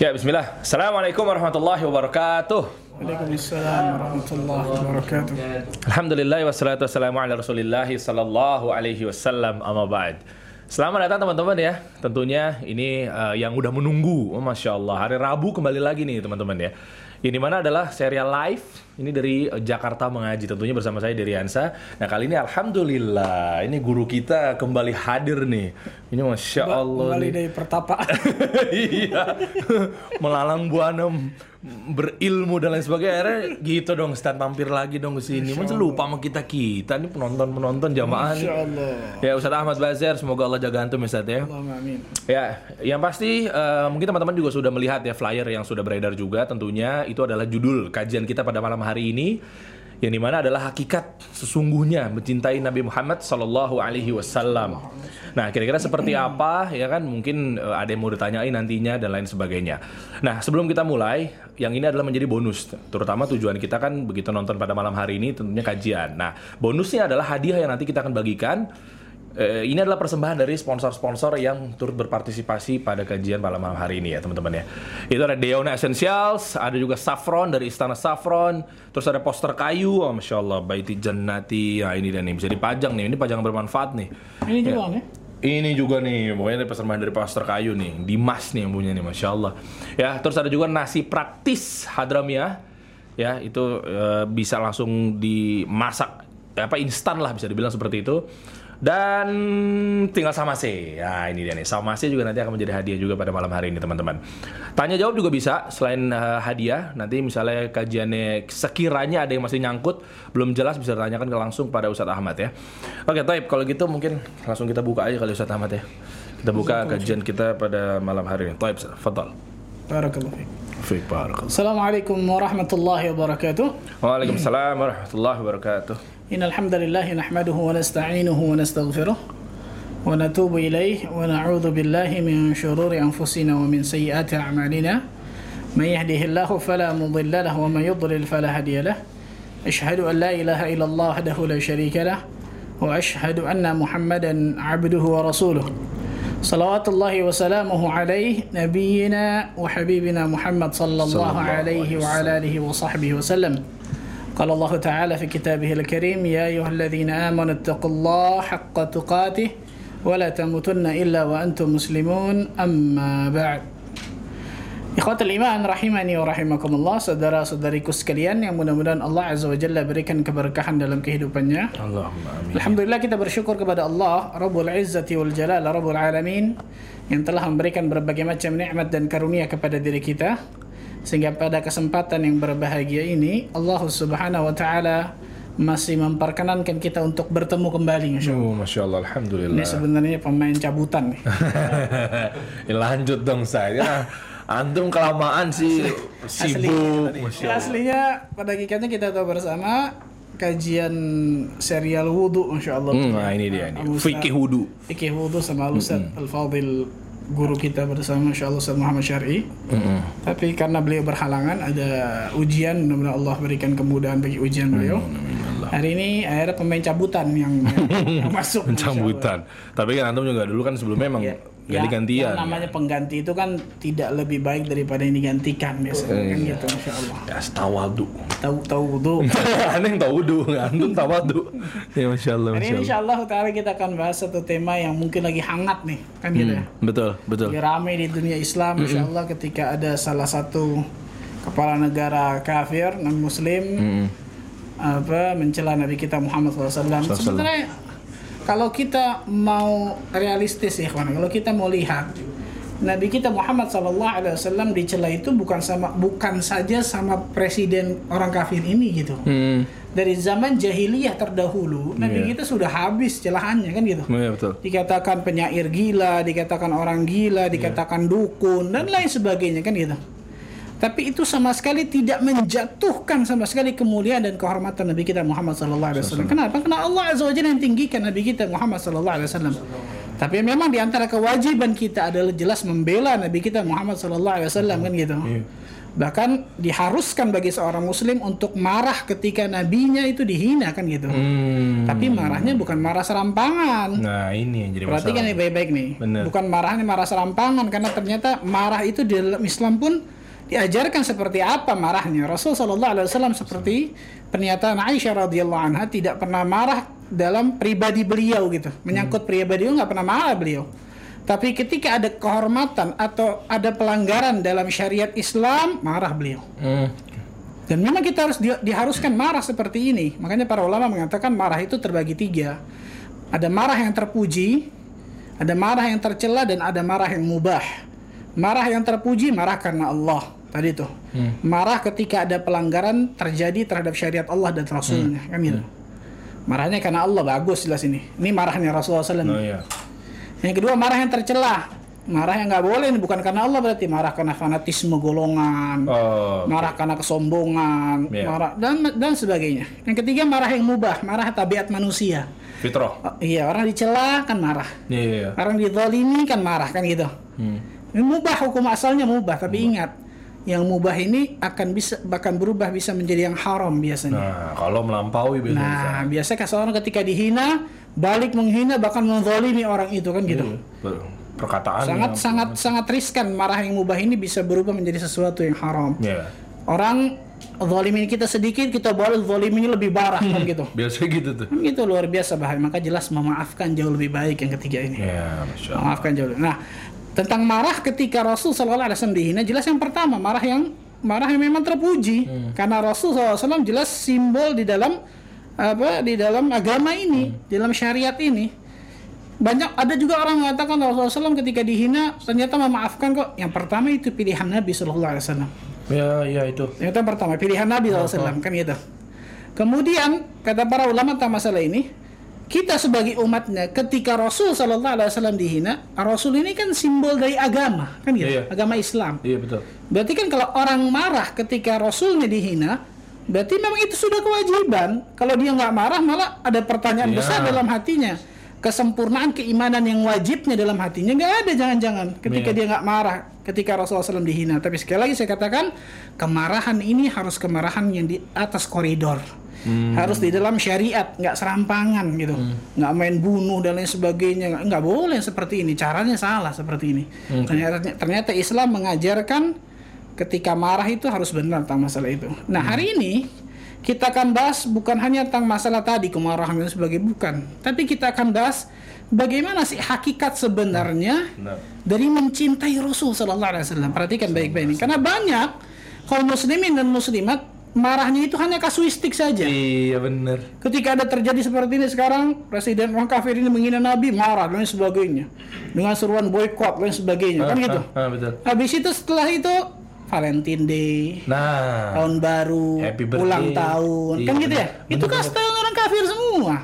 Ya, bismillah. Assalamualaikum warahmatullahi wabarakatuh. Waalaikumsalam warahmatullahi wabarakatuh. Alhamdulillah wassalatu wassalamu ala Rasulillah sallallahu alaihi wasallam amma ba'd. Selamat datang teman-teman ya. Tentunya ini uh, yang udah menunggu. Oh, Masya Allah. Hari Rabu kembali lagi nih teman-teman ya. Ini mana adalah serial live ini dari uh, Jakarta mengaji tentunya bersama saya Diri Hansa. Nah kali ini alhamdulillah ini guru kita kembali hadir nih. Ini masya Allah Kembali nih. dari pertapa. iya melalang buana berilmu dan lain sebagainya akhirnya gitu dong stand mampir lagi dong ke sini masa lupa sama kita kita nih penonton penonton jamaah nih Masya Allah. ya Ustadz Ahmad Bazar semoga Allah jaga antum ya Ustadz ya amin. Ya, yang pasti eh, mungkin teman-teman juga sudah melihat ya flyer yang sudah beredar juga tentunya itu adalah judul kajian kita pada malam hari ini yang di mana adalah hakikat sesungguhnya mencintai Nabi Muhammad Sallallahu Alaihi Wasallam. Nah, kira-kira seperti apa ya kan? Mungkin eh, ada yang mau ditanyain nantinya dan lain sebagainya. Nah, sebelum kita mulai, yang ini adalah menjadi bonus. Terutama tujuan kita kan begitu nonton pada malam hari ini tentunya kajian. Nah, bonusnya adalah hadiah yang nanti kita akan bagikan Eh, ini adalah persembahan dari sponsor-sponsor yang turut berpartisipasi pada kajian malam hari ini ya teman-teman ya. Itu ada Deona Essentials, ada juga Saffron dari Istana Saffron, terus ada poster kayu, oh, masya Allah, Baiti Jannati, ya ini dan ini bisa dipajang nih, ini pajangan bermanfaat nih. Ini juga ya. Ini juga nih, pokoknya ini persembahan dari poster kayu nih, Dimas nih yang punya nih, masya Allah. Ya, terus ada juga nasi praktis Hadramiah, ya itu eh, bisa langsung dimasak, apa instan lah bisa dibilang seperti itu. Dan tinggal sama C. Ya ini dia nih. Sama C juga nanti akan menjadi hadiah juga pada malam hari ini teman-teman. Tanya jawab juga bisa selain eh, hadiah. Nanti misalnya kajiannya sekiranya ada yang masih nyangkut belum jelas bisa ditanyakan ke langsung pada Ustadz Ahmad ya. Oke, Taib kalau gitu mungkin langsung kita buka aja kali Ustadz Ahmad ya. Kita buka kajian kita pada malam hari ini. Taib, fadal. Barakallahu fiik. Assalamualaikum warahmatullahi wabarakatuh. Waalaikumsalam warahmatullahi wabarakatuh. إن الحمد لله نحمده ونستعينه ونستغفره ونتوب إليه ونعوذ بالله من شرور أنفسنا ومن سيئات أعمالنا. من يهده الله فلا مضل له ومن يضلل فلا هادي له. أشهد أن لا إله إلا الله وحده لا شريك له وأشهد أن محمدا عبده ورسوله. صلوات الله وسلامه عليه نبينا وحبيبنا محمد صلى الله الله عليه وعلى آله وصحبه وسلم. قال الله تعالى في كتابه الكريم يا أيها الذين آمنوا اتقوا الله حق تقاته ولا تموتن إلا وأنتم مسلمون أما بعد Ikhwatul iman rahimani wa rahimakumullah Saudara-saudariku sekalian yang mudah-mudahan Allah Azza wa Jalla berikan keberkahan dalam kehidupannya Allahumma amin. Alhamdulillah kita bersyukur kepada Allah Rabbul Izzati wal Jalal Rabbul Alamin Yang telah memberikan berbagai macam nikmat dan karunia kepada diri kita Sehingga pada kesempatan yang berbahagia ini Allah subhanahu wa ta'ala Masih memperkenankan kita untuk bertemu kembali Insya Allah Oh, Masya Allah, Alhamdulillah. Ini sebenarnya pemain cabutan nih ya, lanjut dong saya. Antum kelamaan sih sibuk. Masya Ya, aslinya pada hakikatnya kita tahu bersama Kajian serial wudhu Masya Allah Hmm, nah ini dia nih. Fikih wudu. Fikih wudhu sama Ustaz Al-Fadil guru kita bersama Masya Allah Ustaz Muhammad Syar'i. Tapi karena beliau berhalangan ada ujian mudah-mudahan Allah berikan kemudahan bagi ujian beliau. hari ini akhirnya pemain cabutan yang, yang, yang masuk. Sambutan. Tapi kan antum juga dulu kan sebelumnya emang Ya, ganti-gantian. yang namanya pengganti itu kan tidak lebih baik daripada yang digantikan biasanya kan Iya. gitu Masya Allah Ya, tawadu. tahu tahu wudhu Aneh tahu wudu, antum tawadu. Ya Masya Allah, hari Masya ini insya Allah Ta'ala kita akan bahas satu tema yang mungkin lagi hangat nih kan gitu ya Betul, betul. Lagi rame di dunia Islam, insya Allah ketika ada salah satu kepala negara kafir non Muslim apa mencela Nabi kita Muhammad SAW. Sebenarnya kalau kita mau realistis ya kawan, kalau kita mau lihat Nabi kita Muhammad SAW dicela itu bukan sama bukan saja sama presiden orang kafir ini gitu. Hmm. Dari zaman jahiliyah terdahulu, Nabi Iya. kita sudah habis celahannya kan gitu Iya betul. dikatakan penyair gila, dikatakan orang gila, dikatakan dukun dan lain sebagainya kan gitu. Tapi itu sama sekali tidak menjatuhkan sama sekali kemuliaan dan kehormatan Nabi kita Muhammad sallallahu alaihi wasallam. Kenapa? Karena Allah azza wajalla yang tinggikan Nabi kita Muhammad sallallahu alaihi wasallam. Tapi memang di antara kewajiban kita adalah jelas membela Nabi kita Muhammad sallallahu alaihi wasallam kan gitu. Iya. Bahkan diharuskan bagi seorang muslim untuk marah ketika nabinya itu dihina kan gitu. Hmm. Tapi marahnya bukan marah serampangan. Nah, ini yang jadi Perhatikan masalah. nih baik-baik nih. Bener. Bukan marahnya marah serampangan karena ternyata marah itu di dalam Islam pun diajarkan seperti apa marahnya. Rasul Shallallahu Alaihi Wasallam seperti pernyataan Aisyah radhiyallahu anha tidak pernah marah dalam pribadi beliau gitu. Menyangkut pribadi beliau nggak pernah marah beliau. Tapi ketika ada kehormatan atau ada pelanggaran dalam syariat Islam, marah beliau. Hmm. Dan memang kita harus di- diharuskan marah seperti ini. Makanya para ulama mengatakan marah itu terbagi tiga. Ada marah yang terpuji, ada marah yang tercela, dan ada marah yang mubah. Marah yang terpuji, marah karena Allah. Tadi tuh. Marah ketika ada pelanggaran terjadi terhadap syariat Allah dan Rasulnya. Kan gitu. Marahnya karena Allah, bagus jelas ini. Ini marahnya Rasulullah SAW. Oh iya. Yang kedua marah yang tercela. Marah yang nggak boleh, ini bukan karena Allah berarti marah karena fanatisme golongan Oh. marah karena kesombongan, Iya. marah dan dan sebagainya. Yang ketiga marah yang mubah, marah tabiat manusia. Fitroh. Oh, iya, orang dicela kan marah. Iya, iya. Orang dizalimi kan marah kan gitu. Hmm. Ini mubah hukum asalnya mubah, tapi ingat yang mubah ini akan bisa bahkan berubah bisa menjadi yang haram biasanya. Nah, kalau melampaui biasanya. Nah, biasanya seorang ketika dihina balik menghina bahkan menzalimi orang itu kan gitu. Ber- Perkataan Sangat sangat sangat riskan marah yang mubah ini bisa berubah menjadi sesuatu yang haram. Ya. Orang zalimin kita sedikit, kita balas zaliminnya lebih parah kan gitu. Biasanya gitu tuh. Kan gitu luar biasa bahaya. Maka jelas memaafkan jauh lebih baik yang ketiga ini. Ya. Memaafkan jauh. lebih- Nah, tentang marah ketika Rasul Shallallahu Alaihi Wasallam dihina, jelas yang pertama marah yang marah yang memang terpuji karena Rasul SAW jelas simbol di dalam apa di dalam agama ini, di dalam syariat ini. Banyak ada juga orang mengatakan Rasulullah SAW ketika dihina ternyata memaafkan kok. Yang pertama itu pilihan Nabi Shallallahu Alaihi Wasallam. Ya, ya itu. Yang itu yang pertama, pilihan Nabi SAW kan gitu. Kemudian kata para ulama tentang masalah ini, kita sebagai umatnya ketika Rasul Sallallahu Alaihi Wasallam dihina, Rasul ini kan simbol dari agama, kan gitu, Iya. agama Islam. Iya betul. Berarti kan kalau orang marah ketika Rasulnya dihina, berarti memang itu sudah kewajiban. Kalau dia nggak marah, malah ada pertanyaan Iya. besar dalam hatinya. Kesempurnaan keimanan yang wajibnya dalam hatinya nggak ada jangan-jangan ketika Iya. dia nggak marah ketika Rasulullah SAW dihina. Tapi sekali lagi saya katakan kemarahan ini harus kemarahan yang di atas koridor. Hmm. Harus di dalam syariat, nggak serampangan gitu, nggak main bunuh dan lain sebagainya, nggak, nggak boleh seperti ini. Caranya salah seperti ini. Hmm. Ternyata, ternyata Islam mengajarkan ketika marah itu harus benar tentang masalah itu. Nah hari ini kita akan bahas bukan hanya tentang masalah tadi kemarahan dan sebagainya bukan, tapi kita akan bahas bagaimana sih hakikat sebenarnya Benar. dari mencintai Rasul Sallallahu Alaihi Wasallam. Perhatikan baik-baik ini, karena banyak kaum muslimin dan muslimat marahnya itu hanya kasuistik saja. Iya benar. Ketika ada terjadi seperti ini sekarang, presiden orang kafir ini menghina Nabi, marah dan sebagainya, dengan seruan boykot dan sebagainya, kan gitu. Ah, betul. Habis itu setelah itu Valentine Day, Nah, tahun baru, Happy birthday. ulang tahun, Iya, kan gitu ya? bener. Itu kan style orang kafir semua.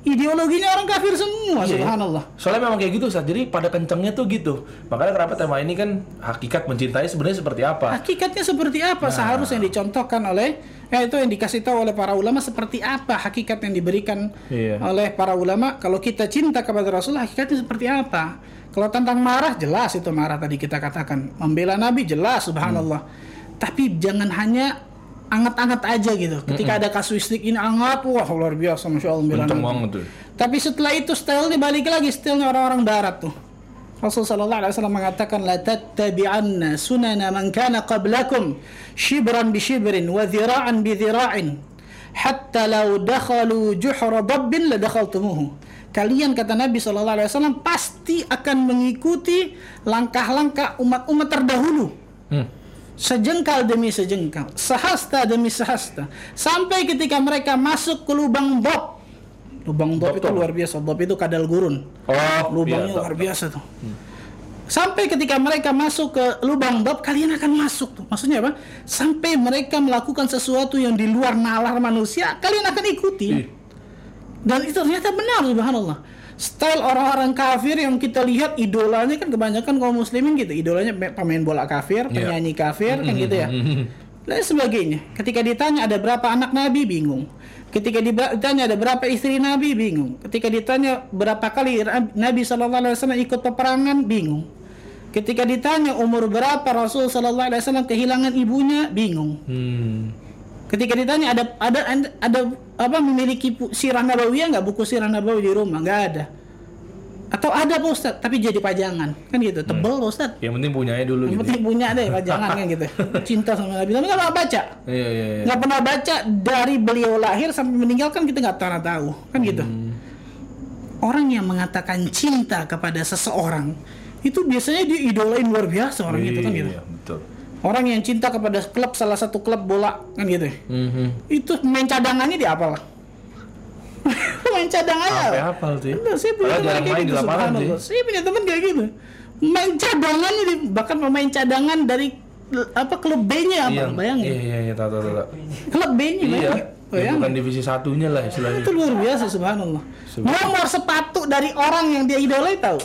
Ideologinya orang kafir semua, Iya. subhanallah. Soalnya memang kayak gitu, Ustaz. Jadi pada kencengnya tuh gitu. Makanya kenapa tema ini kan hakikat mencintai sebenarnya seperti apa? Hakikatnya seperti apa Nah. seharusnya yang dicontohkan oleh ya itu yang dikasih tahu oleh para ulama seperti apa hakikat yang diberikan Iya. oleh para ulama kalau kita cinta kepada Rasul hakikatnya seperti apa kalau tentang marah jelas itu marah tadi kita katakan membela Nabi jelas subhanallah tapi jangan hanya anget-anget aja gitu ketika ada kasuistik ini anget wah luar biasa masya Allah Nabi banget tuh. tapi setelah itu stylenya balik lagi stylenya orang-orang barat tuh. Rasul sallallahu alaihi wasallam mengatakan la tattabi'anna sunana man kana qablakum shibran bi shibrin wa dhira'an bi dhira'in hatta law dakhalu juhra dabbin la dakhaltumuhu. Kalian kata Nabi sallallahu alaihi wasallam pasti akan mengikuti langkah-langkah umat-umat terdahulu Hmm. Sejengkal demi sejengkal, sehasta demi sehasta, sampai ketika mereka masuk ke lubang bob. Lubang bob Bob itu luar biasa, bob itu kadal gurun. Oh, Lubangnya iya, luar tak- biasa tuh. Sampai ketika mereka masuk ke lubang bob, kalian akan masuk tuh. Maksudnya apa? Sampai mereka melakukan sesuatu yang di luar nalar manusia, kalian akan ikuti. Dan itu ternyata benar subhanallah. Style orang-orang kafir yang kita lihat idolanya kan kebanyakan kaum muslimin gitu. Idolanya pe- pemain bola kafir, Iya. penyanyi kafir kan gitu ya. dan sebagainya. Ketika ditanya ada berapa anak Nabi bingung. Ketika ditanya ada berapa istri Nabi bingung. Ketika ditanya berapa kali Nabi Alaihi Wasallam ikut peperangan bingung. Ketika ditanya umur berapa Rasul Alaihi Wasallam kehilangan ibunya bingung. Hmm. Ketika ditanya ada ada ada apa memiliki sirah nabawiyah nggak? Buku sirah nabawi di rumah? Nggak ada. Atau ada Pak Ustaz tapi jadi pajangan. Kan gitu tebel Pak Ustaz Yang penting punyanya dulu yang gitu. penting punya deh pajangan kan gitu. Cinta sama Nabi. Tapi nggak pernah baca. Iya iya iya. nggak pernah baca dari beliau lahir sampai meninggal kan kita nggak pernah tahu. Kan gitu. Hmm. orang yang mengatakan cinta kepada seseorang itu biasanya dia idolain luar biasa orang itu kan gitu. Iya, betul. Orang yang cinta kepada klub salah satu klub bola kan gitu Mhm. itu main cadangannya di apa lah main cadangannya apa? hafal sih. Bener, saya punya teman kayak gitu, sih. subhanallah. Saya punya teman kayak gitu. Main cadangannya di, bahkan pemain cadangan dari apa klub B-nya apa? Iya, Bayangin. Iya iya iya tahu. Klub B-nya Iya. bayangin. Ya, bukan divisi satunya lah istilahnya. Itu luar biasa subhanallah. Subhanallah. Nomor sepatu dari orang yang dia idolai tahu.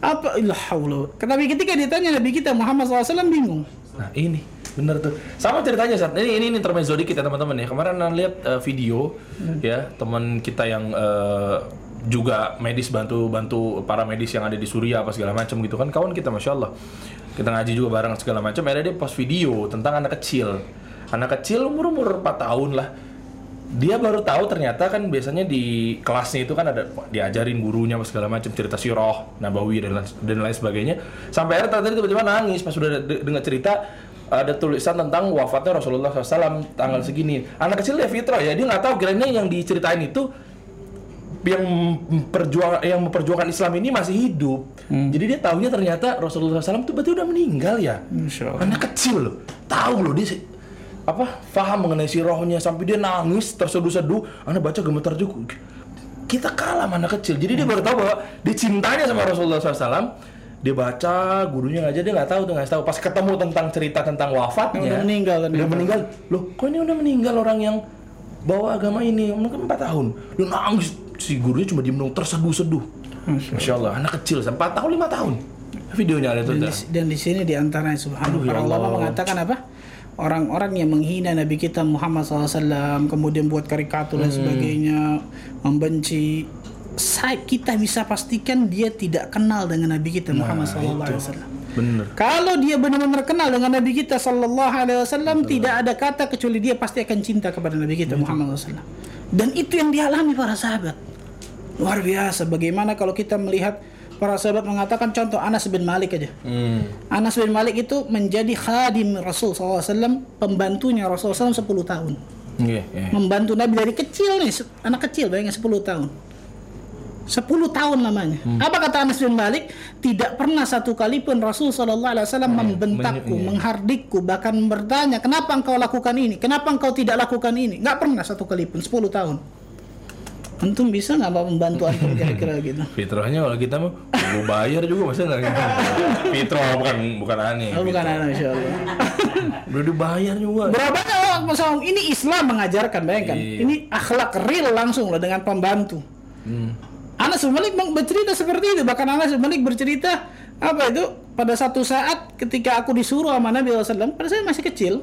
Apa? Ilah haula. Tapi ketika ditanya Nabi kita Muhammad SAW bingung. Nah ini. Bener tuh. Sama ceritanya saat ini ini, ini intermezzo dikit ya teman-teman ya. Kemarin Anda lihat eh, video ya teman kita yang eh, juga medis bantu bantu para medis yang ada di Suriah apa segala macam gitu kan. Kawan kita masya Allah. Kita ngaji juga bareng segala macam. Akhirnya dia post video tentang anak kecil. Anak kecil umur umur 4 tahun lah dia baru tahu ternyata kan biasanya di kelasnya itu kan ada diajarin gurunya apa segala macam cerita sirah nabawi dan lain, dan lain sebagainya. Sampai akhirnya ternyata dia tiba-tiba nangis pas sudah de- dengar cerita ada tulisan tentang wafatnya Rasulullah SAW tanggal segini. Anak kecil dia fitrah ya dia nggak tahu kiranya yang diceritain itu yang perjuang yang memperjuangkan Islam ini masih hidup. Jadi dia tahunya ternyata Rasulullah SAW itu berarti udah meninggal ya? Anak kecil loh tahu loh dia apa? Paham mengenai sirahnya sampai dia nangis terseduh-seduh. Anak baca gemetar juga. Kita kalah sama anak kecil. Jadi dia baru tahu bahwa dia cintanya sama Rasulullah SAW dia baca gurunya aja dia nggak tahu tuh nggak tahu. Pas ketemu tentang cerita tentang wafatnya Udah meninggal kan. udah meninggal. loh kok ini udah meninggal orang yang bawa agama ini? Mungkin empat tahun. Dia nangis. Si gurunya cuma diem dong terseduh-seduh. Masya Allah. Anak kecil empat tahun lima tahun. Videonya ada tuh Dan di, dan di sini di antaranya subhanallah. Ya ulama Allah. mengatakan apa? Orang-orang yang menghina Nabi kita Muhammad SAW, kemudian buat karikatur Hmm. dan sebagainya, membenci, saya, kita bisa pastikan dia tidak kenal dengan Nabi kita Muhammad SAW. bener Kalau dia benar-benar kenal dengan Nabi kita Sallallahu Alaihi Wasallam, tidak ada kata kecuali dia pasti akan cinta kepada Nabi kita Muhammad SAW. Dan itu yang dialami para sahabat. Luar biasa. Bagaimana kalau kita melihat para sahabat mengatakan contoh Anas bin Malik aja. hmm. Anas bin Malik itu menjadi khadim Rasul SAW, pembantunya Rasul SAW 10 tahun. Iya, iya. Membantu Nabi dari kecil nih, anak kecil bayangin 10 tahun. 10 tahun lamanya. Hmm. Apa kata Anas bin Malik? Tidak pernah satu kali pun Rasul Sallallahu Alaihi Wasallam membentakku, men- iya. menghardikku, bahkan bertanya, kenapa engkau lakukan ini? Kenapa engkau tidak lakukan ini? Nggak pernah satu kali pun, 10 tahun. Antum bisa nggak Pak membantu antum kira-kira gitu? Fitrahnya kalau kita mah gue bayar juga masa nggak gitu. Fitrah bukan bukan aneh. Oh, bukan Fitrah. anak, Insya Allah. Udah dibayar juga. Berapa orang Masya ini Islam mengajarkan, bayangkan. Iya. Ini akhlak real langsung loh dengan pembantu. Hmm. Anas Malik bercerita seperti itu. Bahkan Anas Malik bercerita apa itu? Pada satu saat ketika aku disuruh sama Nabi SAW, pada saya masih kecil,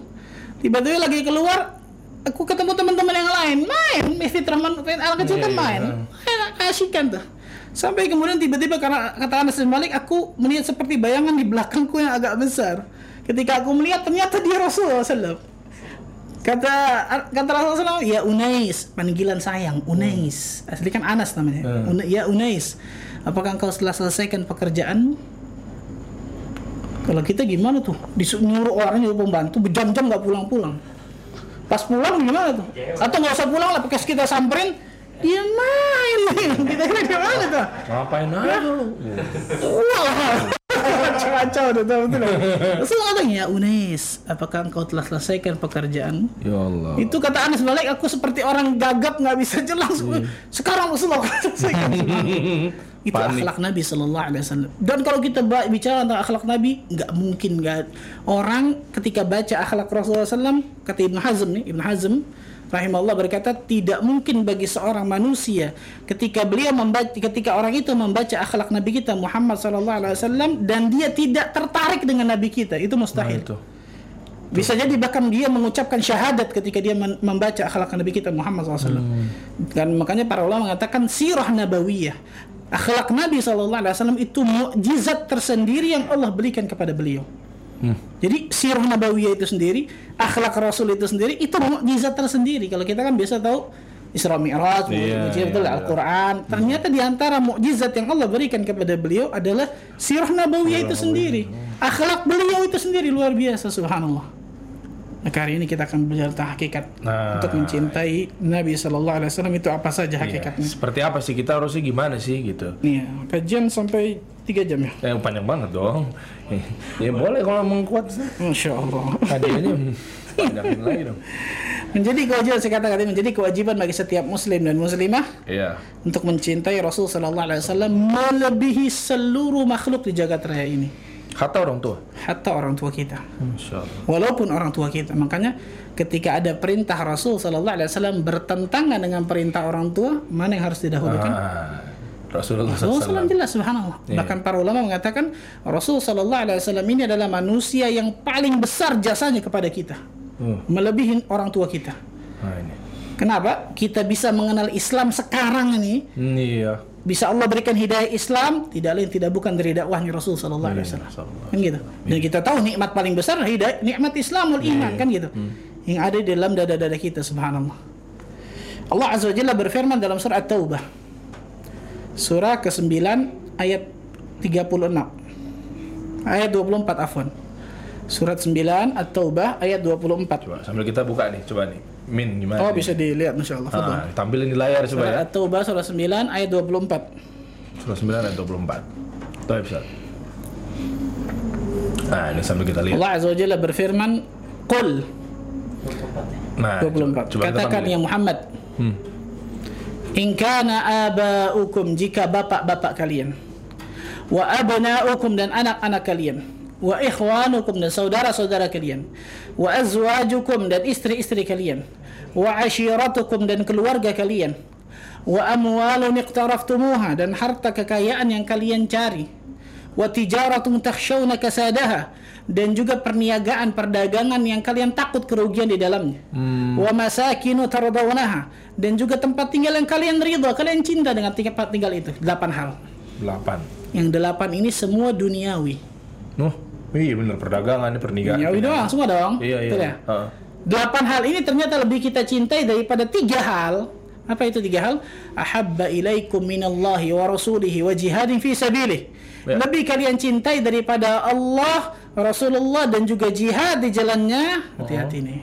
tiba-tiba lagi keluar, aku ketemu teman-teman yang lain main. Fitrah man- anak kecil kan iya. main, main asyikan tuh. Sampai kemudian tiba-tiba karena kata Anas bin Malik, aku melihat seperti bayangan di belakangku yang agak besar. Ketika aku melihat ternyata dia Rasulullah SAW. Kata kata Rasulullah SAW, ya Unais, panggilan sayang, Unais. Asli kan Anas namanya. Hmm. Una- ya Unais, apakah engkau setelah selesaikan pekerjaanmu? Kalau kita gimana tuh? Disuruh orang nyuruh pembantu berjam-jam nggak pulang-pulang. Pas pulang gimana tuh? Atau nggak usah pulang lah, pakai kita samperin, dia main. kita kira gimana tuh? Ngapain aja lu? Wah, kacau tahu betul. Rasulullah katanya, ya Unes, apakah engkau telah selesaikan pekerjaan? Ya Allah. Itu kata Anas balik, aku seperti orang gagap nggak bisa jelas. Sekarang Rasulullah aku selesaikan. Itu Panik. akhlak Nabi Shallallahu Alaihi Wasallam. Dan kalau kita bicara tentang akhlak Nabi, nggak mungkin nggak orang ketika baca akhlak Rasulullah SAW, kata Ibn Hazm nih, Ibn Hazm rahimahullah berkata tidak mungkin bagi seorang manusia ketika beliau membaca ketika orang itu membaca akhlak Nabi kita Muhammad Shallallahu Alaihi Wasallam dan dia tidak tertarik dengan Nabi kita itu Nah, mustahil. itu. Bisa jadi bahkan dia mengucapkan syahadat ketika dia membaca akhlak Nabi kita Muhammad SAW. Dan makanya para ulama mengatakan sirah nabawiyah. Akhlak Nabi SAW itu mukjizat tersendiri yang Allah berikan kepada beliau. Jadi sirah nabawiyah itu sendiri, akhlak Rasul itu sendiri itu mukjizat tersendiri. Kalau kita kan biasa tahu Isra Mi'raj, Iya, betul iya, iya. Al-Quran. Ternyata di antara mukjizat yang Allah berikan kepada beliau adalah sirah nabawiyah itu sendiri. Akhlak beliau itu sendiri luar biasa subhanallah. Maka hari ini kita akan belajar tentang hakikat Nah. untuk mencintai Nabi Shallallahu Alaihi Wasallam itu apa saja Iya. hakikatnya. Seperti apa sih kita harusnya gimana sih gitu? Iya, kajian sampai tiga jam ya. Eh, panjang banget dong. Ya boleh kalau mengkuat sih. Masya Allah. Hadiahnya panjangin lagi dong. Menjadi kewajiban saya katakan tadi menjadi kewajiban bagi setiap muslim dan muslimah Iya. untuk mencintai Rasul Shallallahu Alaihi Wasallam melebihi seluruh makhluk di jagat raya ini, Kata orang tua. hatta orang tua kita. Masya Allah. Walaupun orang tua kita, makanya ketika ada perintah Rasul Shallallahu Alaihi Wasallam bertentangan dengan perintah orang tua, mana yang harus didahulukan? Ah, Rasulullah Rasul SAW jelas subhanallah. Iya. Bahkan para ulama mengatakan Rasul Sallallahu Alaihi Wasallam ini adalah manusia yang paling besar jasanya kepada kita, Hmm. melebihi orang tua kita. Nah ini. Kenapa? Kita bisa mengenal Islam sekarang ini, Hmm, Iya. bisa Allah berikan hidayah Islam, tidak lain tidak bukan dari dakwahnya Rasul Sallallahu Alaihi Iya, Wasallam. sallallahu Kan gitu. Dan kita tahu nikmat paling besar hidayah, nikmat Islamul Iya, iman kan gitu. Yang ada di dalam dada-dada kita subhanallah. Allah Azza wa Jalla berfirman dalam surah At-Taubah. Surah ke-9 ayat 36. Ayat 24 afwan. Surat 9 At-Taubah ayat 24. Coba sambil kita buka nih, coba nih. Min gimana? Oh nih? bisa dilihat Masya Allah. Fadhal. Ah, tampilin di layar coba ya. At-Taubah surah 9 ayat 24. Surah 9 ayat 24. Tuh Ustaz. Nah, ini sambil kita lihat. Allah Azza wa Jalla berfirman, "Qul Nah, 24. coba Katakan ya Muhammad, Hmm. In kana aba'ukum jika bapak-bapak kalian wa abna'ukum dan anak-anak kalian wa ikhwanukum dan saudara-saudara kalian wa azwajukum dan istri-istri kalian wa ashiratukum dan keluarga kalian wa amwalun iqtaraftumuha dan harta kekayaan yang kalian cari wa tijaratun takhshawna kasadaha dan juga perniagaan perdagangan yang kalian takut kerugian di dalamnya wa masakinu tardawnaha dan juga tempat tinggal yang kalian ridha kalian cinta dengan tempat tinggal itu delapan hal 8. yang delapan ini semua duniawi Nuh, iya bener perdagangan, pernikahan. duniawi doang semua dong Iya, iya. Betul ya? Heeh. delapan hal ini ternyata lebih kita cintai daripada tiga hal apa itu tiga hal ahabba ilaikum minallahi wa rasulihi wa jihadin fi sabilih Ya. lebih kalian cintai daripada Allah Rasulullah dan juga jihad di jalannya hati-hati nih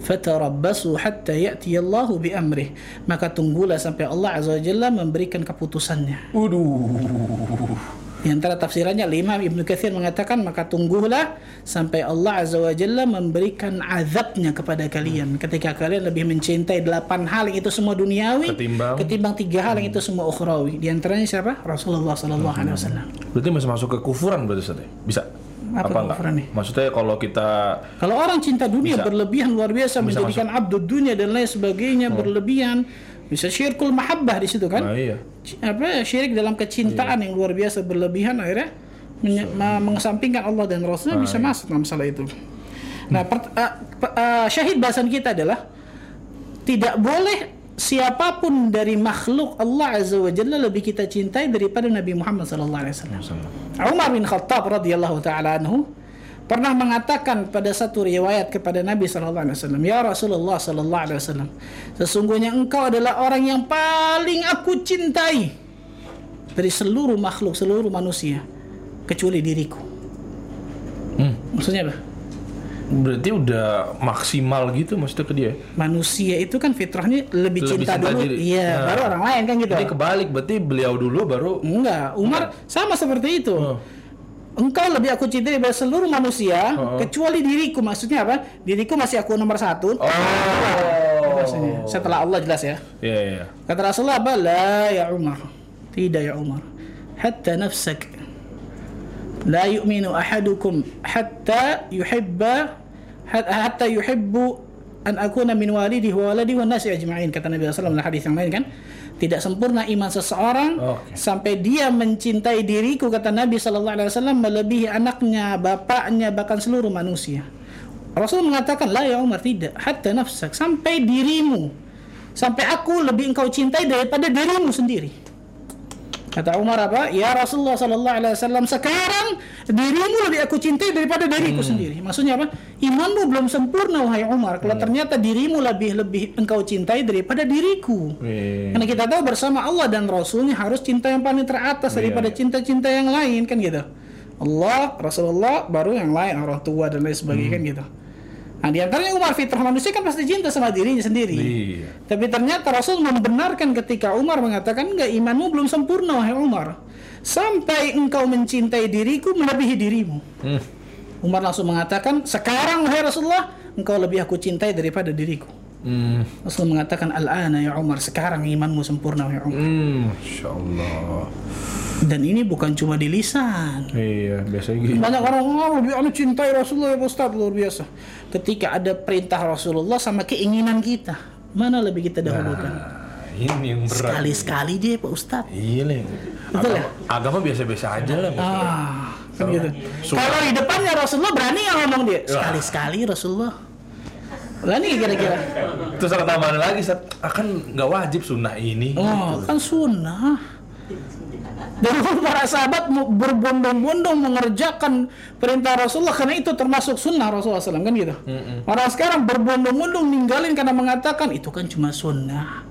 fatarabbasu hatta ya'ti Allahu bi amrih maka tunggulah sampai Allah azza wa jalla memberikan keputusannya Waduh. di antara tafsirannya Imam Ibnu Katsir mengatakan maka tunggulah sampai Allah Azza wa Jalla memberikan azabnya kepada kalian ketika kalian lebih mencintai delapan hal yang itu semua duniawi Ketimbang? ketimbang tiga hal yang itu semua ukhrawi. Di antaranya siapa? Rasulullah sallallahu alaihi wasallam. Berarti masih masuk ke kufuran berarti ya? Bisa? Apa enggak? kekufuran nih? Maksudnya kalau kita Kalau orang cinta dunia Bisa. berlebihan luar biasa Bisa menjadikan abdul dunia dan lain sebagainya berlebihan bisa syirkul mahabbah di situ kan? Nah, iya. Apa syirik dalam kecintaan yang luar biasa berlebihan akhirnya ma- mengesampingkan Allah dan Rasulnya bisa masuk dalam masalah itu. Nah, per- uh, pe- uh, syahid bahasan kita adalah tidak boleh siapa pun dari makhluk Allah Azza wa Jalla lebih kita cintai daripada Nabi Muhammad sallallahu alaihi wasallam. Umar bin Khattab radhiyallahu taala anhu pernah mengatakan pada satu riwayat kepada Nabi sallallahu alaihi wasallam, "Ya Rasulullah sallallahu alaihi wasallam, sesungguhnya engkau adalah orang yang paling aku cintai dari seluruh makhluk, seluruh manusia kecuali diriku." Hmm. Maksudnya apa? Berarti udah maksimal gitu maksudnya ke dia. Manusia itu kan fitrahnya lebih, Lebih cinta, cinta dulu, diri. iya, Nah. baru orang lain kan gitu. Jadi kebalik berarti beliau dulu baru Enggak, Umar sama seperti itu. Oh. Engkau lebih aku cintai daripada seluruh manusia Oh. kecuali diriku. Maksudnya apa? Diriku masih aku nomor satu. Oh. Maksudnya, Setelah Allah jelas ya. Iya, iya. Kata Rasulullah apa? La ya Umar. Tidak ya Umar. Hatta nafsak. La yu'minu ahadukum hatta yuhibba hat- hatta yuhibbu an akuna min walidihi wa waladihi wa nasi ajma'in kata Nabi SAW dalam hadis yang lain kan tidak sempurna iman seseorang Oke. sampai dia mencintai diriku kata Nabi sallallahu alaihi wasallam melebihi anaknya, bapaknya bahkan seluruh manusia. Rasul mengatakan la ya Umar tidak hatta nafsak sampai dirimu sampai aku lebih engkau cintai daripada dirimu sendiri. Kata Umar apa? Ya Rasulullah sallallahu alaihi wasallam sekarang dirimu lebih aku cintai daripada diriku sendiri. Maksudnya apa? Imanmu belum sempurna wahai Umar. Kalau ternyata dirimu lebih lebih engkau cintai daripada diriku. Wih. Karena kita tahu bersama Allah dan Rasulnya harus cinta yang paling teratas daripada cinta-cinta yang lain kan gitu. Allah, Rasulullah, baru yang lain orang tua dan lain sebagainya kan gitu. Nah di antaranya Umar fitrah manusia kan pasti cinta sama dirinya sendiri. Iya. Tapi ternyata Rasul membenarkan ketika Umar mengatakan enggak imanmu belum sempurna wahai Umar. Sampai engkau mencintai diriku melebihi dirimu. Hmm. Umar langsung mengatakan, sekarang wahai Rasulullah engkau lebih aku cintai daripada diriku. Hmm. Rasul mengatakan al-ana ya Umar, sekarang imanmu sempurna wahai Umar. Hmm. Masya Allah. Dan ini bukan cuma di lisan. Iya, biasanya gitu. Banyak orang oh, lebih anu cintai Rasulullah ya Pak Ustaz luar biasa. Ketika ada perintah Rasulullah sama keinginan kita, mana lebih kita dahulukan? Nah, ini yang berat. Sekali-sekali dia Pak Ustaz. Iya, Leng. Betul ya? Agama, agama biasa-biasa aja lah. Ah, kan gitu. Kalau di depannya Rasulullah berani yang ngomong dia. Sekali-sekali Rasulullah. Berani nggak kira-kira? Terus ada tambahan lagi, Sat. Akan nggak wajib sunnah ini. Oh, kan sunnah. Dan para sahabat berbondong-bondong mengerjakan perintah Rasulullah karena itu termasuk sunnah Rasulullah SAW kan gitu. Orang sekarang berbondong-bondong ninggalin karena mengatakan itu kan cuma sunnah.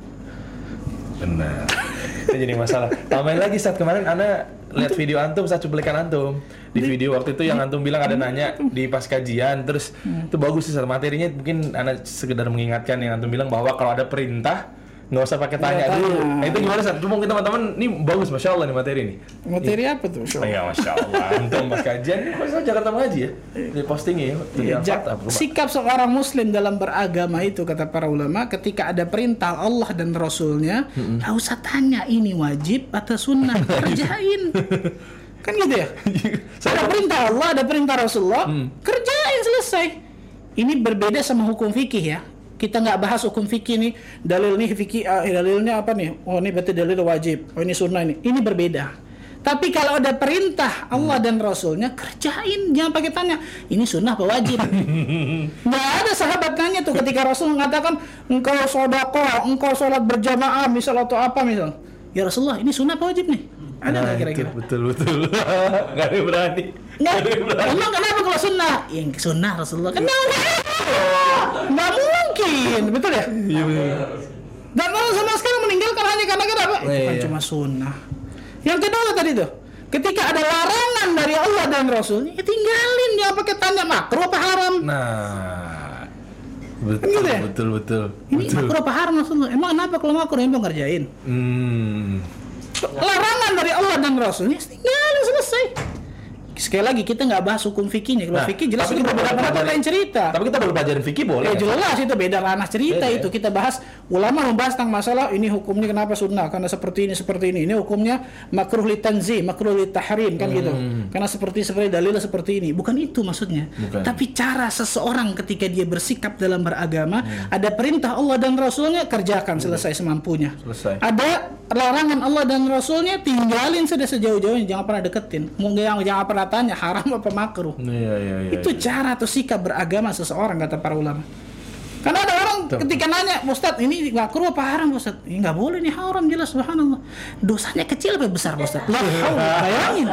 Benar. Itu jadi masalah. Tambahin lagi saat kemarin Ana lihat video antum saat cuplikan antum. Di video waktu itu yang antum bilang ada nanya di pas kajian terus itu bagus sih materinya mungkin Ana sekedar mengingatkan yang antum bilang bahwa kalau ada perintah nggak usah pakai tanya tanya. dulu. Nah, itu gimana saat? Mungkin teman-teman ini bagus masya Allah nih materi ini. Materi apa tuh? Iya masya Allah. Antum pas kajian, kok saya Jakarta mengaji ya? Di posting ya, di Ja- Al-Fatah. sikap seorang muslim dalam beragama itu kata para ulama ketika ada perintah Allah dan Rasulnya nggak usah tanya ini wajib atau sunnah kerjain kan gitu ya? Ada perintah Allah ada perintah Rasulullah. Kerjain selesai. Ini berbeda sama hukum fikih ya. Kita nggak bahas hukum fikih nih. Dalil nih fikih ah, dalilnya apa nih? Oh ini berarti dalil wajib. Oh ini sunnah ini. Ini berbeda. Tapi kalau ada perintah Allah dan Rasulnya kerjain. Jangan pakai tanya ini sunnah apa wajib? Nggak ada sahabat tanya tuh ketika Rasul mengatakan engkau sodako engkau sholat berjamaah misal atau apa misal. Ya Rasulullah ini sunnah apa wajib nih ada nggak Nah, itu kira-kira betul betul. Gak ada yang berani. Nggak, Nggak ada berani. emang kenapa kalau sunnah? Yang sunnah Rasulullah kan nggak nggak mungkin, betul ya? Iya benar. Dan orang sama sekali meninggalkan hanya karena kenapa? Itu kan Iya. cuma sunnah. Yang kedua tadi tuh, ketika ada larangan dari Allah dan Rasulnya, ya tinggalin, jangan pakai tanya makruh apa haram. Nah, betul, gitu ya? betul, betul, Ini betul. makruh apa haram Rasulullah? Emang kenapa kalau makruh emang ngerjain? Hmm, Larangan dari Allah dan Rasulnya, tinggalin selesai. Sekali lagi kita nggak bahas hukum fikihnya. Kalau Nah, fikih jelas itu boleh pendapat lain cerita. tapi kita belum pelajarin fikih boleh. Ya jelas itu beda ranah cerita Beda, itu. kita bahas ulama membahas tentang masalah ini hukumnya kenapa sunnah? Karena seperti ini seperti ini. Ini hukumnya makruh li tanzih makruh li tahrim kan gitu. Karena seperti seperti dalil seperti ini. Bukan itu maksudnya. Bukan. tapi cara seseorang ketika dia bersikap dalam beragama ada perintah Allah dan Rasulnya kerjakan selesai semampunya. Selesai. ada larangan Allah dan Rasulnya tinggalin sudah sejauh-jauhnya. Jangan pernah deketin. Mau jangan, jangan pernah tanya haram apa makruh Iya, iya, iya. itu cara atau sikap beragama seseorang kata para ulama. Karena ada orang ketika nanya, Ustaz ini kru apa haram Ustaz? Ya, nggak boleh nih haram jelas subhanallah. Dosanya kecil apa besar Ustaz? Lah, bayangin.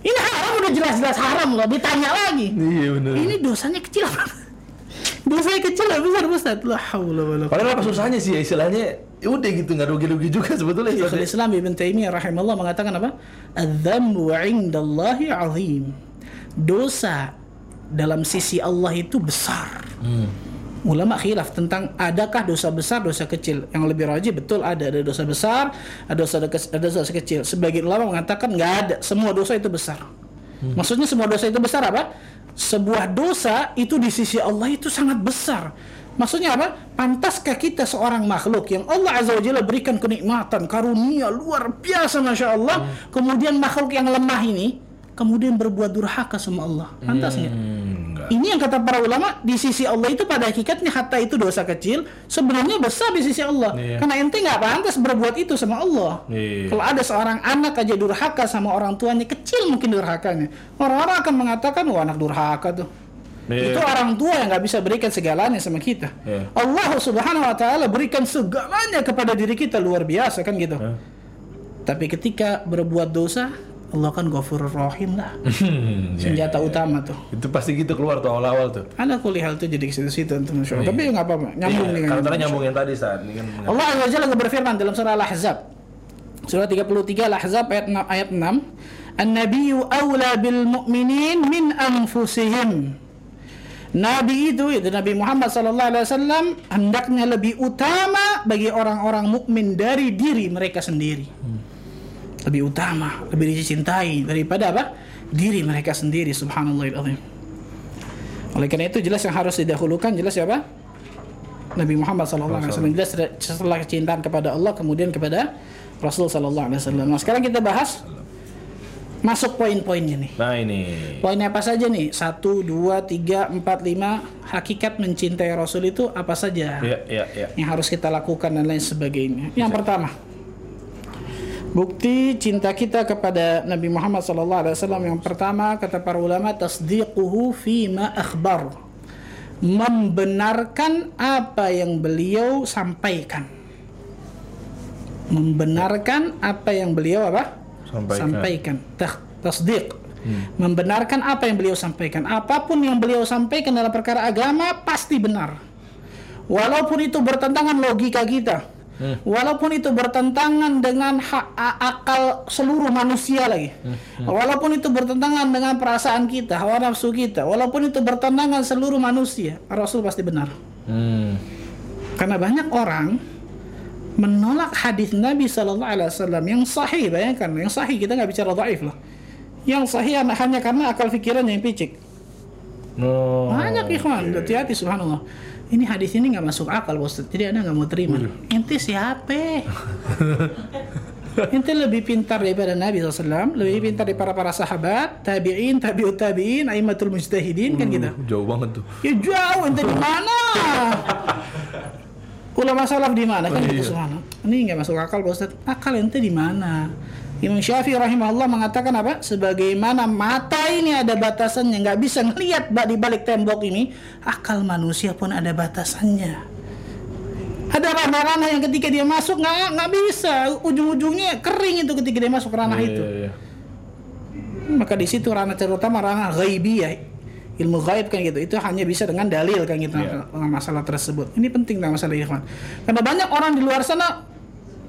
Ini haram udah jelas-jelas haram loh, ditanya lagi. Iya benar. Ini dosanya kecil apa? Dosanya kecil apa besar Ustaz? La haula wala. Padahal apa susahnya sih ya istilahnya ya udah gitu nggak rugi-rugi juga sebetulnya. Ya. Islam Ibn Taimiyah rahimahullah mengatakan apa? Adzambu 'indallahi 'azim. Dosa dalam sisi Allah itu besar. Ulama khilaf tentang adakah dosa besar, dosa kecil. Yang lebih rajih betul ada ada dosa besar, ada dosa ada dosa kecil. Sebagian ulama mengatakan nggak ada, semua dosa itu besar. Maksudnya semua dosa itu besar apa? Sebuah dosa itu di sisi Allah itu sangat besar. Maksudnya apa? Pantaskah kita seorang makhluk yang Allah Azza wa Jalla berikan kenikmatan, karunia luar biasa Masya Allah, kemudian makhluk yang lemah ini, kemudian berbuat durhaka sama Allah. Pantas nggak? Hmm. Ini yang kata para ulama di sisi Allah itu pada hakikatnya hatta itu dosa kecil sebenarnya besar di sisi Allah. Iya. Karena ente nggak pantas berbuat itu sama Allah. Iya. Kalau ada seorang anak aja durhaka sama orang tuanya kecil mungkin durhakanya. Orang-orang akan mengatakan wah anak durhaka tuh. Iya. Itu orang tua yang nggak bisa berikan segalanya sama kita. Iya. Allah Subhanahu Wa Taala berikan segalanya kepada diri kita luar biasa kan gitu. Iya. Tapi ketika berbuat dosa, Allah kan Ghafurur Rahim lah. Senjata utama tuh. Itu pasti gitu keluar tuh awal-awal tuh. Ada kuliah itu jadi ke situ-situ untuk Masya Allah. Tapi nggak apa-apa, nyambung Iya, dengan Karena nyambung yang tadi saat ini kan. Allah Azza Jalla berfirman dalam surah Al-Ahzab. Surah 33 Al-Ahzab ayat 6, ayat 6. An-nabiyyu awla bil mu'minin min anfusihim. Nabi itu, itu Nabi Muhammad sallallahu alaihi wasallam hendaknya lebih utama bagi orang-orang mukmin dari diri mereka sendiri. Lebih utama, lebih dicintai daripada apa? Diri mereka sendiri subhanallahil azim. Oleh karena itu jelas yang harus didahulukan jelas siapa? Nabi Muhammad sallallahu alaihi wasallam jelas setelah kecintaan kepada Allah kemudian kepada Rasul sallallahu alaihi wasallam. Nah, sekarang kita bahas masuk poin-poinnya nih. Nah ini. Poinnya apa saja nih? 1 2 3 4 5 hakikat mencintai Rasul itu apa saja? Iya, iya, iya. Yang harus kita lakukan dan lain sebagainya. Yang pertama, bukti cinta kita kepada Nabi Muhammad SAW yang pertama kata para ulama tasdiquhu fima akhbar. Membenarkan apa yang beliau sampaikan. Membenarkan apa yang beliau apa? Sampaikan. sampaikan. Tasdiq. Membenarkan apa yang beliau sampaikan. Apa pun yang beliau sampaikan dalam perkara agama pasti benar. Walaupun itu bertentangan logika kita walaupun itu bertentangan dengan hak akal seluruh manusia lagi. Walaupun itu bertentangan dengan perasaan kita hawa nafsu kita walaupun itu bertentangan seluruh manusia Rasul pasti benar. Hmm. karena banyak orang menolak hadis Nabi Shallallahu Alaihi Wasallam yang sahih bayangkan yang sahih kita nggak bicara dhaif loh yang sahih hanya hanya karena akal pikirannya yang picik. No. banyak ikhwan hati-hati subhanallah ini hadis ini nggak masuk akal bos jadi anda nggak mau terima ente siapa ente lebih pintar daripada Nabi SAW lebih pintar daripada para sahabat tabiin tabiut tabiin aimatul mujtahidin kan gitu Jauh banget tuh. Ya jauh ente di mana? Ulama salaf di mana kan Oh, iya. Ini nggak masuk akal Pak Ustaz. Akal ente di mana? Imam Syafi'i rahimahullah mengatakan apa? Sebagaimana mata ini ada batasannya, nggak bisa ngelihat di balik tembok ini, akal manusia pun ada batasannya. Ada ranah-ranah yang ketika dia masuk nggak nggak bisa, ujung-ujungnya kering itu ketika dia masuk ranah Iya, itu. iya, iya. Maka di situ ranah terutama ranah ghaibiyah ilmu gaib kan gitu itu hanya bisa dengan dalil kan gitu Iya. tentang masalah tersebut ini penting tentang masalah ikhwan karena banyak orang di luar sana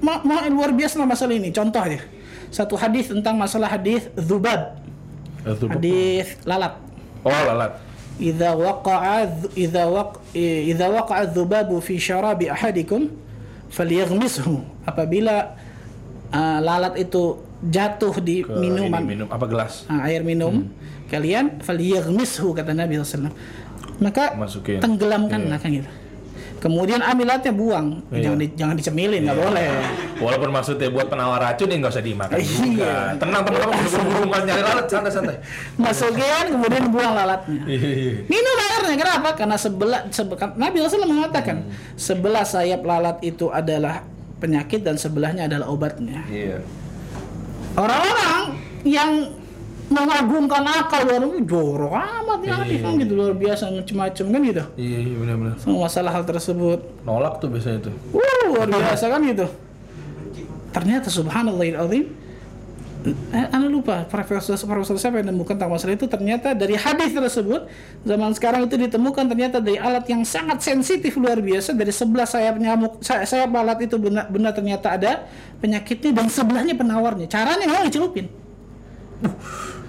ma- ma- luar biasa masalah ini contoh aja satu hadis tentang masalah hadis zubab. Apa? hadis lalat. Oh lalat. idza waqa'a idza waq idza waqa'a dzubabu fi syarabi ahadikum falyaghmishu. Apabila uh, lalat itu jatuh di Ke minuman. minum apa gelas? Ah, air minum. Kalian falyaghmishu kata Nabi SAW maka Masukin. tenggelamkanlah kan gitu kemudian amilatnya buang Iya. jangan di- jangan dicemilin nggak boleh Walaupun maksudnya buat penawar racun ya nggak usah dimakan Iya. juga. Tenang teman-teman, buru-buru nyari lalat, santai-santai. masukin kemudian buang lalatnya Iya, iya. minum airnya kenapa karena sebelah sebe- kan Nabi SAW mengatakan Hmm. sebelah sayap lalat itu adalah penyakit dan sebelahnya adalah obatnya Iya. orang-orang yang mengagungkan akal luar jorok amat ya Iya. kan gitu luar biasa macam-macam kan gitu. Iya, iya benar-benar. sama masalah hal tersebut. Nolak tuh biasanya tuh. uh, luar biasa kan gitu. Ternyata subhanallahil eh, Anda lupa profesor profesor siapa yang menemukan tentang masalah itu? Ternyata dari hadis tersebut zaman sekarang itu ditemukan ternyata dari alat yang sangat sensitif luar biasa. Dari sebelah sayap nyamuk say- sayap alat itu benar, benar ternyata ada penyakitnya dan sebelahnya penawarnya. Caranya nggak dicelupin. Oh,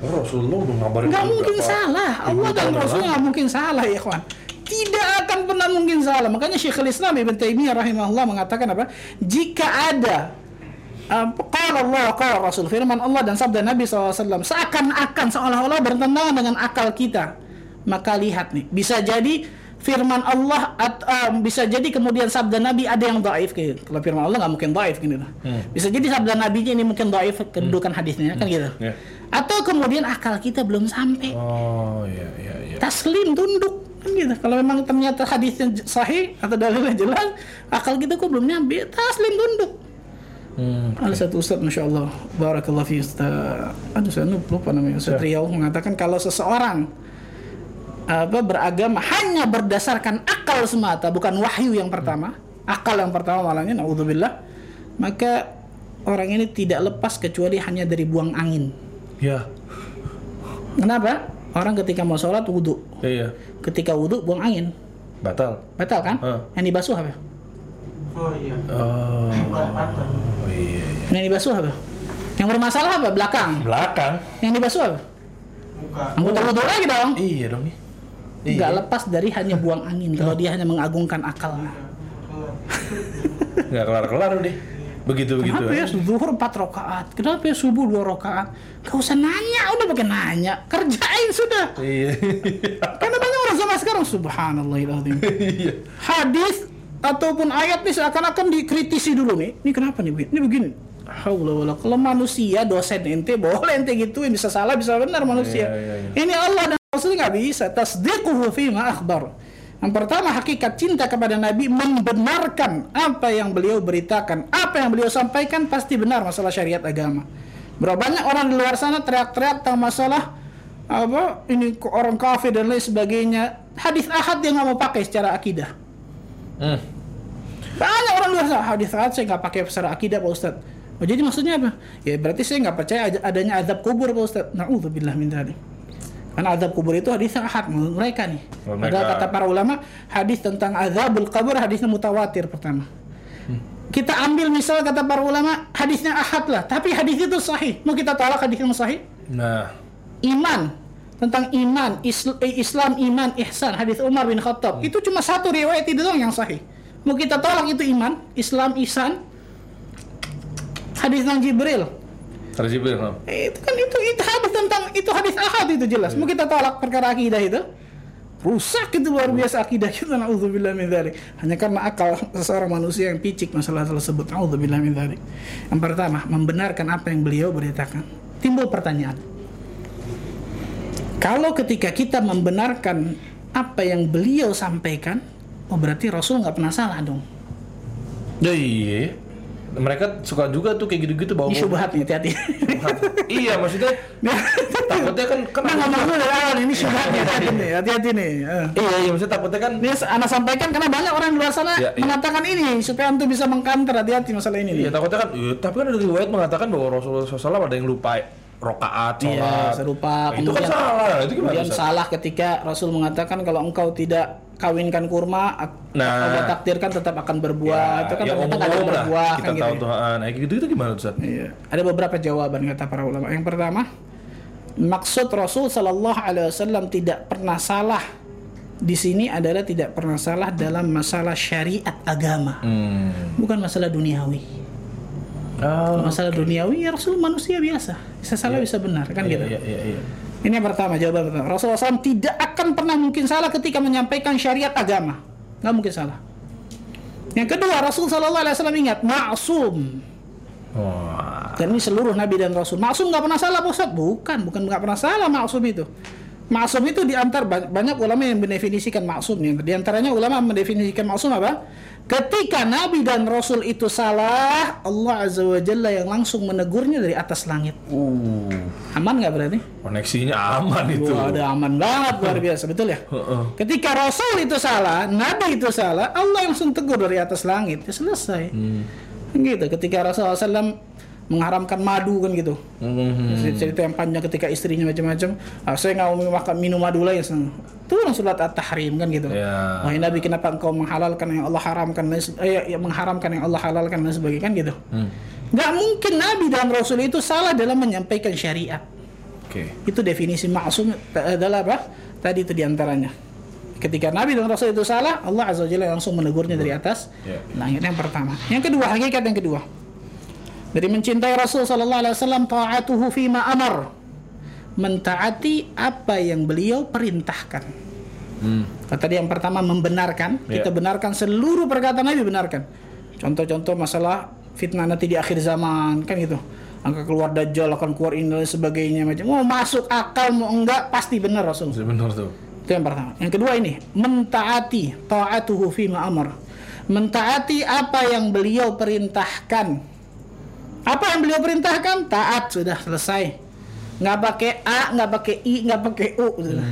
Rasulullah udah ngabarin nggak mungkin Pak. salah Allah dan Rasul nggak mungkin salah ya kawan tidak akan pernah mungkin salah makanya Syekhul Islam Ibn Taimiyah rahimahullah mengatakan apa jika ada uh, Qala Allah, qala Rasul firman Allah dan sabda Nabi SAW seakan-akan seolah-olah bertentangan dengan akal kita maka lihat nih bisa jadi firman Allah at, um, bisa jadi kemudian sabda Nabi ada yang daif gitu. Kalau firman Allah nggak mungkin daif gitu. Bisa jadi sabda Nabinya ini mungkin daif kedudukan hadisnya kan gitu. Iya. Atau kemudian akal kita belum sampai. Oh, iya, iya, iya. Taslim tunduk kan gitu. Kalau memang ternyata hadisnya sahih atau dalilnya jelas, akal kita kok belum nyampe, taslim tunduk. Hmm. Ada satu ustaz Masya Allah Barakallah fi ustaz Aduh saya lupa namanya Ustaz Riau mengatakan Kalau seseorang apa beragama hanya berdasarkan akal semata, bukan wahyu yang pertama, akal yang pertama malahnya naudzubillah, maka orang ini tidak lepas kecuali hanya dari buang angin. Ya. Kenapa? Orang ketika mau sholat wudhu, Iya. ketika wudhu buang angin, Batal. batal kan? Heeh. Yang dibasuh apa? Oh iya. Oh. Oh iya. Yang dibasuh apa? Yang bermasalah apa? Belakang. Belakang. Yang dibasuh apa? Muka. Anggota wudhu lagi dong. Iya dong nih. Iya. Nggak lepas dari hanya buang angin kalau dia hanya mengagungkan akalnya. Nggak kelar-kelar deh. Begitu begitu. Kenapa ya zuhur 4 rakaat? Kenapa ya subuh 2 rakaat? Gak usah nanya, udah pakai nanya. Kerjain sudah. Iya. Karena banyak orang sama sekarang subhanallahiladzim. Iya. Hadis ataupun ayat nih seakan-akan dikritisi dulu nih. Ini kenapa nih begini? Ini begini. Haula wala. Kalau manusia dosen ente boleh ente gituin bisa salah bisa benar manusia. Iya, iya, iya. Ini Allah dan Rasul nggak bisa. Tasdiquhu fima akhbar. Yang pertama hakikat cinta kepada Nabi membenarkan apa yang beliau beritakan, apa yang beliau sampaikan pasti benar masalah syariat agama. Berapa banyak orang di luar sana teriak-teriak tentang masalah apa ini orang kafir dan lain sebagainya. Hadis ahad dia nggak mau pakai secara akidah. Hmm. Banyak orang luar sana hadis ahad saya nggak pakai secara akidah Pak Ustad. Oh, jadi maksudnya apa? Ya berarti saya nggak percaya ad- adanya azab kubur Pak Ustad. Nauzubillah min dzalik. Karena azab kubur itu hadis ahad menurut mereka nih. Padahal kata para ulama hadis tentang azabul kubur hadisnya mutawatir pertama. Kita ambil misal kata para ulama hadisnya ahad lah, tapi hadis itu sahih. Mau kita tolak hadis yang sahih? Nah. iman tentang iman Isl- eh, Islam iman ihsan hadis Umar bin Khattab itu cuma satu riwayat itu doang yang sahih mau kita tolak itu iman Islam ihsan hadis tentang Jibril Terjibir. no? Eh, itu kan itu itu hadis tentang itu hadis ahad itu jelas mau kita tolak perkara akidah itu rusak itu luar biasa akidah kita naudzubillah min dzalik hanya karena akal seseorang manusia yang picik masalah tersebut naudzubillah min dzalik yang pertama membenarkan apa yang beliau beritakan timbul pertanyaan kalau ketika kita membenarkan apa yang beliau sampaikan oh berarti Rasul nggak pernah salah dong Ya iya. Mereka suka juga tuh kayak gitu-gitu bawa ini syubhat hati-hati iya maksudnya takutnya kan kan Nah, ngomong dulu dari awal ini syubhat nih hati-hati nih hati-hati nih Eh. iya iya maksudnya takutnya kan Ini anak sampaikan karena banyak orang di luar sana Ya, iya. mengatakan ini supaya antum bisa mengkanter hati-hati masalah ini. iya takutnya kan iya, tapi kan ada riwayat mengatakan bahwa Rasulullah SAW ada yang lupa rokaat Iya, serupa. Nah, itu kan salah itu gimana Kemudian salah ketika Rasul mengatakan kalau engkau tidak kawinkan kurma, Nah. Allah takdirkan tetap akan berbuah. itu kan yang ternyata berbuah kita kan gitu. tahu ya. tuh ah, nah gitu itu gimana Ustaz? Iya. Ada beberapa jawaban kata para ulama. Yang pertama, maksud Rasul Shallallahu Alaihi Wasallam tidak pernah salah di sini adalah tidak pernah salah dalam masalah syariat agama, Hmm. bukan masalah duniawi. Oh, Kalau masalah duniawi ya Rasul manusia biasa bisa salah bisa benar kan iya, gitu iya, iya, iya. Ini yang pertama jawaban pertama. Rasulullah SAW tidak akan pernah mungkin salah ketika menyampaikan syariat agama. Nggak mungkin salah. Yang kedua Rasul Shallallahu Alaihi Wasallam ingat maksum dan ini seluruh nabi dan rasul. Maksum nggak pernah salah Ustaz? Bukan bukan nggak pernah salah maksum itu. Maksum itu diantar ba- banyak ulama yang mendefinisikan maksum nih di antaranya ulama mendefinisikan maksum apa ketika nabi dan rasul itu salah Allah azza wa jalla yang langsung menegurnya dari atas langit. Uh, aman nggak berarti? Koneksinya aman itu. Wah, ada aman banget luar biasa betul ya? Heeh. ketika rasul itu salah nabi itu salah Allah langsung tegur dari atas langit ya selesai. Gitu ketika Rasulullah SAW mengharamkan madu kan gitu. Hmm. cerita yang panjang ketika istrinya macam-macam. Ah, saya nggak mau makan minum madu lagi turun surat at-tahrim kan gitu. Ya. wahai nabi kenapa engkau menghalalkan yang Allah haramkan eh, ya, mengharamkan yang Allah halalkan dan sebagainya kan gitu. Hmm. nggak mungkin nabi dan rasul itu salah dalam menyampaikan syariat. Oke. itu definisi maksum adalah apa? Tadi itu di antaranya. Ketika nabi dan rasul itu salah Allah azza jalla langsung menegurnya dari atas. Ya. langit yang pertama. Yang kedua hakikat yang kedua. Dari mencintai Rasul sallallahu alaihi wasallam taatuhu fima amar. Mentaati apa yang beliau perintahkan Hmm. Kata tadi yang pertama membenarkan, Ya. kita benarkan seluruh perkataan Nabi benarkan. Contoh-contoh masalah fitnah nanti di akhir zaman kan gitu. Angka keluar dajjal akan keluar ini dan sebagainya macam. Mau masuk akal mau enggak pasti benar Rasul. Benar tuh. Itu yang pertama. Yang kedua ini mentaati taatuhu fima amar. Mentaati apa yang beliau perintahkan. Apa yang beliau perintahkan? Taat sudah selesai. Nggak pakai A, nggak pakai I, nggak pakai U. Sudah.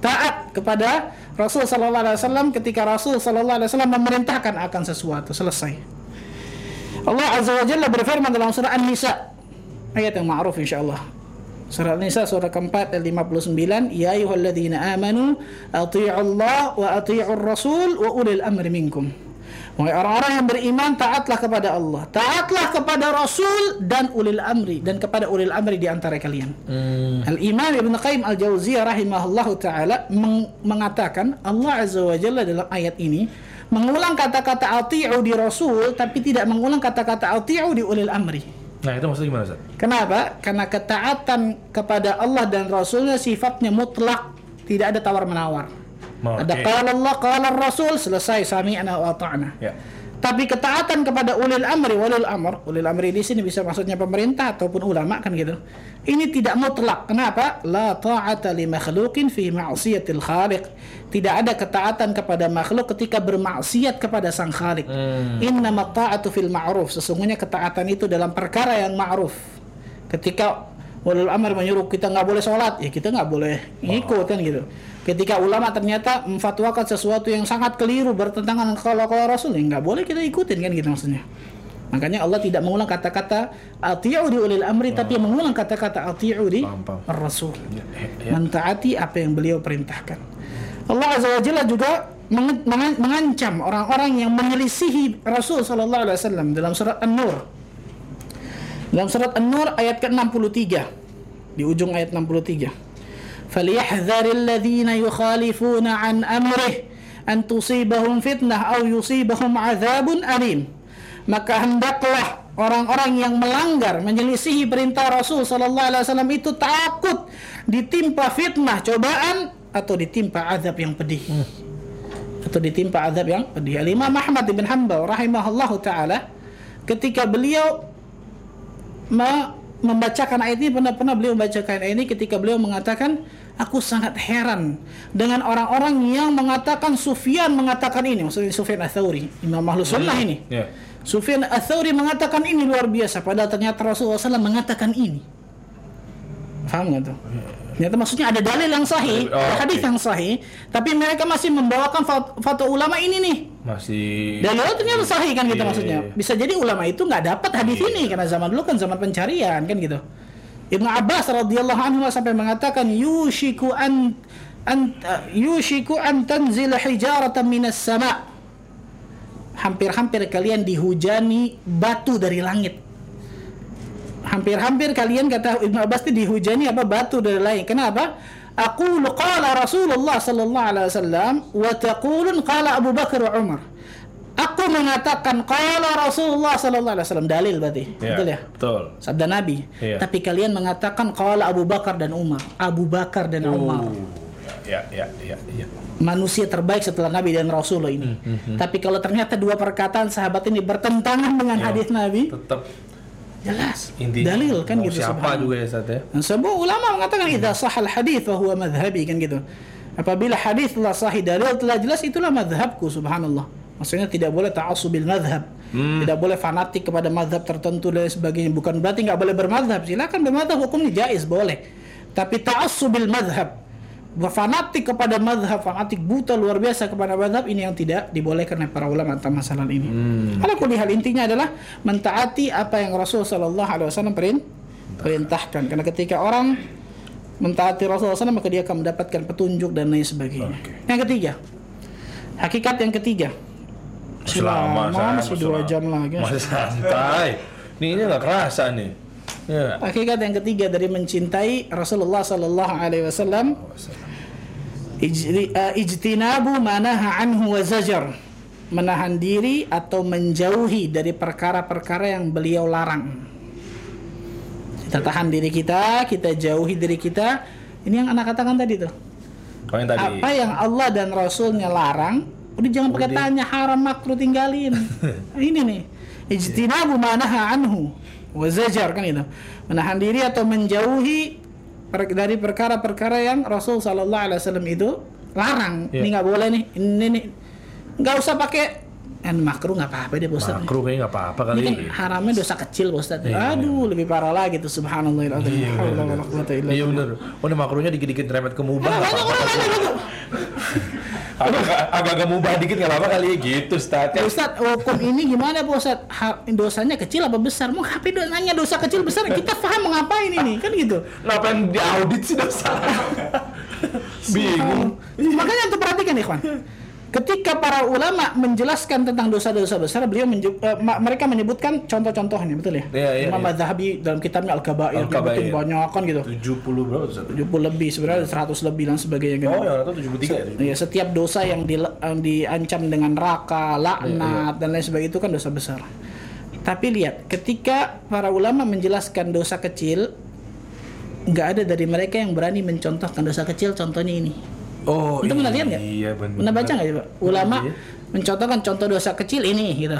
Taat kepada Rasul sallallahu alaihi wasallam ketika Rasul sallallahu alaihi wasallam memerintahkan akan sesuatu selesai. Allah azza wa jalla berfirman dalam surah An-Nisa ayat yang ma'ruf insyaallah. Surah An-Nisa surah keempat ayat 59 Ya ayuhalladzina amanu ati'u Allah wa ati'u Rasul wa ulil amri minkum Wahai orang-orang yang beriman taatlah kepada Allah taatlah kepada Rasul dan ulil amri dan kepada ulil amri di antara kalian Hmm. Al-Imam Ibn Qayyim Al-Jauziyah rahimahullahu taala meng- mengatakan Allah Azza wa Jalla dalam ayat ini mengulang kata-kata ati'u di Rasul tapi tidak mengulang kata-kata ati'u di ulil amri. Nah, itu maksudnya gimana, Ustaz? Kenapa? Karena ketaatan kepada Allah dan Rasulnya sifatnya mutlak, tidak ada tawar-menawar. Oh, Ada qala Allah, qala Rasul, selesai sami'na wa ata'na. Ya. Tapi ketaatan kepada ulil amri, walil amr, ulil amri di sini bisa maksudnya pemerintah ataupun ulama kan gitu. Ini tidak mutlak. Kenapa? La ta'ata li makhluqin fi ma'siyatil khaliq. Tidak ada ketaatan kepada makhluk ketika bermaksiat kepada sang khaliq. Hmm. Innama ta'atu fil ma'ruf. Sesungguhnya ketaatan itu dalam perkara yang ma'ruf. Ketika ulil amr menyuruh kita nggak boleh sholat, ya kita nggak boleh ngikut kan gitu. Ketika ulama ternyata memfatwakan sesuatu yang sangat keliru bertentangan kalau kalau Rasul, ya nggak boleh kita ikutin kan gitu maksudnya. Makanya Allah tidak mengulang kata-kata ati'u di ulil amri tapi mengulang kata-kata ati'u di. Rasul. Ya, ya. Mentaati apa yang beliau perintahkan. Allah Azza wa Jalla juga mengancam orang-orang yang menyelisihi Rasul sallallahu alaihi wasallam dalam surat An-Nur. Dalam surat An-Nur ayat ke-63 di ujung ayat 63. فليحذر الذين يخالفون عن أمره أن تصيبهم فتنة أو يصيبهم عذاب أليم maka hendaklah orang-orang yang melanggar menyelisihi perintah Rasul sallallahu alaihi wasallam itu takut ditimpa fitnah cobaan atau ditimpa azab yang pedih atau ditimpa azab yang pedih Al Imam Ahmad bin Hanbal rahimahullahu taala ketika beliau me- membacakan ayat ini pernah-pernah beliau membacakan ayat ini ketika beliau mengatakan aku sangat heran dengan orang-orang yang mengatakan Sufyan mengatakan ini maksudnya Sufyan Ats-Tsauri Imam Ahlus Sunnah ini Ya. Sufyan Ats-Tsauri mengatakan ini luar biasa padahal ternyata Rasulullah SAW mengatakan ini paham nggak tuh ternyata maksudnya ada dalil yang sahih Oh, ada hadis oke. yang sahih tapi mereka masih membawakan fat- fatwa ulama ini nih Masih dan lalu ternyata sahih kan gitu Iya, maksudnya. iya. Bisa jadi ulama itu nggak dapat hadis Iya. ini karena zaman dulu kan zaman pencarian kan gitu. Ibnu Abbas radhiyallahu anhu sampai mengatakan yushiku an an yushiku an tanzila hijaratan minas sama. Hampir-hampir kalian dihujani batu dari langit. Hampir-hampir kalian kata Ibnu Abbas itu dihujani apa batu dari langit. Kenapa? Aku qala Rasulullah sallallahu alaihi wasallam wa taqulun qala Abu Bakar wa Umar. Aku mengatakan qala Rasulullah sallallahu alaihi wasallam dalil berarti. Ya, Betul ya? Betul. Sabda Nabi. Iya. Tapi kalian mengatakan qala Abu Bakar dan Umar. Abu Bakar dan Umar. Oh. Ya, ya, ya, ya. Manusia terbaik setelah Nabi dan Rasulullah ini. Hmm, Tapi kalau ternyata dua perkataan sahabat ini bertentangan dengan Ya. hadis Nabi, Tetap jelas. intinya dalil kan gitu siapa juga ya, Ustaz ya. Sebuah ulama mengatakan idza sahal hadis fa huwa madhhabi kan gitu. Apabila hadis telah sahih dalil telah jelas itulah madhabku subhanallah. Maksudnya tidak boleh ta'assubil madhab. Hmm. Tidak boleh fanatik kepada madhab tertentu dan sebagainya. Bukan berarti nggak boleh bermadhab. Silakan bermadhab hukumnya jaiz boleh. Tapi ta'assubil madhab fanatik kepada madhab, fanatik buta luar biasa kepada madhab ini yang tidak dibolehkan oleh para ulama tentang masalah ini. Hmm. Kalau hal intinya adalah mentaati apa yang Rasul Shallallahu Alaihi Wasallam perin- perintahkan. Karena ketika orang mentaati Rasulullah SAW maka dia akan mendapatkan petunjuk dan lain sebagainya. Oke. Yang ketiga, hakikat yang ketiga. Selama Lama, saya masih dua jam lagi. Masih santai. Nih ini nggak kerasa nih. Ya. Hakikat yang ketiga dari mencintai Rasulullah Sallallahu Alaihi Wasallam eh, ijtinabu manaha anhu wa zajar menahan diri atau menjauhi dari perkara-perkara yang beliau larang kita tahan diri kita kita jauhi diri kita ini yang anak katakan tadi tuh yang tadi. apa yang Allah dan Rasulnya larang udah jangan pakai tanya haram makruh tinggalin ini nih ijtinabu manaha anhu wa zajar kan itu menahan diri atau menjauhi dari perkara-perkara yang Rasul Sallallahu Alaihi Wasallam itu larang Iya. ini nggak boleh nih ini nih nggak usah pakai kan makruh nggak apa-apa deh Pak Ustaz. Makruh kayaknya nggak apa-apa kali. Ini kan haramnya dosa kecil Pak Ustaz. Aduh, lebih parah lagi tuh subhanallahilazim. Iya, illa Iya bener. Oh, ini makruhnya dikit-dikit remet ke mubah. Agak-agak mubah dikit nggak apa-apa kali ya gitu, Ustaz. Pak Ustaz, hukum ini gimana Pak Ustaz? Ha- dosanya kecil apa besar? Mau HP do- nanya dosa kecil besar, kita paham ngapain ini, kan gitu. Ngapain diaudit sih dosa? Bingung. Makanya untuk perhatikan ikhwan. Ketika para ulama menjelaskan tentang dosa-dosa besar, beliau menje- eh, ma- mereka menyebutkan contoh-contohnya, betul ya? Iya, iya, Imam iya. Madhabi dalam kitabnya Al-Kabair, Al-Kabair. nyebutin banyak kan gitu. 70 berapa Ustaz? 70 lebih sebenarnya 100 lebih dan sebagainya gitu. Oh, itu 73 ya? Ya, setiap dosa yang, di, yang diancam dengan raka, laknat dan lain sebagainya itu kan dosa besar. Tapi lihat, ketika para ulama menjelaskan dosa kecil, nggak ada dari mereka yang berani mencontohkan dosa kecil. Contohnya ini. Oh, Itu pernah lihat nggak? Iya, benar. Pernah baca nggak coba? Ulama Iya. mencontohkan contoh dosa kecil ini gitu.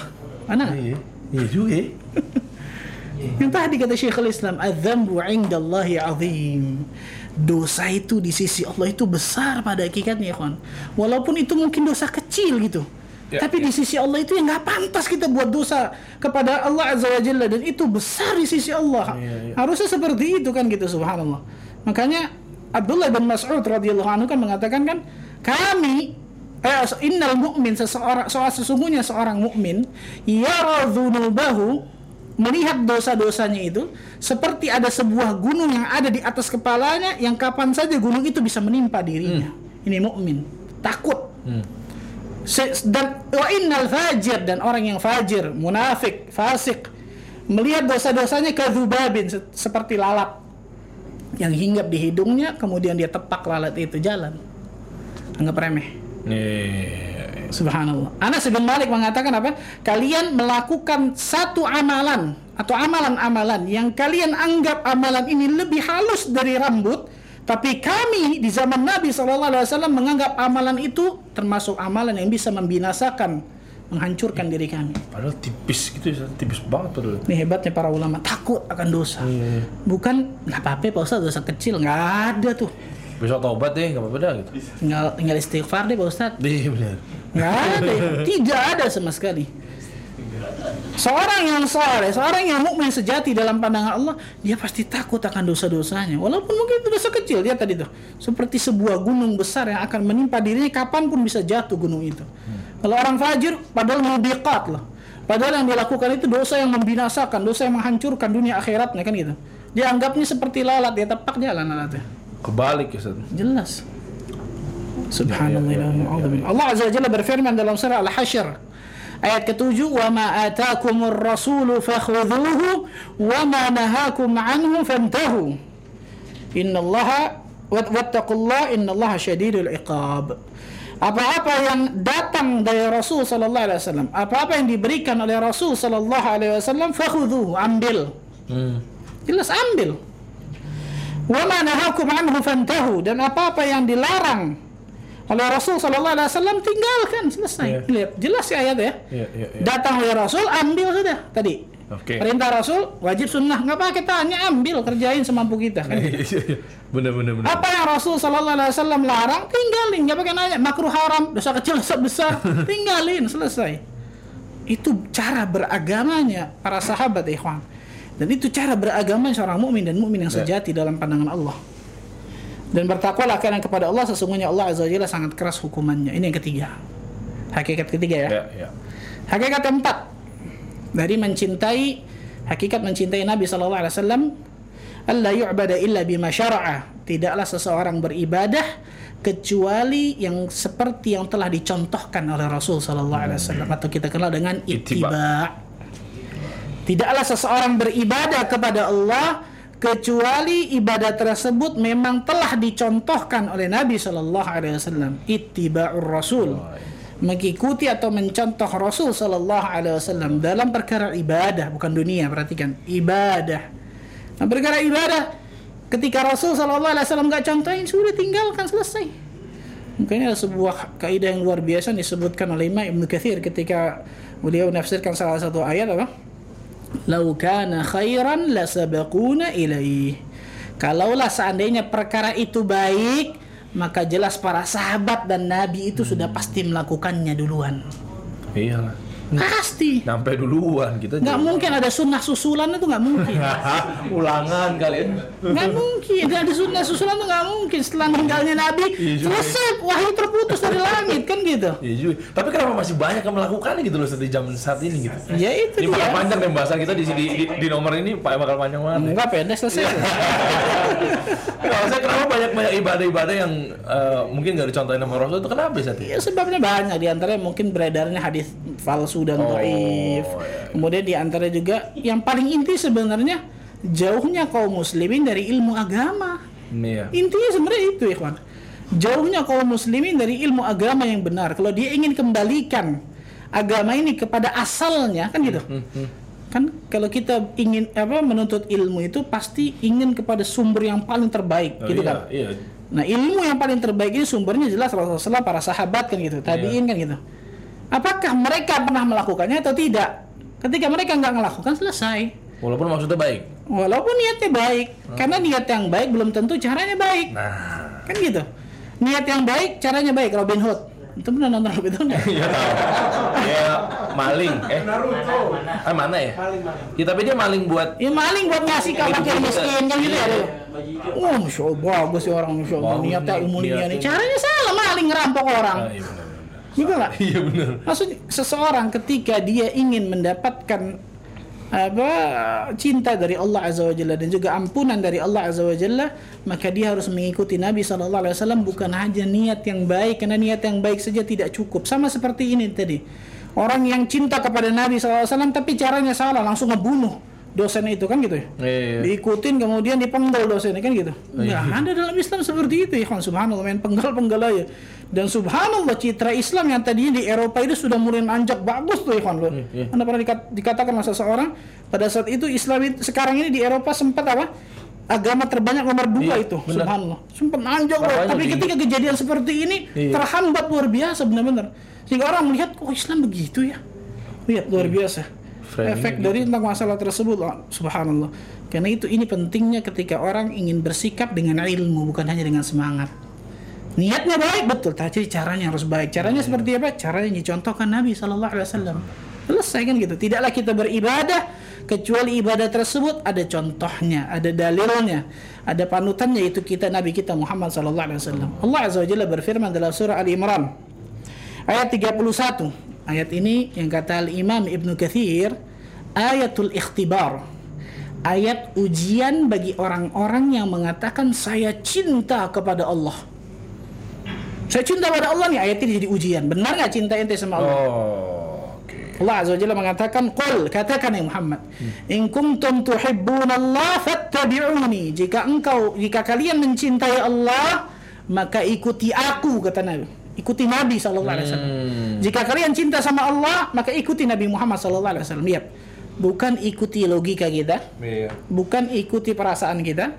Mana? Iya. Iya juga. ya. Yang tadi kata Syekhul Islam, "Adzambu 'indallahi 'azim." Dosa itu di sisi Allah itu besar pada hakikatnya, ya, kawan. Walaupun itu mungkin dosa kecil gitu. Ya, Tapi ya. di sisi Allah itu yang nggak pantas kita buat dosa kepada Allah Azza wa Jalla dan itu besar di sisi Allah. Iya, iya. Harusnya seperti itu kan gitu subhanallah. Makanya Abdullah bin Mas'ud radhiyallahu anhu kan mengatakan kan kami eh innal mu'min seseorang soal sesungguhnya seorang mukmin yara dzunubahu melihat dosa-dosanya itu seperti ada sebuah gunung yang ada di atas kepalanya yang kapan saja gunung itu bisa menimpa dirinya. Ini mukmin, takut. Se- dan wa innal fajir dan orang yang fajir, munafik, fasik melihat dosa-dosanya kadzubabin se- seperti lalat yang hinggap di hidungnya kemudian dia tepak lalat itu jalan. Anggap remeh. Nih. Subhanallah. Anas bin Malik mengatakan apa? Kalian melakukan satu amalan atau amalan-amalan yang kalian anggap amalan ini lebih halus dari rambut, tapi kami di zaman Nabi SAW menganggap amalan itu termasuk amalan yang bisa membinasakan, menghancurkan diri kami. Padahal tipis gitu ya, tipis banget padahal. Ini hebatnya para ulama takut akan dosa. Iya. Bukan nggak apa-apa Pak Ustaz dosa kecil nggak ada tuh. Besok tobat deh, nggak apa-apa dah gitu. Tinggal tinggal istighfar deh Pak Ustaz. Iya benar. Nggak ada, ya. tidak ada sama sekali. Seorang yang soleh, seorang yang mukmin sejati dalam pandangan Allah, dia pasti takut akan dosa-dosanya. Walaupun mungkin itu dosa kecil, dia tadi tuh seperti sebuah gunung besar yang akan menimpa dirinya kapan pun bisa jatuh gunung itu. Kalau orang fajir, padahal mubiqat loh. Padahal yang dilakukan itu dosa yang membinasakan, dosa yang menghancurkan dunia akhiratnya kan gitu. Dia anggapnya seperti lalat, dia tepak jalan lalatnya. Kebalik ya, Ustaz. Jelas. Subhanallah. Ya, ya, ya, ya. Allah Azza wa Jalla berfirman dalam surah Al-Hasyr ayat ketujuh wa ma atakumur rasulu fakhudhuhu wa ma nahakum anhu fantahu. Innallaha wat- wattaqullaha innallaha syadidul iqab. Apa-apa yang datang dari Rasul sallallahu alaihi wasallam apa-apa yang diberikan oleh Rasul sallallahu alaihi wasallam fakhudhuhu ambil. Hmm. jelas ambil. Wa ma nahakum anhu fantahu. Dan apa-apa yang dilarang oleh Rasul sallallahu alaihi wasallam tinggalkan selesai. Iya. Lihat, jelas ya ayat ya. Iya, iya, iya. Datang oleh Rasul ambil sudah tadi. Oke. Perintah Rasul wajib sunnah nggak pakai tanya ambil kerjain semampu kita kan. Iya, iya, iya. Bener, bener, bener. Apa yang Rasul sallallahu alaihi wasallam larang tinggalin nggak pakai nanya makruh haram dosa kecil dosa besar tinggalin selesai. Itu cara beragamanya para sahabat ikhwan. Dan itu cara beragama seorang mukmin dan mukmin yang Ya. sejati dalam pandangan Allah. Dan bertakwalah kalian kepada Allah sesungguhnya Allah azza wajalla sangat keras hukumannya. Ini yang ketiga. Hakikat ketiga ya. Ya, ya. Hakikat keempat dari mencintai hakikat mencintai Nabi sallallahu alaihi wasallam alla yu'bada illa bima syara'a. Tidaklah seseorang beribadah kecuali yang seperti yang telah dicontohkan oleh Rasul sallallahu alaihi wasallam atau kita kenal dengan ittiba. Tidaklah seseorang beribadah kepada Allah kecuali ibadah tersebut memang telah dicontohkan oleh Nabi sallallahu alaihi wasallam. Ittiba'ur Rasul mengikuti atau mencontoh Rasul Sallallahu Alaihi Wasallam dalam perkara ibadah bukan dunia perhatikan ibadah nah, perkara ibadah ketika Rasul Sallallahu Alaihi Wasallam nggak contohin sudah tinggalkan selesai Mungkin ada sebuah kaidah yang luar biasa disebutkan oleh Imam Ibnu Katsir ketika beliau menafsirkan salah satu ayat apa? Lau kana khairan lasabaquna ilaih. Kalaulah seandainya perkara itu baik, maka jelas para sahabat dan nabi itu sudah pasti melakukannya duluan. Iyalah. Pasti. Sampai duluan kita. Nggak mungkin ada sunnah susulan itu nggak mungkin. Ulangan kalian. Nggak mungkin. Nggak ada sunnah susulan itu nggak mungkin. Setelah meninggalnya Nabi, Iya selesai wahyu terputus dari langit kan gitu. Iya juga. Tapi kenapa masih banyak yang melakukannya gitu loh di zaman saat ini gitu. Ya itu Ini dia. panjang nih bahasan kita di, di, di, di nomor ini Pak bakal panjang banget. Enggak pendek selesai. Kalau saya kenapa banyak banyak ibadah-ibadah yang eh, mungkin nggak dicontohin sama Rasul itu kenapa sih? Ya sebabnya banyak di antaranya mungkin beredarnya hadis palsu dan Oh, dhaif. iya. Kemudian di antara juga yang paling inti sebenarnya jauhnya kaum muslimin dari ilmu agama. Iya. Intinya sebenarnya itu, ikhwan. Jauhnya kaum muslimin dari ilmu agama yang benar. Kalau dia ingin kembalikan agama ini kepada asalnya, kan gitu. Kan kalau kita ingin apa menuntut ilmu itu pasti ingin kepada sumber yang paling terbaik, Oh, gitu iya, kan. Iya. Nah ilmu yang paling terbaik ini sumbernya jelas Rasulullah para sahabat kan gitu, tabiin kan gitu. Apakah mereka pernah melakukannya atau tidak? Ketika mereka nggak melakukan selesai. Walaupun maksudnya baik. Walaupun niatnya baik, karena niat yang baik belum tentu caranya baik, Nah. kan gitu. Niat yang baik, caranya baik. Robin Hood, itu pernah nonton Robin Hood nggak? Iya tahu. Dia maling. Eh, Naruto. ah, mana ya? Paling. Ya, tapi dia maling buat Ya maling buat ngasih ke fakir miskin kan gitu ya. Iya. Wah, masya Allah bagus sih orang, masya Allah. Niatnya ilmu niatnya. nih. Caranya salah, maling ngerampok orang. Ah, iya benar. Gitu nggak? Iya benar. Maksudnya seseorang ketika dia ingin mendapatkan apa cinta dari Allah Azza wa Jalla dan juga ampunan dari Allah Azza wa Jalla maka dia harus mengikuti Nabi sallallahu alaihi wasallam bukan hanya niat yang baik karena niat yang baik saja tidak cukup sama seperti ini tadi orang yang cinta kepada Nabi sallallahu alaihi wasallam tapi caranya salah langsung ngebunuh dosen itu kan gitu ya? Iya. diikutin kemudian dipenggal dosennya kan gitu? Nggak ada dalam Islam seperti itu ya kan subhanallah main penggal-penggal aja. Dan subhanallah citra Islam yang tadinya di Eropa itu sudah mulai nanjak bagus tuh ya kan loh. Iya. anda pernah dikat- dikatakan masa seorang pada saat itu Islam itu, sekarang ini di Eropa sempat apa? Agama terbanyak nomor dua Iya, itu benar. subhanallah. Sempat nanjak loh. Tapi ketika kejadian seperti ini Iya. terhambat luar biasa benar-benar. Sehingga orang melihat kok Islam begitu ya? Lihat luar biasa. Framingnya efek gitu. dari tentang masalah tersebut oh, subhanallah. Karena itu ini pentingnya ketika orang ingin bersikap dengan ilmu bukan hanya dengan semangat. Niatnya baik betul. Tapi caranya harus baik. Caranya seperti apa? Caranya yang dicontohkan Nabi Shallallahu Alaihi Wasallam. Selesai kan gitu. Tidaklah kita beribadah kecuali ibadah tersebut ada contohnya ada dalilnya ada panutannya. Yaitu kita Nabi kita Muhammad Shallallahu Alaihi Wasallam. Allah Azza wa Jalla berfirman dalam surah Al Imran ayat 31 ayat ini yang kata Al-Imam Ibnu Katsir ayatul ikhtibar ayat ujian bagi orang-orang yang mengatakan saya cinta kepada Allah saya cinta pada Allah nih ayat ini jadi ujian benar nggak cinta ente sama Allah Oh, oke. Allah Azza wa Jalla mengatakan Qul katakan ya Muhammad In kuntum tuhibbun Allah fattabi'uni Jika engkau Jika kalian mencintai Allah Maka ikuti aku kata Nabi Ikuti Nabi sallallahu alaihi wasallam. Hmm. Jika kalian cinta sama Allah, maka ikuti Nabi Muhammad sallallahu alaihi wasallam. Lihat. Bukan ikuti logika kita, Iya. bukan ikuti perasaan kita,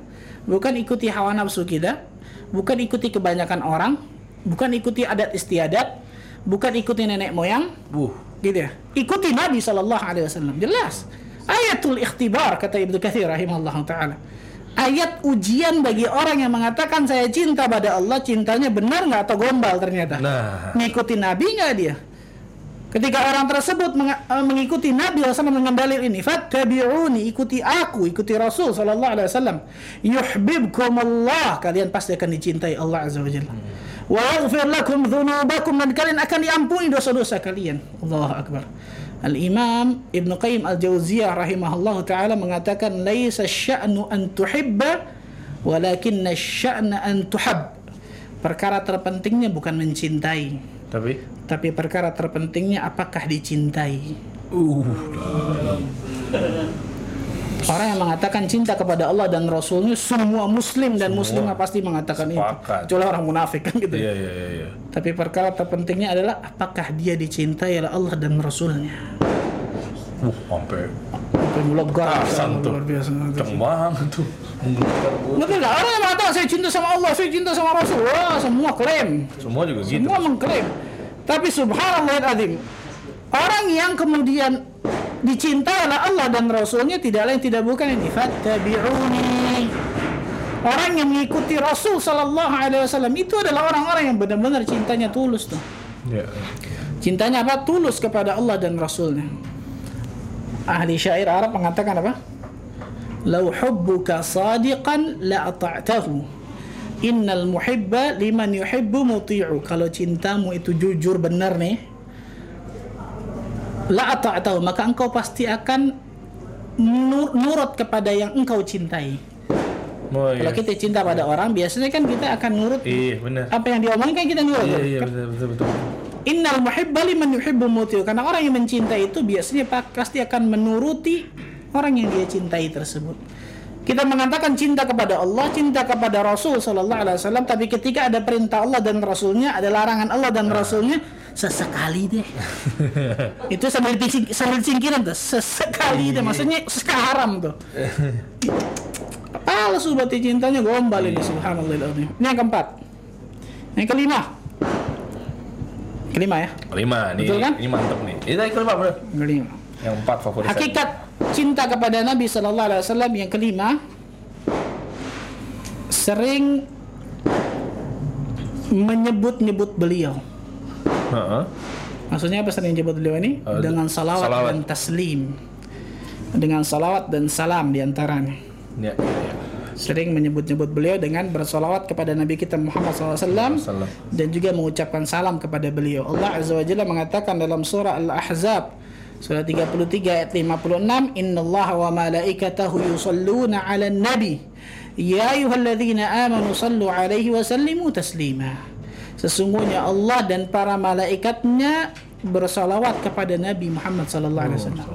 bukan ikuti hawa nafsu kita, bukan ikuti kebanyakan orang, bukan ikuti adat istiadat, bukan ikuti nenek moyang, Buh. gitu ya. Ikuti Nabi sallallahu alaihi wasallam. Jelas. Ayatul ikhtibar kata Ibnu Katsir rahimahullah taala. Ayat ujian bagi orang yang mengatakan saya cinta pada Allah, cintanya benar nggak atau gombal ternyata. Nah. Ngikuti Nabi nggak dia? Ketika orang tersebut menga- eh, mengikuti Nabi SAW dengan dalil ini, fattabi'uni, ikuti aku, ikuti Rasul sallallahu alaihi wasallam. Yuhibbukumullah, kalian pasti akan dicintai Allah Azza wa Jalla. Wa yaghfir lakum dzunubakum dan kalian akan diampuni dosa-dosa kalian. Allahu akbar. Al-Imam Ibn Qayyim Al-Jauziyah rahimahullah taala mengatakan laisa sya'nu an tuhibba walakin sya'na an tuhab. Perkara terpentingnya bukan mencintai, Tapi tapi perkara terpentingnya apakah dicintai. uh Orang yang mengatakan cinta kepada Allah dan Rasulnya semua Muslim dan Muslimah pasti mengatakan itu. Sepakat. Kecuali orang munafik kan gitu. iya iya iya iya. Tapi perkara terpentingnya adalah apakah dia dicintai oleh Allah dan Rasulnya. Uh, sampai Sampai melegar. Tasan tuh. Luar biasa. banget tuh. Nggak? Orang saya cinta sama Allah, saya cinta sama Rasul. Wah, semua klaim. Semua juga gitu. Semua mengklaim. Tapi subhanallah azim. Orang yang kemudian dicintai oleh Allah dan Rasulnya tidak lain tidak bukan ini fattabi'uni. Orang yang mengikuti Rasul sallallahu alaihi wasallam itu adalah orang-orang yang benar-benar cintanya tulus tuh. Ya. Cintanya apa? Tulus kepada Allah dan Rasulnya. Ahli syair Arab mengatakan apa? Lau hubbuka sadiqan la ata'tahu. Innal muhibba liman yuhibbu muti'u. Kalau cintamu itu jujur benar nih, la ata'tahu, maka engkau pasti akan nur- nurut kepada yang engkau cintai. Oh, iya. Kalau kita cinta pada orang, biasanya kan kita akan nurut Iya, benar. apa yang diomongin kan kita nurut. Iya, tuh. iya, betul, betul, betul. Innal muhibba liman yuhibbu mutiu. Karena orang yang mencintai itu biasanya pa- pasti akan menuruti orang yang dia cintai tersebut. Kita mengatakan cinta kepada Allah, cinta kepada Rasul Sallallahu Alaihi Wasallam, tapi ketika ada perintah Allah dan Rasulnya, ada larangan Allah dan Rasulnya, sesekali deh. itu sambil sambil singkiran tuh, sesekali deh. Maksudnya sekarang tuh. Palsu berarti cintanya gombal ini subhanallah. Ini yang keempat. Yang kelima. Kelima ya. Kelima, nih, Betul kan? ini mantep nih. Ini tadi kelima bener. Kelima. Yang empat favorit saya. Hakikat cinta kepada Nabi Sallallahu Alaihi Wasallam yang kelima sering menyebut-nyebut beliau. Heeh. Maksudnya apa sering menyebut beliau ini? Eh, Dengan salawat, salawat. dan taslim. Dengan salawat dan salam di antaranya. Ya, ya, ya. Sering menyebut-nyebut beliau dengan bersolawat kepada Nabi kita Muhammad SAW Wasallam. dan juga mengucapkan salam kepada beliau. Allah Azza wa Jalla mengatakan dalam surah Al-Ahzab surah 33 ayat 56, "Innallaha wa malaikatahu yusalluna 'alan nabi." Ya ayyuhalladzina amanu sallu 'alaihi wa sallimu taslima. Sesungguhnya Allah dan para malaikatnya bersalawat kepada Nabi Muhammad sallallahu alaihi wasallam.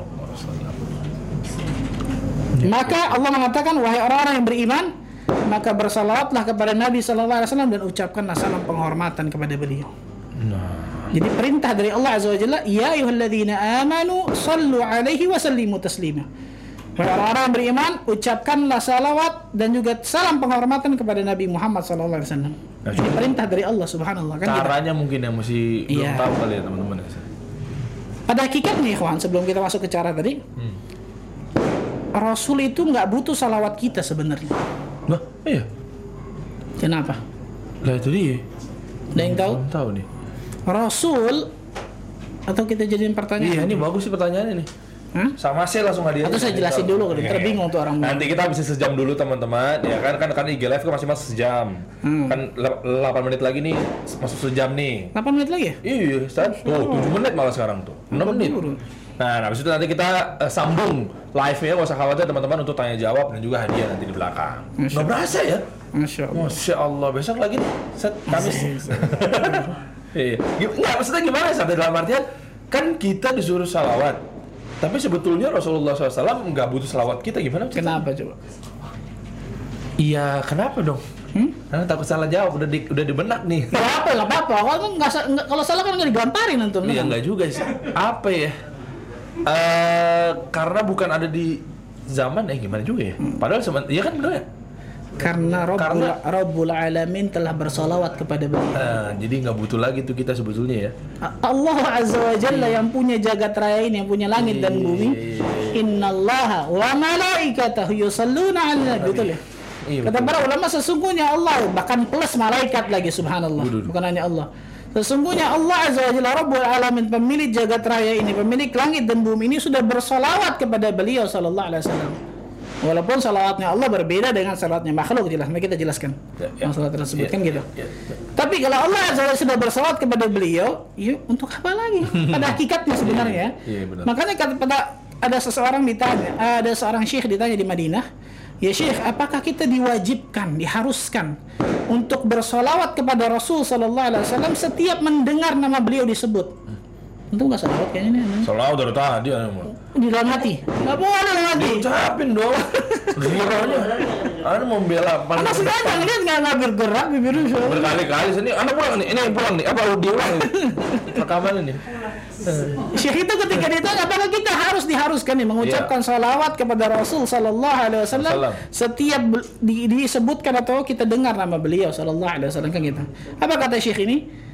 Maka Allah mengatakan wahai orang-orang yang beriman maka bersalawatlah kepada Nabi sallallahu alaihi wasallam dan ucapkanlah salam penghormatan kepada beliau. Nah, Jadi perintah dari Allah Azza wa Jalla, ya ayyuhalladzina amanu sallu alaihi wa sallimu taslima. Wahai orang-orang yang beriman, ucapkanlah salawat dan juga salam penghormatan kepada Nabi Muhammad sallallahu alaihi wasallam. Nah, Ini perintah dari Allah Subhanahu wa taala kan caranya mungkin yang mesti belum Iya. tahu kali ya teman-teman. Pada hakikatnya ikhwan, sebelum kita masuk ke cara tadi, Hmm. Rasul itu nggak butuh salawat kita sebenarnya. Nah, iya. Kenapa? Lah itu dia. Ada yang tahu? Belum tahu nih. Rasul atau kita jadiin pertanyaan? Iya, ini bagus sih pertanyaannya nih. Hah? Sama saya langsung hadiah. Atau saya jelasin dulu, kalau ntar bingung tuh orang. Nanti kita bisa sejam dulu teman-teman, ya kan kan kan IG live kan masih masih sejam. Hmm. Kan 8 menit lagi nih masuk sejam nih. 8 menit lagi ya? Iya, Ustaz. Tuh, 7 menit malah sekarang tuh. 6 menit. dulu. Nah, habis itu nanti kita eh, sambung live-nya, nggak usah khawatir teman-teman untuk tanya jawab dan juga hadiah nanti di belakang. Nggak berasa ya? Masya Allah. Masya Allah, besok lagi nih, set Kamis. Iya. Nggak, maksudnya gimana sampai dalam artian kan kita disuruh salawat, tapi sebetulnya Rasulullah SAW nggak butuh salawat kita gimana? Kenapa coba? Iya, kenapa dong? Hmm? Karena takut salah jawab, udah di, udah di benak nih. Gak apa, gak apa-apa. Kalau nggak nggak- kalau salah kan nggak digamparin nanti. Iya nggak juga sih. Apa ya? Eh karena bukan ada di zaman eh gimana juga ya? Padahal semen, iya kan bener ya? Karena Rabbul, Karena- Rabbul Alamin telah bersolawat kepada beliau. Nah, jadi nggak butuh lagi tuh kita sebetulnya ya. Allah Azza wa Jalla yang punya jagat raya ini, yang punya langit dan bumi. Innallaha wa malaikatahu yusalluna 'alan nabi. Betul ya? Iya, Kata para ulama sesungguhnya Allah bahkan plus malaikat lagi subhanallah. Bukan hanya Allah. Sesungguhnya Allah Azza wa Jalla Rabbul Alamin pemilik jagat raya ini, pemilik langit dan bumi ini sudah bersolawat kepada beliau sallallahu alaihi wasallam. Walaupun salawatnya Allah berbeda dengan salawatnya makhluk jelas, mari kita jelaskan. Ya, ya. Masalah tersebut Ya, kan gitu. ya, ya. Tapi kalau Allah sudah bersalawat kepada beliau, yuk untuk apa lagi? Pada hakikatnya sebenarnya. Iya, benar. Makanya kata pada ada seseorang ditanya, ada seorang syekh ditanya di Madinah, ya syekh, apakah kita diwajibkan, diharuskan untuk bersolawat kepada Rasul Sallallahu Alaihi Wasallam setiap mendengar nama beliau disebut? Tentu nggak salawat kayaknya ini. Salah dari tadi. Di dalam hati. Nggak boleh dalam hati. Diucapin dong. Gironya. Anu mau membela Anak sengaja ngeliat nggak nggak bergerak bibirnya. berkali-kali sini. Anu pulang nih. Ini yang pulang nih. Apa diulang nih? Rekaman ini. Syekh itu ketika ditanya apakah kita harus diharuskan nih mengucapkan salawat kepada Rasul Sallallahu Alaihi Wasallam setiap di- disebutkan atau kita dengar nama beliau Sallallahu Alaihi Wasallam kan gitu. Apa kata Syekh ini?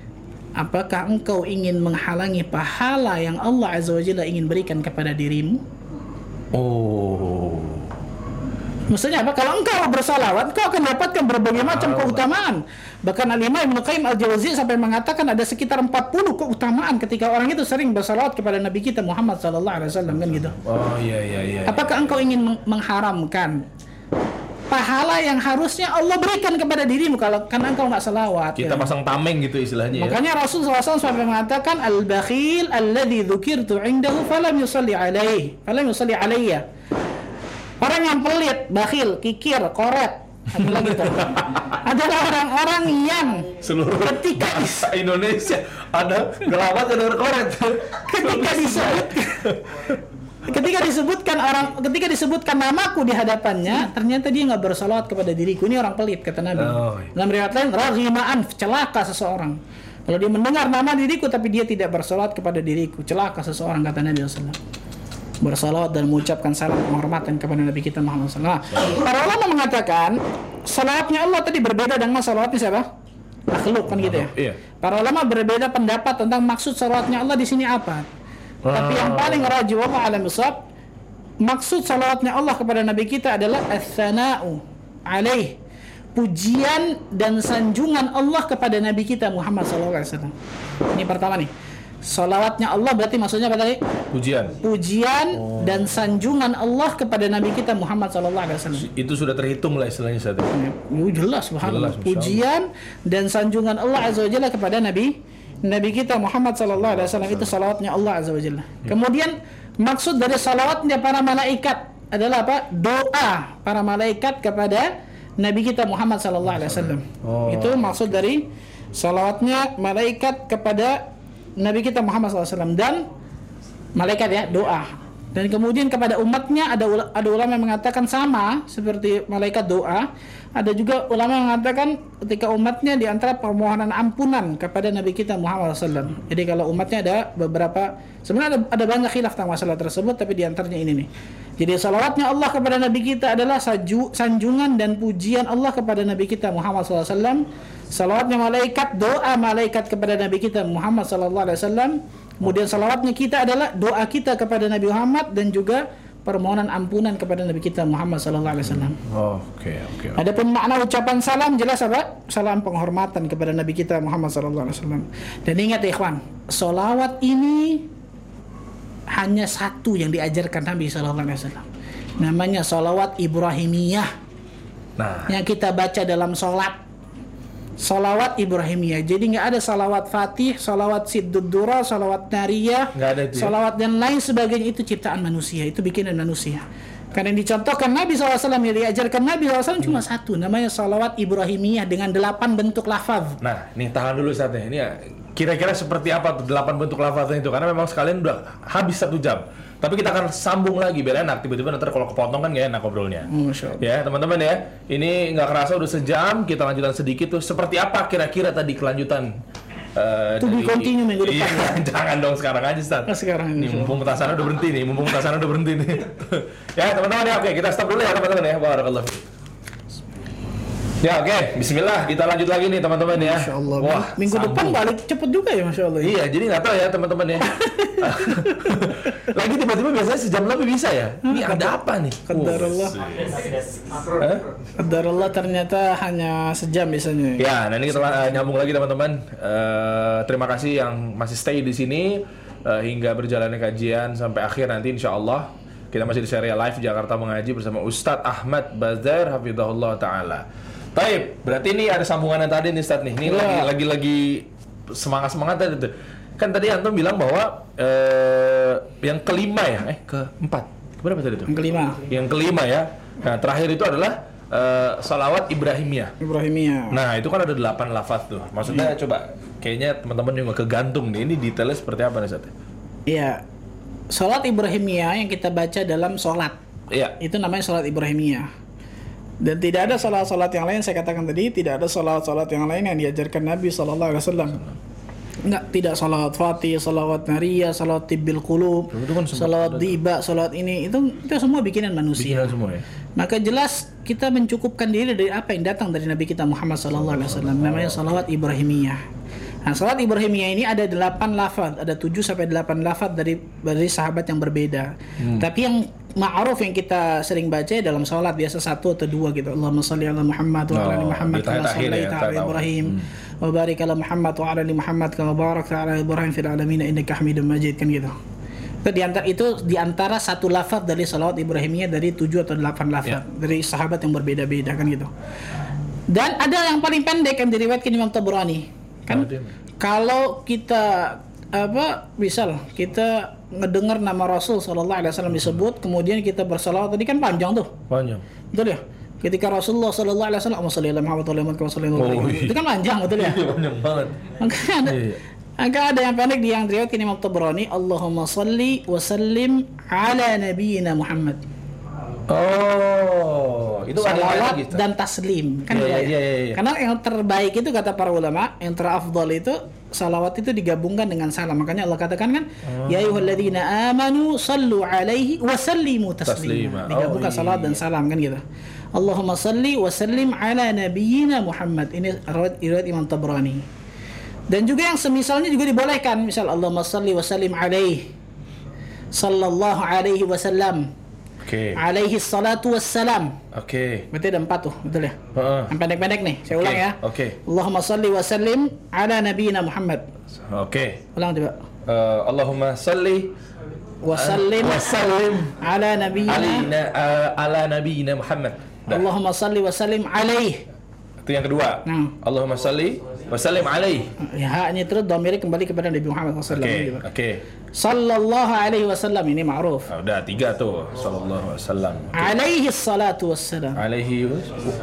Apakah engkau ingin menghalangi pahala yang Allah Azza wa Jalla ingin berikan kepada dirimu? Oh. Maksudnya apa? Kalau engkau bersalawat, engkau akan dapatkan berbagai macam keutamaan. Bahkan Al-Imam Ibnu Qayyim Al-Jauzi sampai mengatakan ada sekitar 40 keutamaan ketika orang itu sering bersalawat kepada Nabi kita Muhammad sallallahu alaihi wasallam kan gitu. Oh iya iya iya. Apakah engkau ingin meng- mengharamkan pahala yang harusnya Allah berikan kepada dirimu kalau karena engkau nggak salawat? Kita ya? pasang tameng gitu istilahnya ya. Makanya Rasul SAW sampai mengatakan al-bakhil alladhi dzukirtu indahu falam yusalli alaihi falam yusalli alayya. Orang yang pelit, bakhil, kikir, koret, ada lagi tuh. adalah orang-orang yang Seluruh ketika Indonesia ada gelabat ada koret. ketika disebut ketika disebutkan orang ketika disebutkan namaku di hadapannya ternyata dia nggak bersalawat kepada diriku ini orang pelit kata Nabi Oh, iya. dalam riwayat lain rahimaan celaka seseorang kalau dia mendengar nama diriku tapi dia tidak bersalawat kepada diriku celaka seseorang kata Nabi SAW bersalawat dan mengucapkan salam penghormatan kepada Nabi kita Muhammad SAW Nah, para ulama mengatakan salawatnya Allah tadi berbeda dengan salawatnya siapa? makhluk kan gitu ya Iya. Para ulama berbeda pendapat tentang maksud salawatnya Allah di sini apa. Tapi yang paling rajih wa alam bisawab, maksud salawatnya Allah kepada Nabi kita adalah as-sana'u alaih. Pujian dan sanjungan Allah kepada Nabi kita Muhammad SAW. Ini pertama nih. Salawatnya Allah berarti maksudnya apa tadi? Pujian. Pujian dan sanjungan Allah kepada Nabi kita Muhammad SAW. Itu sudah terhitung lah istilahnya saat itu. Ya, jelas subhanallah. Jelas, Masya Pujian dan sanjungan Allah Azza Jalla kepada Nabi Nabi kita Muhammad sallallahu alaihi wasallam itu salawatnya Allah Azza wa Jalla. Kemudian maksud dari salawatnya para malaikat adalah apa? Doa para malaikat kepada Nabi kita Muhammad sallallahu alaihi wasallam. Oh. Itu maksud dari salawatnya malaikat kepada Nabi kita Muhammad SAW dan malaikat ya doa dan kemudian kepada umatnya ada ada ulama yang mengatakan sama seperti malaikat doa. Ada juga ulama yang mengatakan ketika umatnya di antara permohonan ampunan kepada Nabi kita Muhammad SAW jadi kalau umatnya ada beberapa sebenarnya ada, ada banyak khilaf tentang masalah tersebut tapi di antaranya ini nih. Jadi salawatnya Allah kepada Nabi kita adalah saju, sanjungan dan pujian Allah kepada Nabi kita Muhammad SAW salawatnya malaikat doa malaikat kepada Nabi kita Muhammad SAW Kemudian salawatnya kita adalah doa kita kepada Nabi Muhammad dan juga permohonan ampunan kepada Nabi kita Muhammad sallallahu alaihi wasallam. Oke oke. Adapun makna ucapan salam jelas apa? Salam penghormatan kepada Nabi kita Muhammad sallallahu alaihi wasallam. Dan ingat ya ikhwan, solawat ini hanya satu yang diajarkan Nabi sallallahu alaihi wasallam. Namanya solawat Ibrahimiyah Nah, yang kita baca dalam sholat Salawat Ibrahimiyah Jadi nggak ada salawat fatih Salawat siddudura Salawat nariyah ya? Salawat dan lain sebagainya Itu ciptaan manusia Itu bikinan manusia Karena yang dicontohkan Nabi SAW Yang diajarkan Nabi SAW Cuma satu Namanya salawat Ibrahimiyah Dengan delapan bentuk lafaz nah, nih tahan dulu saatnya. Ini ya, kira-kira seperti apa tuh delapan bentuk lafaznya itu? Karena memang sekalian udah habis satu jam. Tapi kita akan sambung lagi biar enak. Tiba-tiba nanti kalau kepotong kan gak enak ngobrolnya. Masya Allah Ya teman-teman ya, ini nggak kerasa udah sejam. Kita lanjutkan sedikit tuh. Seperti apa kira-kira tadi kelanjutan? eh, To be continue minggu depan, Iya, jangan dong sekarang aja Stan. Nah, sekarang Nih, ini. mumpung petasannya udah berhenti nih, mumpung petasannya udah berhenti nih. ya teman-teman ya, oke kita stop dulu ya teman-teman ya. Barakallah. Ya oke, Bismillah kita lanjut lagi nih teman-teman ya. Masya Allah Wah, Minggu sambung. depan balik cepet juga ya Masya Allah ya. Iya, jadi nggak tahu ya teman-teman ya. Lagi tiba-tiba biasanya sejam lebih bisa ya. Ini ada apa nih? Qadarullah. Hah? Qadarullah ternyata hanya sejam biasanya Ya, nah ini kita uh, nyambung lagi teman-teman. Eh, terima kasih yang masih stay di sini eh, hingga berjalannya kajian sampai akhir nanti insya Allah. Kita masih di serial live Jakarta Mengaji bersama Ustadz Ahmad Bazar Hafizahullah Ta'ala. Taib, berarti ini ada sambungan yang tadi nih Ustadz nih. Ini Iya. lagi lagi lagi semangat-semangat tadi tuh. Kan tadi Antum bilang bahwa eh, yang kelima ya, eh keempat. Berapa tadi tuh? Yang kelima Yang kelima ya. Nah, terakhir itu adalah eh, salawat Ibrahimiyah. Ibrahimiyah Nah itu kan ada delapan lafaz tuh. Maksudnya coba kayaknya teman-teman juga kegantung nih. Ini detailnya seperti apa nih Sat? Iya. Salat Ibrahimiyah yang kita baca dalam salat. Iya. Itu namanya salat Ibrahimiyah. Dan tidak ada salat-salat yang lain saya katakan tadi tidak ada salat-salat yang lain yang diajarkan Nabi sallallahu alaihi wasallam. Enggak, tidak salawat fatih, salawat nariyah, salawat tibbil qulub, kan salawat diba, salawat ini itu itu semua bikinan manusia. Bikinan semua ya. Maka jelas kita mencukupkan diri dari apa yang datang dari Nabi kita Muhammad sallallahu alaihi wasallam namanya salawat Ibrahimiyah. Nah, salat Ibrahimiyah ini ada 8 lafaz, ada 7 sampai 8 lafaz dari dari sahabat yang berbeda. Hmm. Tapi yang ma'ruf yang kita sering baca dalam salat biasa satu atau dua gitu. Allahumma shalli ala Muhammad wa ala Oh, Muhammad kama tahiyat-tahiyat ya, shallaita ala. Ibrahim wa barik ala Muhammad wa ala Muhammad kama barakta ala Ibrahim fil alamin innaka Hamidum Majid kan gitu. Itu di antara itu di antara satu lafaz dari salawat Ibrahimiyah dari 7 atau 8 lafaz Ya. dari sahabat yang berbeda-beda kan gitu. Dan ada yang paling pendek yang diriwayatkan Imam Tabrani. Kan Oh, kalau kita apa misal kita ngedengar nama Rasul Shallallahu Alaihi Wasallam disebut kemudian kita bersalawat tadi kan panjang tuh Panjang. betul ya ketika Rasulullah Shallallahu Alaihi Wasallam "Allahumma shalli ala Muhammad Oh, Ibrahim." iya. itu kan panjang betul ya Iya, panjang banget. maka ada Iya. maka ada yang pendek di yang diriwayatkan Imam Tabrani Allahumma salli wa sallim ala nabiyyina Muhammad Oh, itu ada salawat. Ustaz. dan taslim kan Iya, dua iya, ya? iya, iya. karena yang terbaik itu kata para ulama yang terafdol itu salawat itu digabungkan dengan salam makanya Allah katakan kan Oh. ya ayyuhalladzina amanu sallu alaihi wa sallimu taslima Taslima. digabungkan Oh, salawat iya. dan salam kan gitu Allahumma salli wa sallim ala nabiyyina Muhammad ini riwayat, riwayat Imam Tabrani dan juga yang semisalnya juga dibolehkan misal Allahumma salli wa sallim alaihi sallallahu alaihi wasallam Oke. alaihi salatu wassalam Oke. Berarti ada empat tuh, betul ya? Yang pendek-pendek nih, saya ulang Oke, ya. oke. Allahumma salli wa sallim ala nabiyina Muhammad. Oke. Ulang coba. Eh, Allahumma salli Wa sallim wa sallim ala nabiyina. alina eh, ala nabiyina Muhammad. Dah. Allahumma salli wa sallim alaih. Itu yang kedua. Nah. Allahumma salli wa sallim alaihi. Ya, haknya terus domir kembali kepada Nabi Muhammad SAW. Oke. gitu. Oke. Sallallahu alaihi wasallam ini ma'ruf. Ah, udah tiga tuh. Sallallahu alaihi wasallam. Alaihi salatu wassalam. Alaihi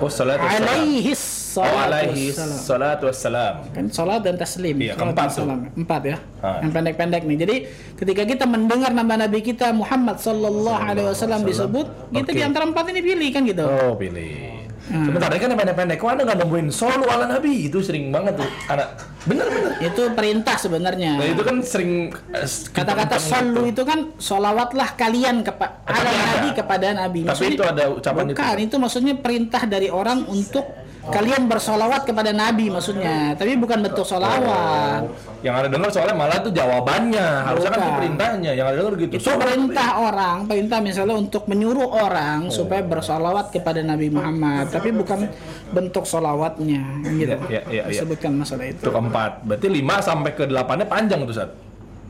wassalatu wassalam. Alaihi Oh, salatu alaihi wassalam. salatu wassalam. kan salat dan taslim Iya, Salat keempat salam. empat ya Ah. yang pendek-pendek nih jadi ketika kita mendengar nama nabi kita Muhammad sallallahu alaihi wasallam disebut kita Oke. di antara empat ini pilih kan gitu Oh, pilih. Hmm. Sebentar, ini kan yang pendek-pendek. Kok anda nggak nemuin solo ala nabi? Itu sering banget tuh. Anak. Bener-bener. itu perintah sebenarnya Nah, itu kan sering eh, kata-kata sallu gitu. itu kan solawatlah kalian kepada ala nabi kepada nabi Tapi itu ada ucapan itu. bukan itu maksudnya perintah dari orang untuk kalian bersolawat kepada nabi maksudnya tapi bukan bentuk solawat Oh, yang ada dengar soalnya malah tuh jawabannya. Harusnya kan itu perintahnya. Yang ada dengar gitu. itu perintah orang perintah misalnya untuk menyuruh orang supaya bersolawat kepada Nabi Muhammad tapi bukan bentuk solawatnya kan gitu Iya, iya, iya, iya. disebutkan masalah itu Itu keempat. Berarti 5 sampai ke 8-nya panjang tuh, Sat.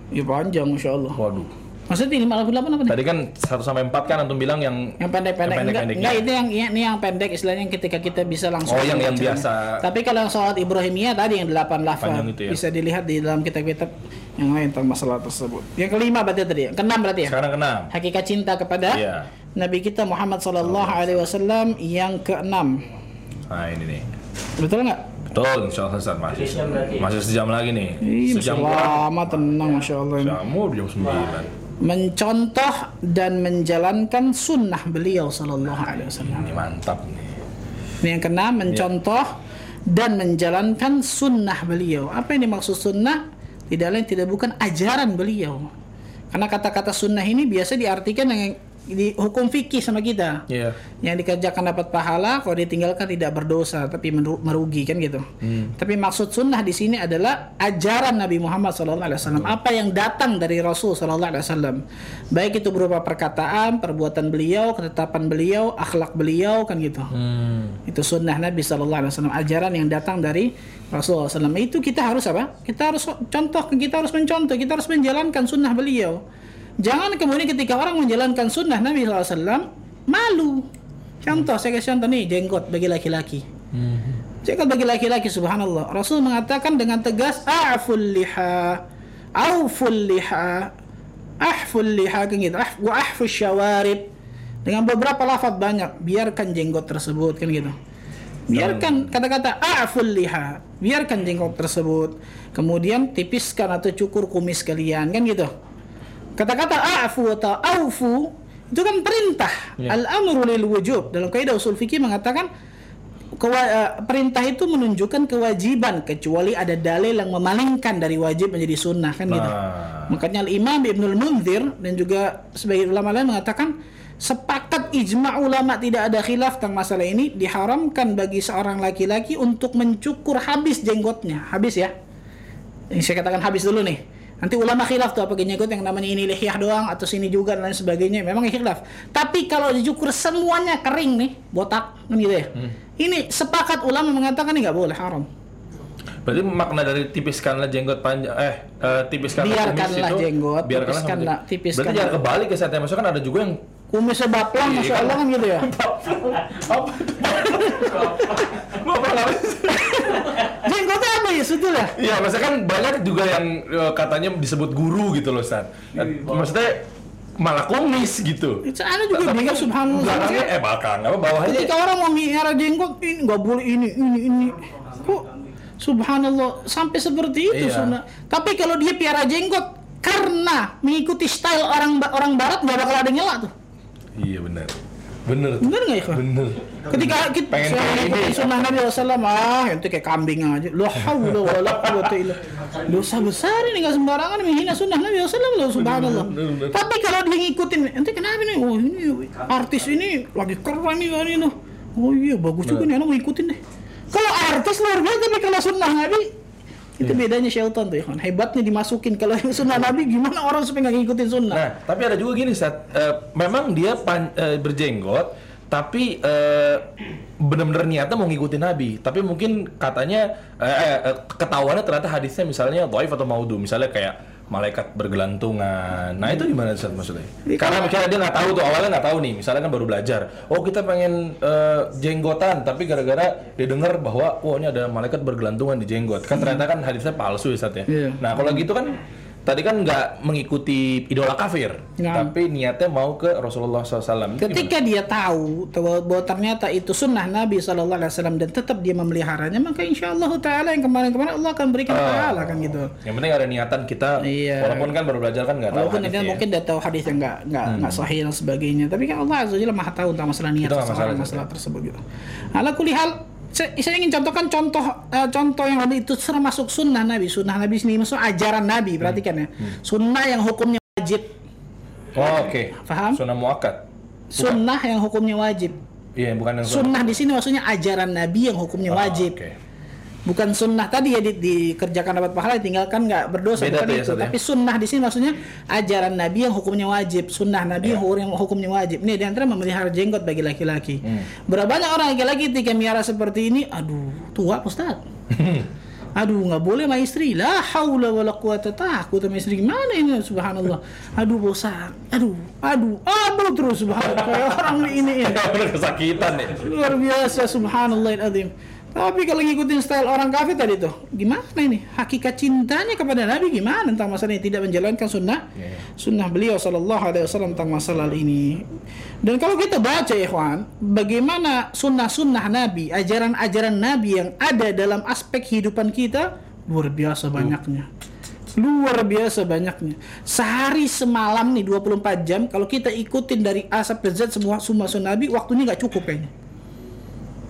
ya panjang masya Allah Waduh. Maksudnya lima lagu delapan apa nih Tadi kan 1 sampai 4 kan antum bilang yang yang pendek-pendek Yang enggak, pendek-pendeknya. enggak itu yang ini yang pendek istilahnya yang ketika kita bisa langsung Oh, yang- yang biasa. tapi kalau yang sholat Ibrahimiyah tadi yang delapan itu ya. bisa dilihat di dalam kitab-kitab yang lain tentang masalah tersebut yang kelima berarti tadi ya keenam berarti ya sekarang keenam. hakikat cinta kepada Iya. Nabi kita Muhammad Sallallahu Alaihi Wasallam yang keenam Nah, ini nih. betul nggak? Betul, insya Allah Ustaz. masih masih sejam lagi nih. Ih, Sejam lama tenang masya Allah ini. Jamu jam 9. Mencontoh dan menjalankan sunnah beliau Sallallahu Alaihi Wasallam. Ini mantap nih. Ini yang keenam mencontoh dan menjalankan sunnah beliau. Apa yang dimaksud sunnah? Tidak lain tidak bukan ajaran beliau. Karena kata-kata sunnah ini biasa diartikan dengan di hukum fikih sama kita. Iya. Yang dikerjakan dapat pahala, kalau ditinggalkan tidak berdosa, tapi meru- merugi kan gitu. Tapi maksud sunnah di sini adalah ajaran Nabi Muhammad SAW. Apa yang datang dari Rasul SAW. Baik itu berupa perkataan, perbuatan beliau, ketetapan beliau, akhlak beliau kan gitu. Hmm. Itu sunnah Nabi SAW. Ajaran yang datang dari Rasulullah SAW. Itu kita harus apa? Kita harus contoh, kita harus mencontoh, kita harus menjalankan sunnah beliau. Jangan kemudian ketika orang menjalankan sunnah Nabi SAW malu. Contoh, saya kasih contoh nih, jenggot bagi laki-laki. Jenggot bagi laki-laki, subhanallah. Rasul mengatakan dengan tegas, a'ful liha, auful liha, ahful liha, gitu, ah, wa ahful syawarib. Dengan beberapa lafaz banyak, biarkan jenggot tersebut, kan gitu. Biarkan kata-kata a'ful liha, biarkan jenggot tersebut. Kemudian tipiskan atau cukur kumis kalian, kan gitu. Kata-kata a'fu atau aufu itu kan perintah. Ya. Al-amru lil wujub. Dalam kaidah usul fikih mengatakan kewa- eh, perintah itu menunjukkan kewajiban kecuali ada dalil yang memalingkan dari wajib menjadi sunnah kan gitu. Nah. Makanya Al-Imam Ibnul Munzir dan juga sebagai ulama lain mengatakan sepakat ijma ulama tidak ada khilaf tentang masalah ini diharamkan bagi seorang laki-laki untuk mencukur habis jenggotnya. Habis ya. Yang saya katakan habis dulu nih. Nanti ulama khilaf tuh apa jenggot yang namanya ini lihyah doang atau sini juga dan lain sebagainya. Memang khilaf. Tapi kalau dicukur semuanya kering nih, botak kan gitu ya. Hmm. Ini sepakat ulama mengatakan ini nggak boleh haram. Berarti makna dari tipiskanlah jenggot panjang eh, eh, tipiskanlah kumis Biarkanlah itu jenggot, biarkanlah tipiskanlah- jenggot. tipiskanlah. Berarti jangan kebalik ya saya maksudnya kan ada juga yang Kumisnya baplang, masya kan? Allah kan gitu ya. apa apa Jenggotnya apa ya sebetulnya? Iya, maksudnya kan banyak juga yang eh, katanya disebut guru gitu loh, Stan. Maksudnya malah kumis gitu. Itu ana juga bingung subhanallah. Belakangnya eh belakang apa bawahnya Ketika orang mau miara jenggot ini nggak boleh ini ini ini. Kok subhanallah sampai seperti itu Iya. sunnah. Tapi kalau dia piara jenggot karena mengikuti style orang orang barat nggak bakal ada nyela tuh. Iya benar. Bener. Bener nggak ya? Ikhwan? Bener. Ketika kita Pengen saya mengikuti ini. sunnah Nabi SAW, ah itu kayak kambing aja. Loh, haula wala quwata illa Dosa besar ini nggak sembarangan menghina sunnah Nabi loh, subhanallah. bener, bener. Tapi kalau dia ngikutin, ente kenapa nih? Oh ini artis ini lagi keren nih kan ini. Oh iya bagus juga nih, anak mau ikutin deh. Kalau artis luar biasa, tapi kalau sunnah Nabi itu Iya. bedanya Syaitan tuh, Ikhwan. Hebatnya dimasukin. Kalau yang sunnah Nabi gimana orang supaya nggak ngikutin sunnah? Nah, tapi ada juga gini, Sat. Eh, memang dia pan- eh, berjenggot, tapi eh, benar-benar niatnya mau ngikutin Nabi. Tapi mungkin katanya eh, eh, ketahuannya ternyata hadisnya misalnya dhaif atau maudhu, misalnya kayak malaikat bergelantungan. Nah, itu gimana Sat maksudnya? Karena misalnya dia nggak tahu tuh awalnya nggak tahu nih, misalnya kan baru belajar. Oh, kita pengen eh, jenggotan, tapi gara-gara dia dengar bahwa oh ini ada malaikat bergelantungan di jenggot. Kan ternyata kan hadisnya palsu ya Sat ya. Iya. Nah, kalau gitu kan tadi kan nggak mengikuti idola kafir, Nah. tapi niatnya mau ke Rasulullah SAW. Ketika dia tahu bahwa, bahwa ternyata itu sunnah Nabi Wasallam dan tetap dia memeliharanya, maka insya Allah Taala yang kemarin-kemarin Allah akan berikan Ah. pahala kan gitu. Yang penting ada niatan kita, Iya. walaupun kan baru belajar kan nggak tahu Walaupun dia ya. mungkin dia tahu hadis yang nggak nggak nggak sahih dan sebagainya, tapi kan Allah Azza Jalla maha tahu tentang masalah niat seseorang masalah, masalah tersebut gitu. Ala kulli hal saya, saya ingin contohkan contoh eh, contoh yang tadi itu termasuk sunnah Nabi, sunnah Nabi sini maksud ajaran Nabi, Hmm. perhatikan ya. Sunnah yang hukumnya wajib, Oh, Oke. Paham? Sunnah muakkad. sunnah yang hukumnya wajib. Iya, bukan yang Sunnah di sini maksudnya ajaran Nabi yang hukumnya Oh, wajib. Oke. Bukan sunnah tadi ya di- dikerjakan dapat pahala ditinggalkan nggak berdosa Beda bukan ya, itu. Ya? Tapi sunnah di sini maksudnya ajaran Nabi yang hukumnya wajib, sunnah Nabi yang hukum- hukumnya wajib. Ini di antara memelihara jenggot bagi laki-laki. Hmm. Berapa banyak orang laki-laki ketika miara seperti ini, aduh tua Ustaz. Aduh nggak boleh sama istri lah haula wala quwata takut sama istri gimana ini subhanallah aduh bosan aduh aduh aduh terus subhanallah kayak orang ini ini Udah kesakitan nih. luar biasa subhanallah azim tapi kalau ngikutin style orang kafir tadi tuh gimana ini? Hakikat cintanya kepada Nabi gimana tentang masalah ini? Tidak menjalankan sunnah Iya. sunnah beliau sallallahu alaihi wasallam tentang masalah ini. Dan kalau kita baca ikhwan bagaimana sunnah-sunnah Nabi ajaran-ajaran Nabi yang ada dalam aspek kehidupan kita luar biasa banyaknya. Luar biasa banyaknya. Sehari semalam nih 24 jam kalau kita ikutin dari A sampai Z semua semua sunnah Nabi waktunya nggak cukup kayaknya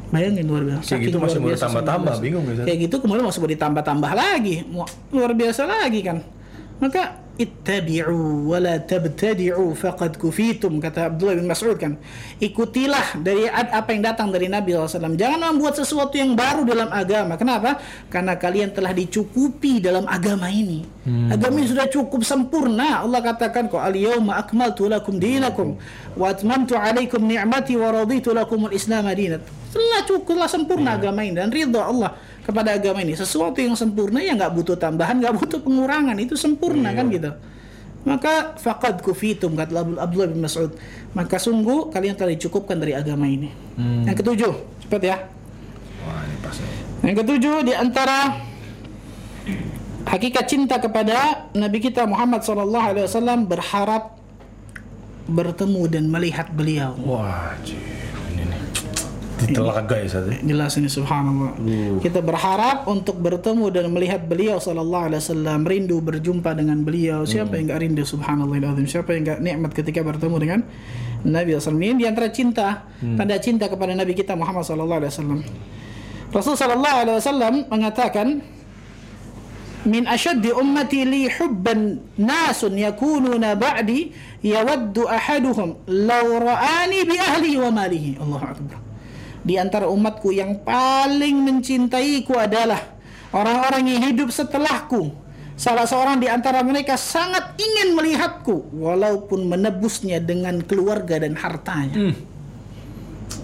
bayangin luar biasa. Kayak gitu masih mau ditambah-tambah, bingung Ustaz? kayak gitu kemudian masih mau ditambah-tambah lagi. Luar biasa lagi kan. Maka ittabi'u wa la tabtadi'u faqad kufitum kata Abdullah bin Mas'ud kan. Ikutilah dari apa yang datang dari Nabi SAW jangan membuat sesuatu yang baru dalam agama. Kenapa? Karena kalian telah dicukupi dalam agama ini agama ini sudah cukup sempurna Allah katakan kok al yauma akmaltu lakum dinakum wa atmamtu alaikum ni'mati wa raditu lakum al-islam dinan telah cukup telah sempurna agama ini dan ridha Allah kepada agama ini. Sesuatu yang sempurna ya nggak butuh tambahan nggak butuh pengurangan. Itu sempurna kan gitu. Maka faqad kufitum kata Abdul- Abdullah bin Mas'ud. Maka sungguh kalian telah dicukupkan dari agama ini. Yang ketujuh cepat ya. Wah, ini pas nih. yang ketujuh di antara hakikat cinta kepada Nabi kita Muhammad SAW berharap bertemu dan melihat beliau. Wah. Ini nih. Ya, Sat. ya? jelas ini subhanallah. Kita berharap untuk bertemu dan melihat beliau sallallahu alaihi wasallam rindu berjumpa dengan beliau. Siapa yang enggak rindu subhanallah siapa yang enggak nikmat ketika bertemu dengan Nabi SAW ini di antara cinta tanda cinta kepada Nabi kita Muhammad sallallahu alaihi wasallam. Rasul sallallahu alaihi wasallam mengatakan min ashaddi ummati li hubban nasun yakununa ba'di yawaddu ahaduhum law ra'ani bi ahli wa malihi Allahu akbar di antara umatku yang paling mencintaiku adalah orang-orang yang hidup setelahku salah seorang di antara mereka sangat ingin melihatku walaupun menebusnya dengan keluarga dan hartanya. Hmm.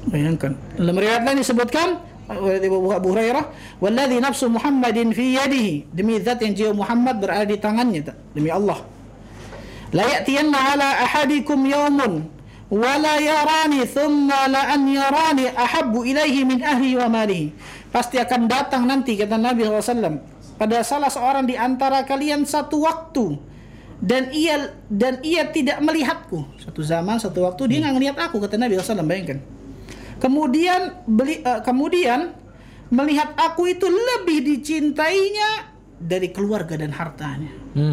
Bayangkan. Dalam riwayat lain disebutkan Abu Hurairah, "Walladzi nafsu Muhammadin fi yadihi." Demi zat yang jiwa Muhammad berada di tangannya, demi Allah. La ya'tiyanna ala ahadikum yawmun wa la yarani thumma la an yarani ahabbu ilaihi min ahli wa malihi. Pasti akan datang nanti kata Nabi SAW pada salah seorang di antara kalian satu waktu dan ia dan ia tidak melihatku satu zaman satu waktu dia nggak ngelihat aku kata Nabi SAW bayangkan kemudian beli eh, kemudian melihat aku itu lebih dicintainya dari keluarga dan hartanya Hmm.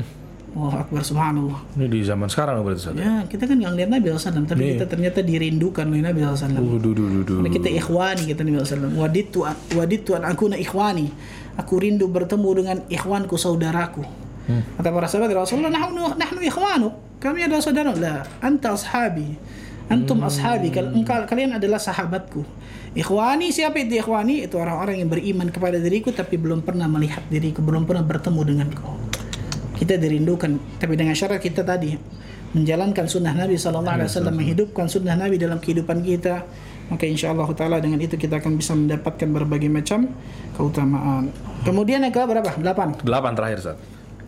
Wah akbar subhanallah Ini di zaman sekarang berarti Ustaz? Ya, kita kan nggak ngeliat Nabi SAW, tapi Iya. kita ternyata dirindukan oleh Nabi SAW. Duh, duh, duh, duh, duh. Karena kita ikhwani kata Nabi SAW. Waditu waditu an akuna ikhwani. Aku rindu bertemu dengan ikhwanku saudaraku. Hmm. Kata para sahabat Rasulullah, nahnu nahnu ikhwanu. Kami adalah saudara. La, anta ashabi. Antum Hmm. ashabi. Kalian adalah sahabatku. Ikhwani siapa itu ikhwani? Itu orang-orang yang beriman kepada diriku tapi belum pernah melihat diriku, belum pernah bertemu denganku. Kita dirindukan, tapi dengan syarat kita tadi menjalankan sunnah Nabi Sallallahu Alaihi Wasallam, menghidupkan sunnah Nabi dalam kehidupan kita, maka insya Allah Taala dengan itu kita akan bisa mendapatkan berbagai macam keutamaan. Kemudian yang ke berapa? Delapan. Delapan terakhir Ustaz.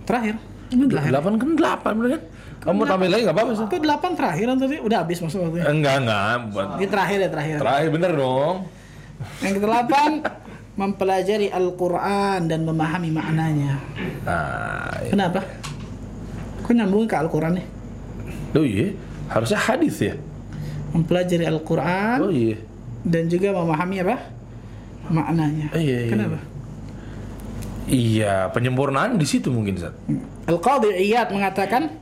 Terakhir. Ini terakhir. Delapan kan delapan kan? Kamu tambahin lagi nggak apa-apa Ustaz? Itu delapan terakhir tadi udah habis maksudnya. Enggak, enggak. Buat Ini terakhir ya terakhir. terakhir bener dong. Yang kedelapan mempelajari Al-Quran dan memahami maknanya. Nah, Kenapa? Kok nyambung ke Al-Quran nih? oh iya. Harusnya hadis ya. Mempelajari Al-Quran Oh iya. dan juga memahami apa maknanya. Oh, iya, iya. Kenapa? Iya, penyempurnaan di situ mungkin Ustaz. Al Qadhi Iyad mengatakan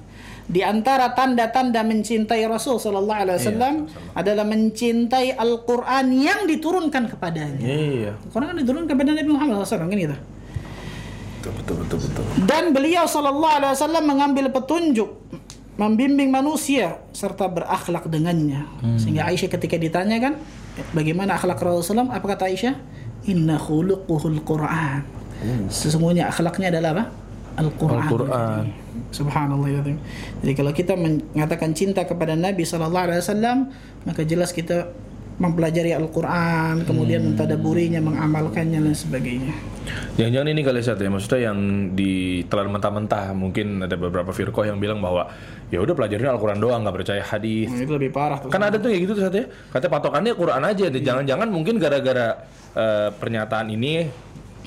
di antara tanda-tanda mencintai Rasul Sallallahu Alaihi Wasallam adalah mencintai Al-Quran yang diturunkan kepadanya. Iya. Al-Quran kan diturunkan kepada Nabi Muhammad SAW kan gitu. Betul betul betul betul. Dan beliau Sallallahu Alaihi Wasallam mengambil petunjuk, membimbing manusia serta berakhlak dengannya. Sehingga Aisyah ketika ditanya kan, bagaimana akhlak Rasulullah SAW? Apa kata Aisyah? Inna khuluquhul Quran. Sesungguhnya akhlaknya adalah apa? Al-Quran. Al-Quran. Subhanallah ya. Jadi kalau kita mengatakan cinta kepada Nabi Sallallahu Alaihi Wasallam, maka jelas kita mempelajari Al-Quran, kemudian mentadaburinya, mengamalkannya dan sebagainya. Jangan-jangan ini kali Ustaz ya, maksudnya yang ditelan mentah-mentah mungkin ada beberapa firqah yang bilang bahwa ya udah pelajarin Al-Quran doang nggak percaya hadis. Nah, itu lebih parah tuh. Kan ada tuh kayak gitu tuh Ustaz ya. Katanya patokannya Quran aja deh. Jangan-jangan mungkin gara-gara eh, pernyataan ini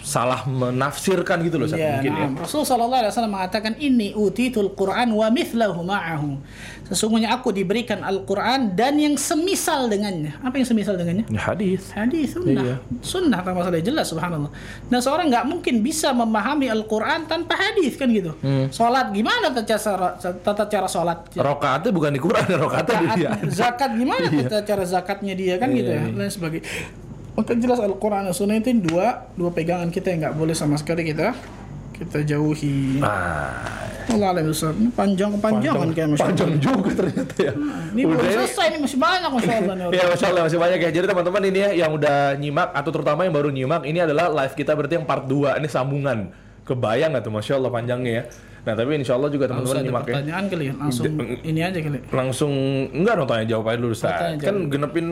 salah menafsirkan gitu loh Ustaz Ya, mungkin ya. nah, Rasul sallallahu alaihi wasallam mengatakan ini utitul Quran wa mithlahu ma'ahu. Sesungguhnya aku diberikan Al-Quran dan yang semisal dengannya. Apa yang semisal dengannya? Ya, hadis. Hadis sunnah. Iya. Sunnah tanpa masalah jelas subhanallah. Nah, seorang nggak mungkin bisa memahami Al-Quran tanpa hadis kan gitu. Hmm. Sholat gimana tata cara tata cara sholat? Rokaatnya bukan di Quran, rokaatnya di dia. Zakat, zakat gimana tata cara zakatnya dia kan Iya, gitu ya iya. dan sebagainya. Maka jelas Al-Quran dan Sunnah itu dua dua pegangan kita yang nggak boleh sama sekali kita kita jauhi. Ah, Allah alam besar. Ini panjang kepanjangan kayak masya Allah. panjang juga ternyata ya. Ini belum selesai ini masih banyak masya Allah. nih orang. Ya Masya Allah masih banyak ya Jadi teman-teman ini ya Yang udah nyimak Atau terutama yang baru nyimak Ini adalah live kita berarti yang part 2 Ini sambungan Kebayang gak tuh Masya Allah panjangnya ya Nah tapi insya Allah juga Nggak teman-teman nyimak ya pertanyaan kali ya. Langsung ini aja kali. Langsung Enggak dong tanya jawab aja dulu Ustaz jawab. Kan genepin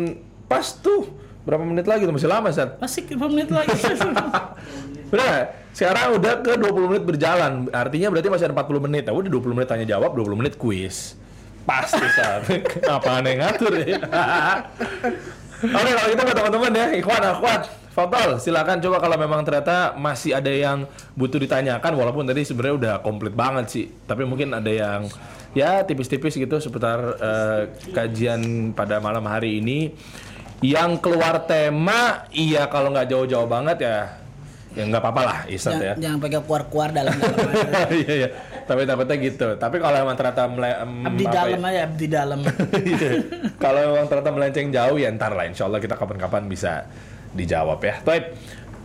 Pas tuh Berapa menit lagi tuh? Masih lama Ustaz Masih berapa menit lagi? Udah Sekarang udah ke 20 menit berjalan. Artinya berarti masih ada 40 menit. Nah udah 20 menit tanya jawab 20 menit kuis. Pas Ustaz Apa aneh ngatur ya? Oke kalau gitu buat teman-teman ya Ikhwan akhwat Fadal silakan. Coba kalau memang ternyata masih ada yang butuh ditanyakan walaupun tadi sebenarnya udah komplit banget sih tapi mungkin ada yang ya tipis-tipis gitu seputar eh, kajian pada malam hari ini yang keluar tema iya kalau nggak jauh-jauh banget ya ya nggak apa-apa lah Isat ya. jangan, pakai kuar-kuar dalam iya iya. Tapi takutnya gitu. Tapi kalau emang ternyata mele- abdi apa dalam ya? aja abdi dalam. Iya. kalau emang ternyata melenceng jauh ya ntar lah. Insya Allah kita kapan-kapan bisa dijawab ya. Baik.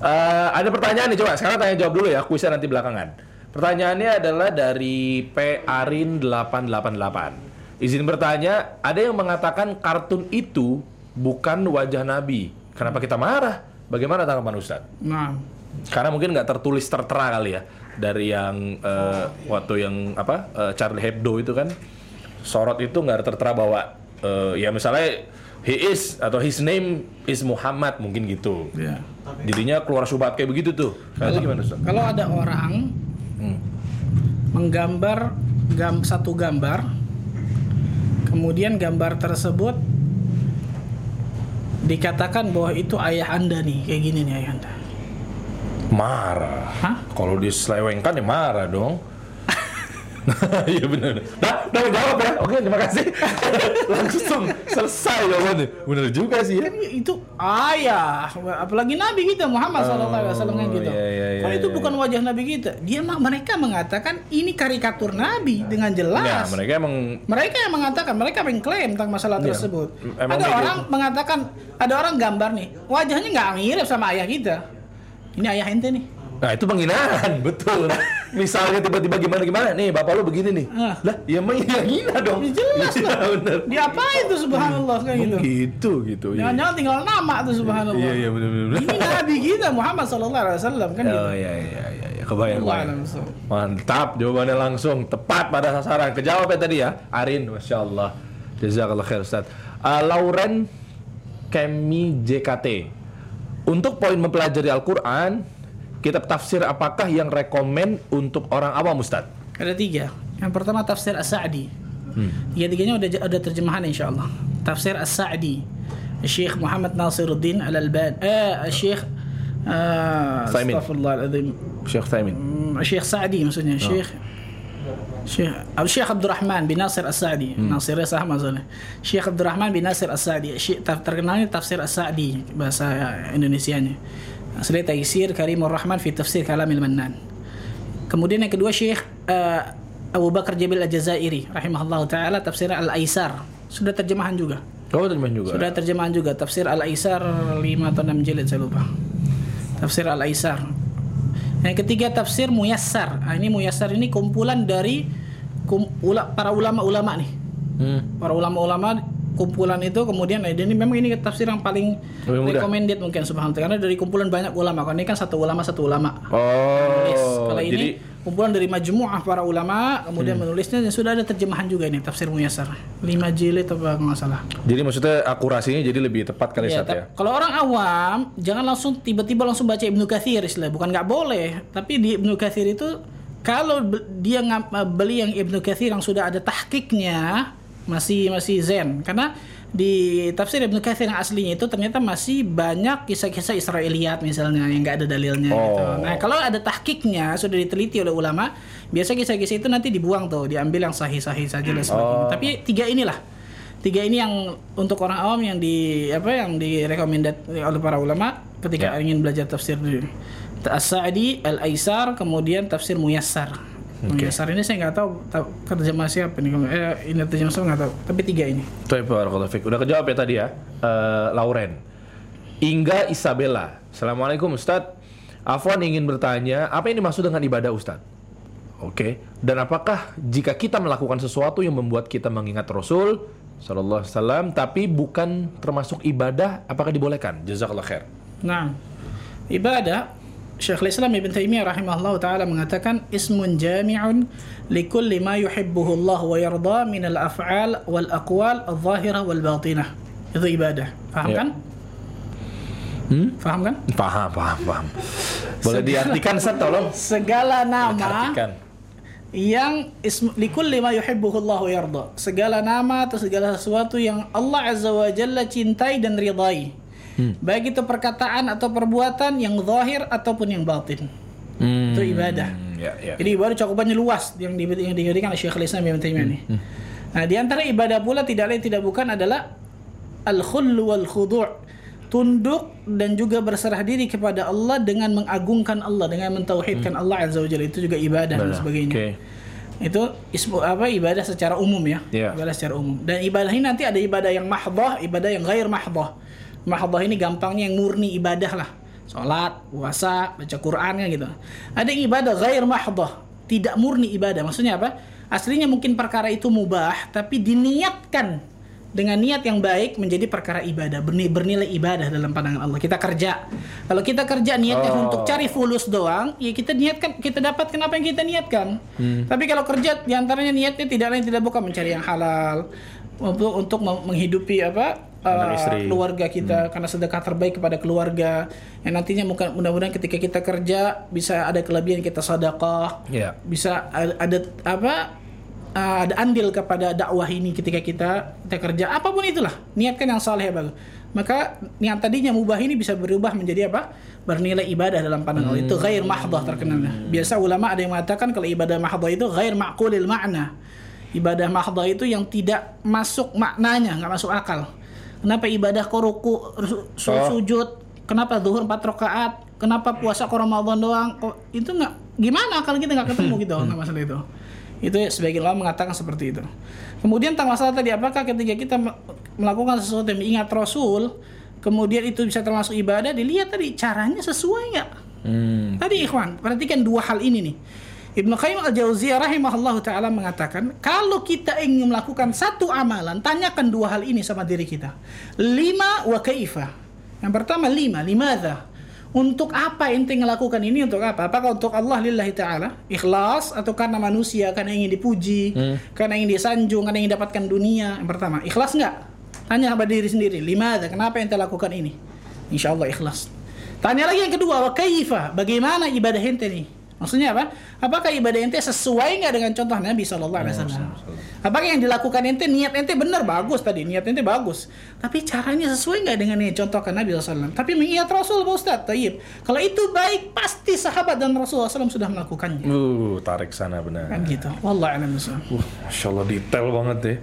Eh, ada pertanyaan nih coba. Sekarang tanya jawab dulu ya kuisnya nanti belakangan. Pertanyaannya adalah dari P. Arin 888 izin bertanya ada yang mengatakan kartun itu bukan wajah Nabi kenapa kita marah bagaimana tanggapan Ustadz Nah, karena mungkin nggak tertulis tertera kali ya dari yang eh, waktu yang apa eh, Charlie Hebdo itu kan sorot itu nggak tertera bahwa eh, ya misalnya he is atau his name is Muhammad mungkin gitu. Ya. Dirinya keluar subhat kayak begitu tuh. Nah, itu gimana Ustaz? Kalau ada orang Hmm. menggambar gam, satu gambar, kemudian gambar tersebut dikatakan bahwa itu ayah anda nih, kayak gini nih ayah anda. Marah. Hah? Kalau diselewengkan ya marah dong. Iya benar. Nah, udah jawab ya. Oke, terima kasih. Langsung selesai jawabannya. Bener juga sih ya. Kan itu ayah, apalagi Nabi kita Muhammad SAW kan gitu. iya, iya, iya, Kalau itu iya. bukan wajah Nabi kita, dia mereka mengatakan ini karikatur Nabi dengan jelas. Ya, mereka emang Mereka yang mengatakan, mereka mengklaim tentang masalah Iya. tersebut. Ada orang mengatakan, ada orang gambar nih, wajahnya nggak mirip sama ayah kita. Ini ayah ente nih. Nah itu penghinaan, betul. Misalnya tiba-tiba gimana gimana, nih bapak lu begini nih, Ah. lah ya menghina dong. Ya jelas Iya, lah. bener. Dia apa itu subhanallah kayak gitu. Gitu gitu. Iya, Jangan-jangan tinggal nama tuh subhanallah. iya, iya benar benar. Ini Nabi kita Muhammad SAW kan gitu. Oh iya iya iya, iya. kebayang. Alam. Mantap, jawabannya langsung tepat pada sasaran. Kejawab ya tadi ya, Arin, masya Allah. Jazakallah khair Ustaz. Uh, Lauren Kemi JKT. Untuk poin mempelajari Al-Quran, kitab tafsir apakah yang rekomen untuk orang awam Ustaz? Ada tiga. Yang pertama tafsir As-Sa'di. Tiga-tiganya udah ada terjemahan insya Allah. Tafsir As-Sa'di. Syekh Muhammad Nasiruddin Al-Alban. Eh, Syekh uh, Thaimin. Astagfirullahaladzim. Syekh Thaimin. Hmm, Syekh Sa'di maksudnya. Syekh Syekh Abu Syekh Abdul Rahman bin Nasir As-Sa'di. Nasirnya sama maksudnya. Syekh Abdul Rahman bin Nasir As-Sa'di. Syekh terkenalnya tafsir As-Sa'di bahasa Indonesianya. Asli Taisir Karimur Rahman fi tafsir Kalamil Mannan. Kemudian yang kedua Syekh eh, Abu Bakar Jabil Al-Jazairi rahimahullah taala tafsir Al-Aisar. Sudah terjemahan juga. Oh, terjemahan juga. Sudah terjemahan juga tafsir Al-Aisar 5 atau 6 jilid saya lupa. Tafsir Al-Aisar. Yang ketiga tafsir Muyassar. Ah, ini Muyassar ini kumpulan dari kum- ula- para ulama-ulama nih. Hmm. Para ulama-ulama kumpulan itu kemudian nah, ini memang ini tafsir yang paling Lebih mudah. recommended mungkin subhanallah karena dari kumpulan banyak ulama. Kalau ini kan satu ulama satu ulama. Menulis. Oh, Kalau ini jadi kumpulan dari majmuah para ulama kemudian menulisnya dan sudah ada terjemahan juga ini tafsir Muyassar. 5 jilid apa nggak salah. jadi maksudnya akurasinya jadi lebih tepat kali Ya, ya. Kalau orang awam jangan langsung tiba-tiba langsung baca Ibnu Katsir istilah, bukan nggak boleh, tapi di Ibnu Katsir itu kalau dia beli yang Ibnu Katsir yang sudah ada tahkiknya masih masih zen karena di tafsir Ibnu Katsir yang aslinya itu ternyata masih banyak kisah-kisah Israiliyat misalnya yang nggak ada dalilnya gitu. Oh. Nah, kalau ada tahkiknya sudah diteliti oleh ulama, biasa kisah-kisah itu nanti dibuang tuh, diambil yang sahih-sahih saja dan sebagainya. Oh. Tapi tiga inilah tiga ini yang untuk orang awam yang di apa yang direkomendad oleh para ulama ketika Ya. ingin belajar tafsir dulu. As-Sa'di, Al-Aisar, kemudian tafsir Muyassar. Muyassar ini saya nggak tahu ta- terjemah siapa nih. Eh, ini terjemah siapa nggak tahu. Tapi tiga ini. Tuh, Barakallahu Fik. Udah kejawab ya tadi ya, Eh, Lauren. Inga Isabella. Assalamualaikum Ustadz. Afwan ingin bertanya, apa yang dimaksud dengan ibadah Ustadz? Oke. Dan apakah jika kita melakukan sesuatu yang membuat kita mengingat Rasul Sallallahu Alaihi Wasallam, tapi bukan termasuk ibadah, apakah dibolehkan? Jazakallah khair. Nah, ibadah Syekhul Islam Ibn Taimiyah rahimahullah taala mengatakan ismun jami'un likulli ma yuhibbuhu Allah wa yarda min al-af'al wal aqwal al-zahirah wal batinah. Itu ibadah. Paham Ya. kan? Hmm? Paham kan? Paham, paham, paham. Boleh diartikan, Ustaz, tolong? Segala nama Artikan. yang ism likulli ma yuhibbuhu Allah wa yarda. Segala nama atau segala sesuatu yang Allah Azza wa Jalla cintai dan ridai. Baik itu perkataan atau perbuatan yang zahir ataupun yang batin. Hmm, Itu ibadah. Ya, ya. Jadi ibadah cakupannya luas yang, di, yang diberikan oleh Syekhul Islam Ibnu Taimiyah ini. Nah, di antara ibadah pula tidak lain tidak bukan adalah al-khullu wal khudu'. Tunduk dan juga berserah diri kepada Allah dengan mengagungkan Allah, dengan mentauhidkan Allah Azza wa Jalla. Itu juga ibadah dan Ibadah. sebagainya. Oke. Itu ismu apa ibadah secara umum ya. Iya. Ibadah secara umum. Dan ibadah ini nanti ada ibadah yang mahdoh, ibadah yang gair mahdoh. Mahdoh ini gampangnya yang murni ibadah lah. Salat, puasa, baca Quran kan gitu. Ada yang ibadah gair mahdoh, tidak murni ibadah. Maksudnya apa? Aslinya mungkin perkara itu mubah, tapi diniatkan dengan niat yang baik menjadi perkara ibadah, berni- bernilai ibadah dalam pandangan Allah. Kita kerja. Kalau kita kerja niatnya Oh. untuk cari fulus doang, ya kita niatkan kita dapatkan apa yang kita niatkan. Hmm. Tapi kalau kerja di antaranya niatnya tidak lain tidak bukan mencari yang halal untuk menghidupi apa uh, istri. keluarga kita karena sedekah terbaik kepada keluarga. Yang nantinya mudah-mudahan ketika kita kerja bisa ada kelebihan kita sedekah. Iya. bisa ada, ada apa uh, ada andil kepada dakwah ini ketika kita kita kerja. Apa pun itulah. Niatkan yang saleh ya bagus maka yang tadinya mubah ini bisa berubah menjadi apa? Bernilai ibadah dalam pandangan Allah. Itu ghair mahdah terkenalnya biasa ulama ada yang mengatakan kalau ibadah mahdah itu ghair ma'qulil makna ibadah mahdah itu yang tidak masuk maknanya nggak masuk akal kenapa ibadah kok ruku su- Oh. sujud? Kenapa zuhur 4 rakaat? Kenapa puasa kok Ramadan doang? Kok itu nggak gimana kalau kita nggak ketemu gitu? Nggak masalah itu. Itu sebagian ulama mengatakan seperti itu. Kemudian tentang masalah tadi apakah ketika kita me- melakukan sesuatu yang mengingat Rasul kemudian itu bisa termasuk ibadah? Dilihat tadi caranya sesuai nggak? Hmm. Tadi ikhwan, perhatikan dua hal ini nih. Ibnu Qayyim al-Jauziyah rahimahullah taala mengatakan, kalau kita ingin melakukan satu amalan, tanyakan dua hal ini sama diri kita. Lima wa kaifa. Yang pertama lima, limadha. Untuk apa ente melakukan ini untuk apa? Apakah untuk Allah lillahi taala? Ikhlas atau karena manusia karena ingin dipuji, karena ingin disanjung, karena ingin dapatkan dunia? Yang pertama, ikhlas enggak? Tanya sama diri sendiri, limadha, kenapa ente lakukan ini? Insya Allah ikhlas. Tanya lagi yang kedua, wa kaifa? Bagaimana ibadah ente nih? Maksudnya apa? Apakah ibadah ente sesuai nggak dengan contoh Nabi Shallallahu Alaihi Wasallam? Apakah yang dilakukan ente niat ente benar bagus tadi niat ente bagus, tapi caranya sesuai nggak dengan yang contohkan Nabi SAW? Tapi mengingat Rasul Pak Ustaz, tayyib. Kalau itu baik pasti sahabat dan Rasulullah SAW sudah melakukannya. Uh, tarik sana benar. Kan gitu. Wallah a'lam. Uh, Masya Allah detail banget ya.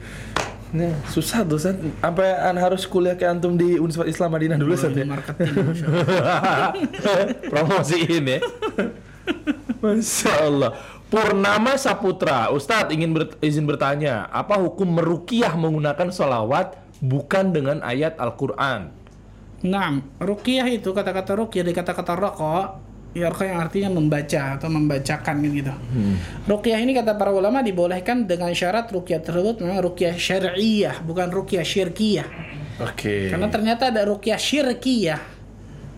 Susah tuh Sat. Sampai an harus kuliah ke antum di Universitas Islam Madinah dulu Sat ya. Marketing. Promosiin ya. Masya Allah. Purnama Saputra, Ustadz ingin ber- izin bertanya, apa hukum merukiah menggunakan sholawat bukan dengan ayat Al-Quran? Nah, ruqyah itu kata-kata ruqyah dari kata-kata rokok, ya rokok yang artinya membaca atau membacakan kan gitu. Ruqyah ini kata para ulama dibolehkan dengan syarat ruqyah tersebut memang ruqyah syar'iyah, bukan ruqyah syirkiyah. Oke. Karena ternyata ada ruqyah syirkiyah.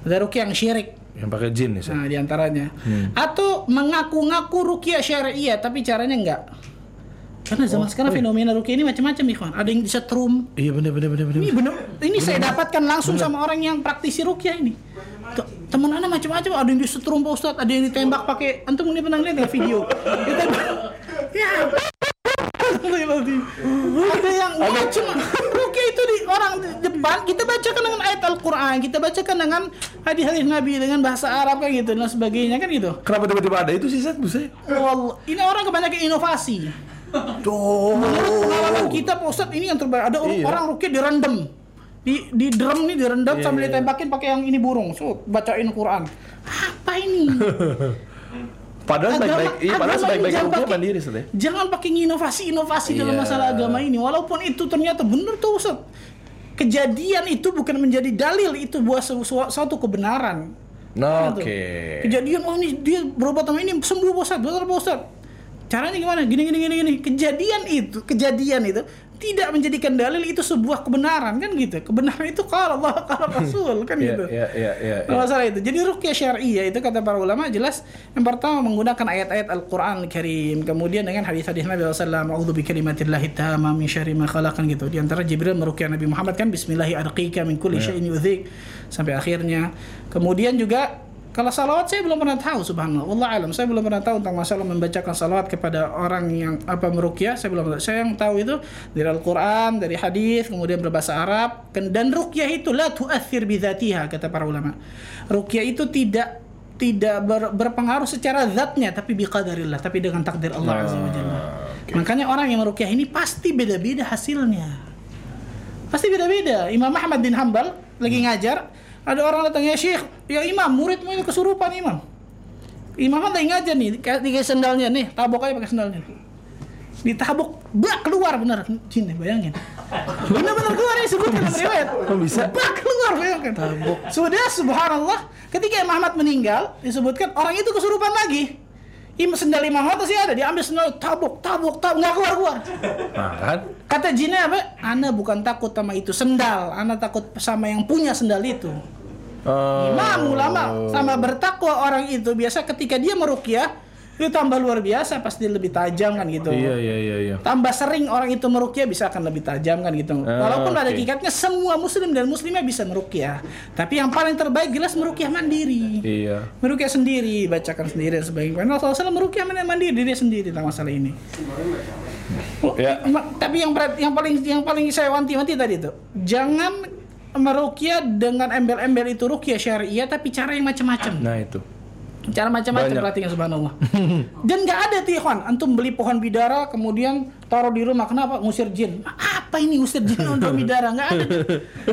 Ada ruqyah yang syirik. Yang pakai jin nih. Nah, di antaranya. Atau mengaku-ngaku ruqyah syariah tapi caranya enggak. Karena zaman sekarang fenomena ruqyah ini macam-macam ikhwan. Ada yang disetrum. Iya bener bener bener bener. Ini bener. Ini saya dapatkan langsung sama orang yang praktisi ruqyah ini. Teman anak macam-macam, ada yang disetrum Pak Ustadz, ada yang ditembak pakai antum ini pernah lihat nggak video? Ya. Ada yang macam ruqyah itu di orang di depan kita bacakan dengan ayat Al-Qur'an, kita bacakan dengan hadis-hadis Nabi dengan bahasa Arab kayak gitu dan sebagainya kan gitu. Kenapa tiba-tiba ada itu sih Sat? Buset. Ini orang kebanyakan inovasi. Tuh. Menurut pengalaman kita Pak Ustadz ini yang terbaik. Ada Iya. orang rukyah direndam. Di di drum nih direndam Iya, sambil iya. ditembakin pakai yang ini burung. So, bacain Quran. Apa ini? Padahal baik-baik, iya, padahal sebaik-baik jangan rupiah pakai- mandiri. Jangan pakai inovasi-inovasi dalam Iya. masalah agama ini. Walaupun itu ternyata benar tuh Ustaz. Kejadian itu bukan menjadi dalil itu buat su- su- suatu kebenaran. Nah, Gitu. Oke. Kejadian oh ini dia berobat sama ini sembuh betul Pak Ustaz. Caranya gimana? Gini gini gini gini. Kejadian itu, kejadian itu tidak menjadikan dalil itu sebuah kebenaran kan gitu. Kebenaran itu kalau Allah kalau Rasul kan Iya gitu. iya iya iya. Nah, masalah itu. Jadi rukyah syariah itu kata para ulama jelas yang pertama menggunakan ayat-ayat Al-Qur'an Al-Karim, kemudian dengan hadis-hadis Nabi sallallahu alaihi wasallam, bikalimatillahi tamma min syarri ma khalaq kan gitu. Di antara Jibril merukyah Nabi Muhammad kan bismillahi arqika min kulli syai'in yudhik sampai akhirnya. Kemudian juga kalau salawat saya belum pernah tahu subhanallah. Wallah alam saya belum pernah tahu tentang masalah membacakan salawat kepada orang yang apa merukyah saya belum tahu. Saya yang tahu itu dari Al-Qur'an, dari hadis, kemudian berbahasa Arab dan rukyah itu la tuathir bidzatiha kata para ulama. Rukyah itu tidak tidak ber- berpengaruh secara zatnya tapi biqadarillah tapi dengan takdir Allah azza wa jalla. Makanya orang yang merukyah ini pasti beda-beda hasilnya. Pasti beda-beda. Imam Ahmad bin Hambal lagi ngajar, ada orang datang ya Syekh, ya Imam, muridmu ini kesurupan Imam. Imam Ahmad lagi ngajar nih, kayak tiga sendalnya nih, tabok aja pakai sendalnya. Ditabok, bak keluar benar. Jin, bayangin. Benar-benar keluar ini sebutkan dalam riwayat. Oh, bisa? Bak keluar bayangkan. Sudah subhanallah, ketika Imam Ahmad meninggal, disebutkan orang itu kesurupan lagi. Im sendal Imam Hatta sih ada, diambil sendal tabuk, tabuk, tabuk, nggak keluar keluar. Nah kan? Kata jinnya apa? Ana bukan takut sama itu sendal, ana takut sama yang punya sendal itu. Oh. Imam ulama sama bertakwa orang itu biasa ketika dia merukyah itu tambah luar biasa pasti lebih tajam kan gitu. Iya iya iya iya. Tambah sering orang itu merukyah bisa akan lebih tajam kan gitu. Ah, Walaupun pada oke. hakikatnya semua muslim dan muslimah bisa merukyah. Tapi yang paling terbaik jelas merukyah mandiri. Iya. Merukyah sendiri, bacakan sendiri dan sebagainya. Rasulullah SAW merukyah mandiri diri sendiri tentang masalah ini. Ya. Ma- Tapi yang berat, yang paling yang paling saya wanti-wanti tadi itu, jangan merukyah dengan embel-embel itu rukyah syariah tapi cara yang macam-macam. Nah itu. Cara macam-macam perhatikan subhanallah. Dan nggak ada tuh ikhwan, antum beli pohon bidara kemudian taruh di rumah. Kenapa? Ngusir jin. Apa ini ngusir jin untuk bidara? Nggak ada. tuh.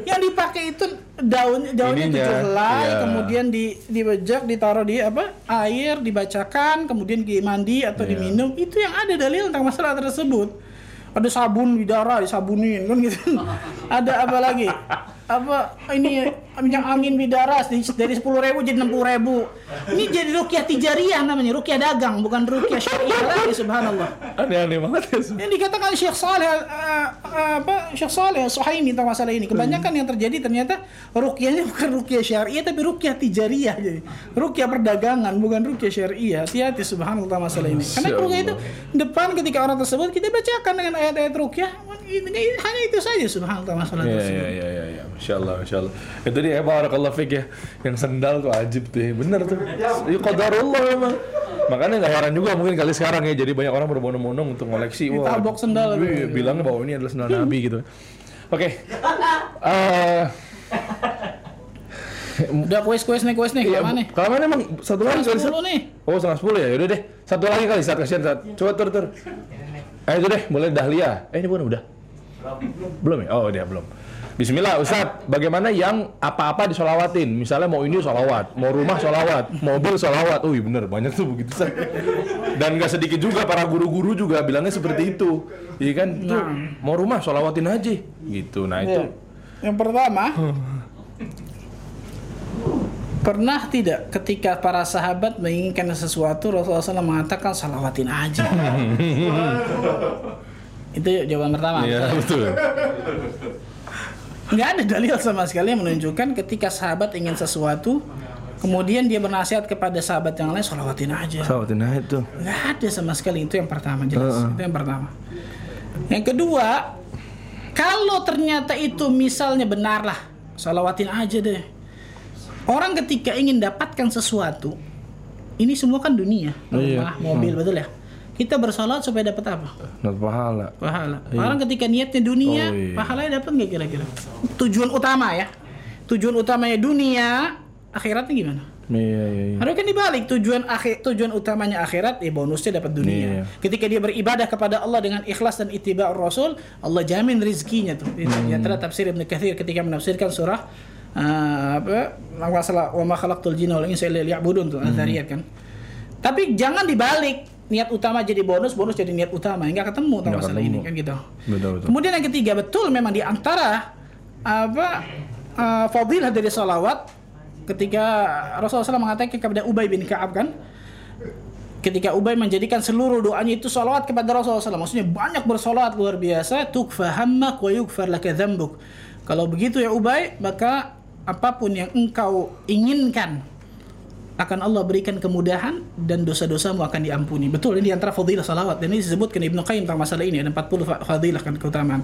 Yang dipakai itu daun daunnya helai, iya. kemudian di dibejak, ditaruh di apa? air, dibacakan, kemudian dimandi atau Iya. diminum. Itu yang ada dalil tentang masalah tersebut. Ada sabun bidara disabunin kan gitu. ada apa lagi? Apa ini minyak angin bidara dari dari sepuluh ribu jadi enam puluh ribu. Ini jadi rukyah tijariyah namanya, rukyah dagang bukan rukyah syariah lagi subhanallah. Aneh-aneh banget ya. Yang dikatakan Syekh Saleh uh, apa Syekh Saleh Suhaimi tentang masalah ini. Kebanyakan yang terjadi ternyata rukyahnya bukan rukyah syariah tapi rukyah tijariyah jadi. Rukyah perdagangan bukan rukyah syariah. Hati-hati subhanallah tentang masalah ini. Karena rukyah itu depan ketika orang tersebut kita bacakan dengan ayat-ayat rukyah hanya itu saja subhanallah tentang masalah Iya tersebut. iya iya iya. Masya Allah Masya Allah. Itu dia barakallahu fik ya. Yang sendal tuh ajib tuh. ya. Bener tuh. Ya qadarullah memang. Makanya nggak heran juga mungkin kali sekarang ya jadi banyak orang berbondong-bondong untuk ngoleksi. Ditabok sendal. Iya, bilangnya bahwa ini adalah sendal Nabi gitu. Oke. Eh, Udah kuis-kuis nih kuis nih iya, ke mana nih? Kalau mana emang satu lagi kali Sepuluh Sat? nih. Oh setengah sepuluh ya, yaudah deh. Satu lagi kali saat kasihan saat. Coba tur tur. Eh itu deh, boleh dahlia. Eh ini bukan udah? Belum ya? Oh dia belum. Bismillah Ustadz, bagaimana yang apa-apa disolawatin? Misalnya mau ini solawat, mau rumah solawat, mobil solawat. Oh iya bener, banyak tuh begitu Ustadz. Dan gak sedikit juga para guru-guru juga bilangnya seperti itu. Iya kan, tuh mau rumah solawatin aja. Gitu, nah itu. Ya. Yang pertama, pernah tidak ketika para sahabat menginginkan sesuatu Rasulullah SAW mengatakan salawatin aja. Itu jawaban pertama. Iya betul. Nggak ada dalil sama sekali yang menunjukkan ketika sahabat ingin sesuatu, kemudian dia bernasihat kepada sahabat yang lain salawatin aja. Solawatin aja tuh. Nggak ada sama sekali itu yang pertama jelas. Itu yang pertama. Yang kedua, kalau ternyata itu misalnya benar lah, salawatin aja deh. Orang ketika ingin dapatkan sesuatu, ini semua kan dunia, Iya. rumah, mobil, betul ya? Kita bersolat supaya dapat apa? Dapat pahala. Pahala. Orang ketika niatnya dunia, Oh, iya. pahalanya dapat nggak kira-kira? Tujuan utama ya. Tujuan utamanya dunia, akhiratnya gimana? Iya iya iya. Harusnya kan dibalik tujuan akhir tujuan utamanya akhirat ya bonusnya dapat dunia. Iya. Ketika dia beribadah kepada Allah dengan ikhlas dan ittiba Rasul, Allah jamin rizkinya tuh. Hmm. Ya ternyata tafsir Ibnu Katsir ketika menafsirkan surah uh, apa masalah wa ma khalaqtul jinna wal insa illa liya'budun tuh Hmm. Kan. Tapi jangan dibalik niat utama jadi bonus, bonus jadi niat utama. Enggak ketemu tentang masalah ketemu. ini kan gitu. Betul betul. Kemudian yang ketiga betul memang di antara apa uh, fadilah dari salawat ketika Rasulullah SAW mengatakan kepada Ubay bin Ka'ab kan ketika Ubay menjadikan seluruh doanya itu salawat kepada Rasulullah SAW maksudnya banyak bersalawat luar biasa tukfa hammak wa yugfar laka dzambuk kalau begitu ya Ubay maka apa pun yang engkau inginkan akan Allah berikan kemudahan dan dosa-dosamu akan diampuni. Betul ini di antara fadilah salawat dan ini disebutkan Ibnu Qayyim tentang masalah ini ada 40 fa- fadilah kan keutamaan.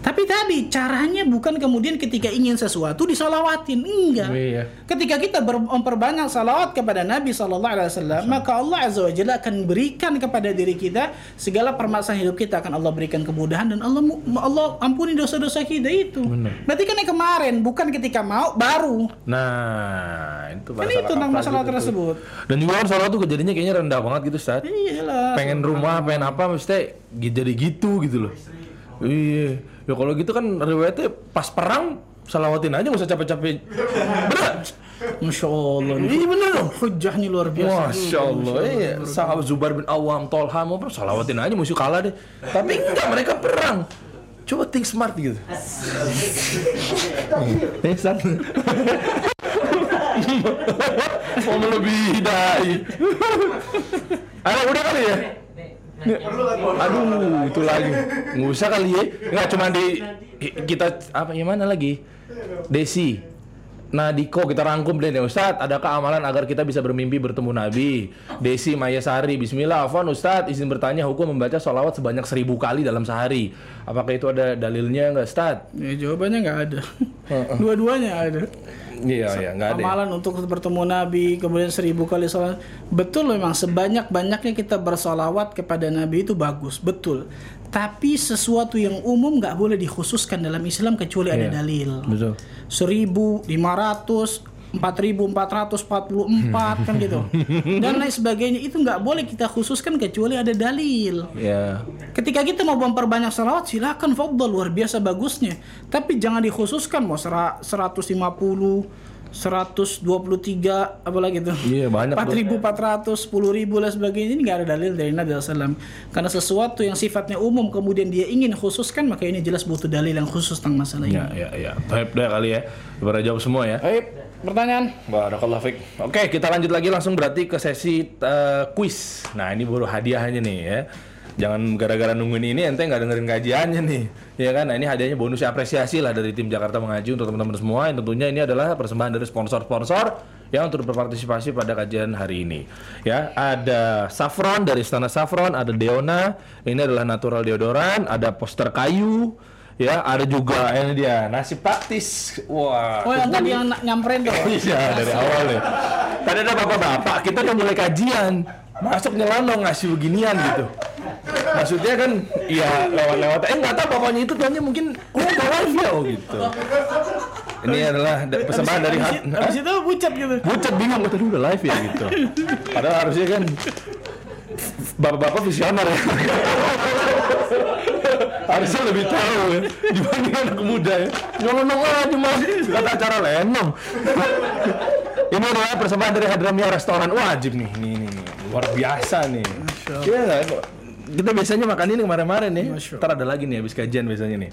Tapi tadi caranya bukan kemudian ketika ingin sesuatu disalawatin, enggak. Iya. Ketika kita memperbanyak salawat kepada Nabi sallallahu alaihi wasallam, maka Allah azza wa jalla akan berikan kepada diri kita segala permasalahan hidup kita akan Allah berikan kemudahan dan Allah Allah ampuni dosa-dosa kita itu. Benar. Berarti kan yang kemarin bukan ketika mau baru. Nah, itu Kan itu tentang masalah tersebut. Dan juga kan sholat tuh kejadiannya kayaknya rendah banget gitu, Ustaz. Iya jelas. Pengen rumah, pengen apa, mesti jadi gitu gitu loh. Iya. Ya kalau gitu kan riwayatnya pas perang salawatin aja nggak usah capek-capek. Bener? Masya Allah. Iya bener dong. Hujahnya luar biasa. Masya Allah, iya. Sahabat Zubair bin Awam, Tolha mau apa, salawatin aja musuh kalah deh. Tapi enggak, mereka perang. Coba think smart gitu. Eh, San. Mau melebihi dai. Ah, udah kali ya? Aduh, itu lagi. Nggak usah kali ya. Nggak cuma di kita apa yang mana lagi? Desi. Nah, Diko kita rangkum deh nih Ustadz, adakah amalan agar kita bisa bermimpi bertemu Nabi? Desi Mayasari, Bismillah, Afwan Ustadz, izin bertanya hukum membaca sholawat sebanyak seribu kali dalam sehari. Apakah itu ada dalilnya nggak Ustadz? Ya, jawabannya nggak ada. Dua-duanya ada. Iya, iya, nggak ada. ya? Amalan untuk bertemu Nabi, kemudian seribu kali sholat. Betul memang sebanyak-banyaknya kita bersolawat kepada Nabi itu bagus, betul. Tapi sesuatu yang umum nggak boleh dikhususkan dalam Islam kecuali ada Iya, dalil. Betul. 1500 4444 kan gitu dan lain sebagainya itu nggak boleh kita khususkan kecuali ada dalil Ya. Ketika kita mau memperbanyak salawat silakan fadl luar biasa bagusnya. Tapi jangan dikhususkan mau sera- 150 123 apalagi tuh Iya, banyak tuh. 4400 10000 dan sebagainya ini nggak ada dalil dari Nabi SAW karena sesuatu yang sifatnya umum kemudian dia ingin khususkan maka ini jelas butuh dalil yang khusus tentang masalah ini Ya, ya, ya. Baik, udah kali ya. Pada jawab semua ya. Baik, pertanyaan Barakallah Fik. Oke, kita lanjut lagi langsung berarti ke sesi eh, quiz. Nah, ini baru hadiahnya nih ya. Jangan gara-gara nungguin ini ente nggak dengerin kajiannya nih. Ya kan? Nah, ini hadiahnya bonus apresiasi lah dari tim Jakarta Mengaji untuk teman-teman semua. Yang tentunya ini adalah persembahan dari sponsor-sponsor yang turut berpartisipasi pada kajian hari ini. Ya, ada Saffron dari Istana Saffron, ada Deona, ini adalah natural deodoran, ada poster kayu, ya, ada juga ini dia nasi praktis. Wah. oh yang tadi yang nyamperin tuh Iya dari awal ya. Tadi ada bapak-bapak, kita udah mulai kajian. Masuk nyelonong ngasih beginian gitu. Maksudnya kan, ya lewat-lewat. Eh nggak tahu bapaknya itu tuannya mungkin, live ya oh gitu. Ini adalah da- persembahan dari hat. habis itu pucat gitu Bucat bingung, betul udah live ya gitu. Padahal harusnya kan bapak-bapak visioner ya. harusnya lebih tahu ya dibanding anak muda ya. Nyolong aja mas, kata acara lenong. Ini adalah persembahan dari Hadramia Restoran wajib nih, nih, nih, nih. luar biasa nih. Iya nggak? Kita biasanya makan ini kemarin-kemarin nih. Ntar ada lagi nih habis kajian biasanya nih.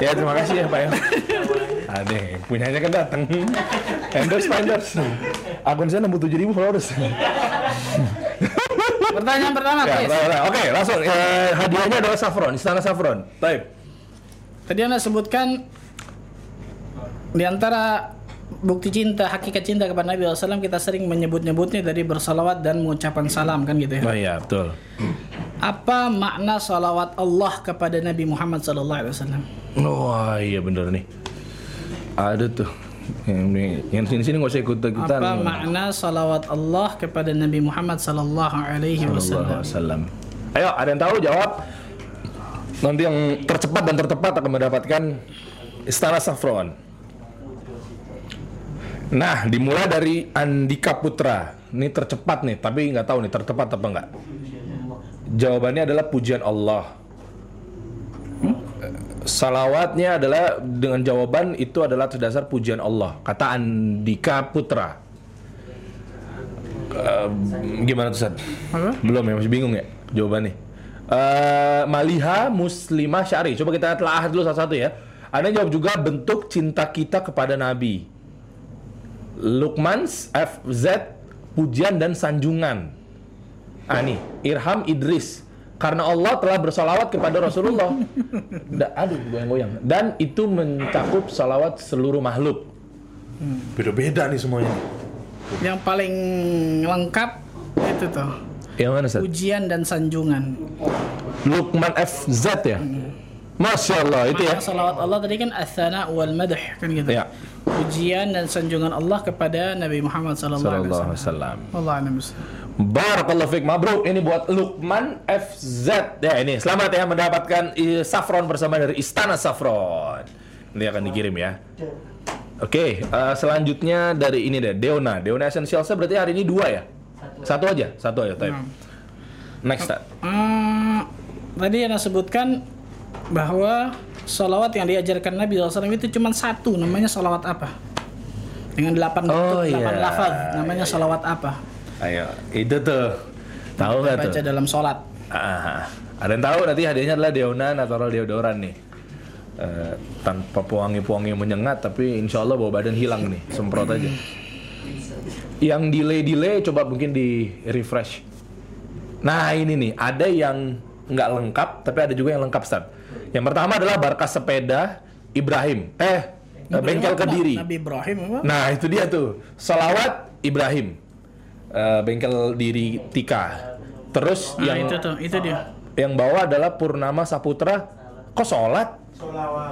Ya terima kasih ya Pak ya. Ada, punyanya kan datang. Endorse, endorse. Akun saya 67 ribu followers. Pertanyaan pertama ya, guys oke, langsung. Eh, hadiahnya adalah saffron, istana saffron. Baik. Tadi Anda sebutkan di antara bukti cinta, hakikat cinta kepada Nabi SAW kita sering menyebut-nyebutnya dari bersalawat dan mengucapkan salam kan gitu ya. Oh iya, betul. Apa makna salawat Allah kepada Nabi Muhammad SAW? Wah, iya bener nih. Ada tuh. Yang, ini- yang sini-sini nggak usah ikut ikutan. Apa makna salawat Allah kepada Nabi Muhammad Sallallahu Alaihi Wasallam? Ayo, ada yang tahu jawab? Nanti yang tercepat dan tertepat akan mendapatkan istana saffron. Nah, dimulai dari Andika Putra. Ini tercepat nih, tapi nggak tahu nih tertepat apa nggak. Jawabannya adalah pujian Allah. Salawatnya adalah dengan jawaban itu adalah terdasar pujian Allah. Kata Andika Putra. Eh, gimana tuh? Apa? Belum ya, masih bingung ya jawabannya. Eh Maliha Muslimah Syari. Coba kita telah dulu satu-satu ya. Ada yang jawab juga bentuk cinta kita kepada Nabi. Lukmans FZ pujian dan sanjungan. Ah nih, Irham Idris. Karena Allah telah bersalawat kepada Rasulullah. Da- aduh, goyang-goyang. Dan itu mencakup salawat seluruh makhluk. Beda-beda nih semuanya. Yang paling lengkap itu tuh Yang mana, Sat? ujian dan sanjungan. Lukman FZ ya? Masya Allah, itu ya? Salawat Allah tadi kan athana wal madh kan gitu. Ya. Ujian dan sanjungan Allah kepada Nabi Muhammad sallallahu alaihi Sallallahu wasallam. alaihi wasallam. Allah. Barakallahu fiik mabruk. Ini buat Lukman FZ. Ya ini selamat ya mendapatkan saffron bersama dari Istana Saffron. Ini akan dikirim ya. Oke, eh, selanjutnya dari ini deh, Deona. Deona Essentialsnya berarti hari ini dua ya? Satu aja, satu aja. Type. Next, Tad. Hmm, tadi yang sebutkan bahwa salawat yang diajarkan Nabi SAW itu cuma satu, namanya salawat apa? Dengan delapan bentuk, Oh, delapan iya. lafaz, namanya salawat apa? Ayo, itu tuh. Tahu nggak tuh? Baca dalam sholat. Ah, ada yang tahu nanti hadiahnya adalah Deona Natural Deodoran nih. Eh, tanpa pewangi-pewangi menyengat tapi insya Allah bau badan hilang nih semprot aja yang delay delay coba mungkin di refresh Nah ini nih, ada yang nggak lengkap, tapi ada juga yang lengkap, Ustaz. Yang pertama adalah Barkas Sepeda Ibrahim. Eh, bengkel Kediri. Nabi Ibrahim apa? Nah itu dia tuh, Salawat Ibrahim. Eh, bengkel diri Tika. Terus Nah, yang itu tuh, itu dia. yang bawah adalah Purnama Saputra. Kok sholat?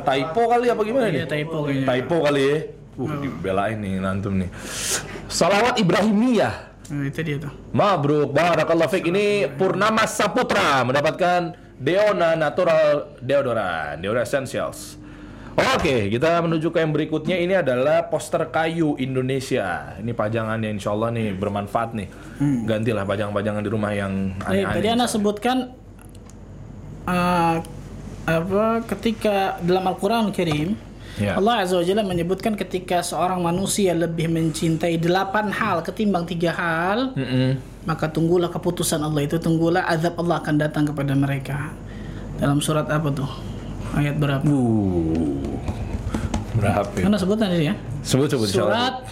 Typo kali apa gimana Iya, nih? typo kayaknya. Typo kali ya. Uh, dibelain nih nantum nih. Salawat Ibrahimiyah. Nah, itu dia tuh. Mabruk, barakallahu fiq. Ini Purnama Saputra mendapatkan Deona Natural Deodoran, Deodorant Essentials. Oke, kita menuju ke yang berikutnya. Ini adalah poster kayu Indonesia. Ini pajangannya insya Allah nih bermanfaat nih. Gantilah pajang-pajangan di rumah yang tadi aneh-aneh. Anda sebutkan uh, apa ketika dalam Al-Qur'an Karim Ya. Allah Azza wa Jalla menyebutkan ketika seorang manusia lebih mencintai delapan hal ketimbang tiga hal, Mm-mm. maka tunggulah keputusan Allah itu, tunggulah azab Allah akan datang kepada mereka. Dalam surat apa tuh? Ayat berapa? Uh. Berapa ya? Sebutkan ini ya. Sebut sebut. Surat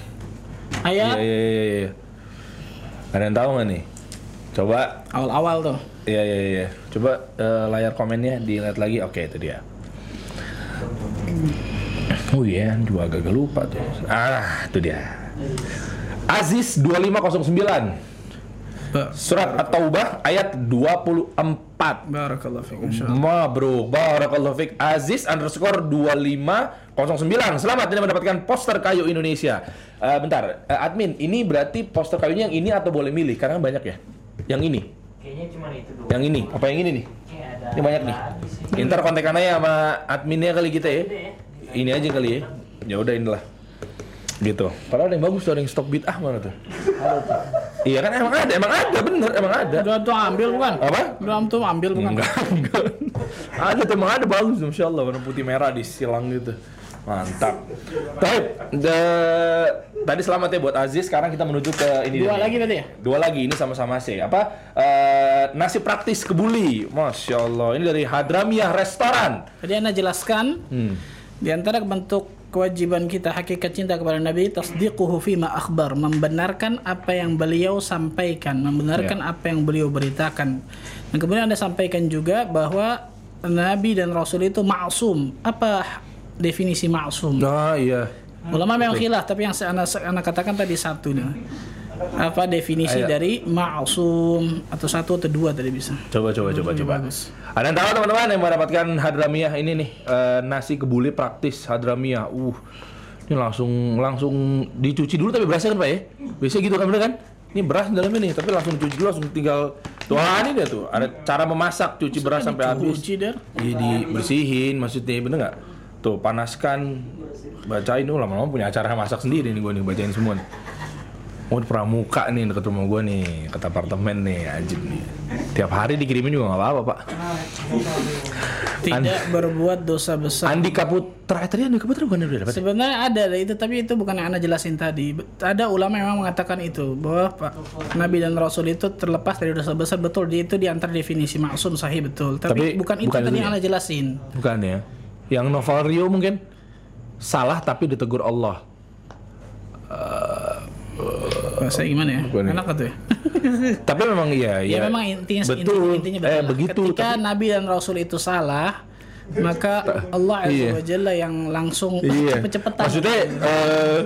ayat iya iya iya. Ada yang tahu nggak nih? Coba awal-awal tuh. Iya iya iya. Coba eh, layar komennya dilihat lagi. Oke itu dia. Oh iya, juga agak lupa tuh. Ah, itu dia. Aziz 2509 Ba- Surat At-Taubah ayat 24 Barakallahu fiikum. Mabruk Barakallahu Fik Aziz underscore 2509 Selamat ini mendapatkan poster kayu Indonesia Eh, Bentar, eh, admin Ini berarti poster kayunya yang ini atau boleh milih? Karena banyak ya Yang ini Kayaknya cuma itu doang. Yang ini, apa yang ini nih? Ini banyak nih. Ntar kontekan aja sama adminnya kali kita ya. Ya. Ini aja kali ya. Ya udah inilah. Gitu. Padahal ada yang bagus tuh, ada yang stok beat ah mana tuh? Iya kan emang ada, emang ada bener, emang ada. Udah tuh ambil bukan? Apa? Udah tuh ambil bukan? Enggak, enggak. ada tuh emang ada bagus, masya Allah warna putih merah di silang gitu. Mantap. Baik, the- tadi selamat ya buat Aziz. Sekarang kita menuju ke ini. Dua lagi tadi ya? Dua lagi ini sama-sama C. Apa? Eh, nasi praktis kebuli. Masya Allah. Ini dari Hadramiah Restoran. Tadi Anda jelaskan Hmm. di antara bentuk kewajiban kita hakikat cinta kepada Nabi tasdiquhu fima akhbar membenarkan apa yang beliau sampaikan membenarkan Ya. apa yang beliau beritakan dan kemudian Anda sampaikan juga bahwa Nabi dan Rasul itu maksum apa definisi maksum Ah iya. ulama memang khilaf tapi yang saya anak, anak katakan tadi satu nih apa definisi Ayo. dari maksum atau satu atau dua tadi bisa Coba coba coba Hmm, coba. Ada yang tahu teman-teman yang mendapatkan Hadramiah ini nih eh, nasi kebuli praktis Hadramiah. Uh. Ini langsung langsung dicuci dulu tapi berasnya kan Pak ya? Biasanya gitu kan bener kan? Ini beras dalamnya nih, tapi langsung dicuci dulu langsung tinggal tuh ah, ini dia tuh. Ada cara memasak cuci beras sampai habis. Der. Iya dibersihin maksudnya bener nggak? Tuh panaskan, bacain tuh lama-lama punya acara masak sendiri nih gue nih bacain semua. Nih. Oh di pramuka nih dekat rumah gue nih, ke apartemen nih, anjing nih. Tiap hari dikirimin juga nggak apa-apa pak. tidak berbuat dosa besar Andika Putra, eh, tadi Andika Putra bukan udah dapat? ya? Sebenarnya ada itu, tapi itu bukan yang anda jelasin tadi. Ada ulama yang memang mengatakan itu bahwa Pak Nabi dan Rasul itu terlepas dari dosa besar betul. Dia itu di antara definisi maksum sahih betul. Tapi, Tapi bukan itu bukan tadi itu yang ya? anda jelasin. Bukan ya? Yang Novario mungkin salah tapi ditegur Allah. Bahasa gimana ya? Bukan ya? Enak tuh ya. Tapi memang iya, ya iya. memang intinya betul. intinya, intinya eh betul. begitu. Ketika tapi- Nabi dan Rasul itu salah, maka Allah Azza Iya. wa Jalla yang langsung Iya. cepet-cepetan. Maksudnya eh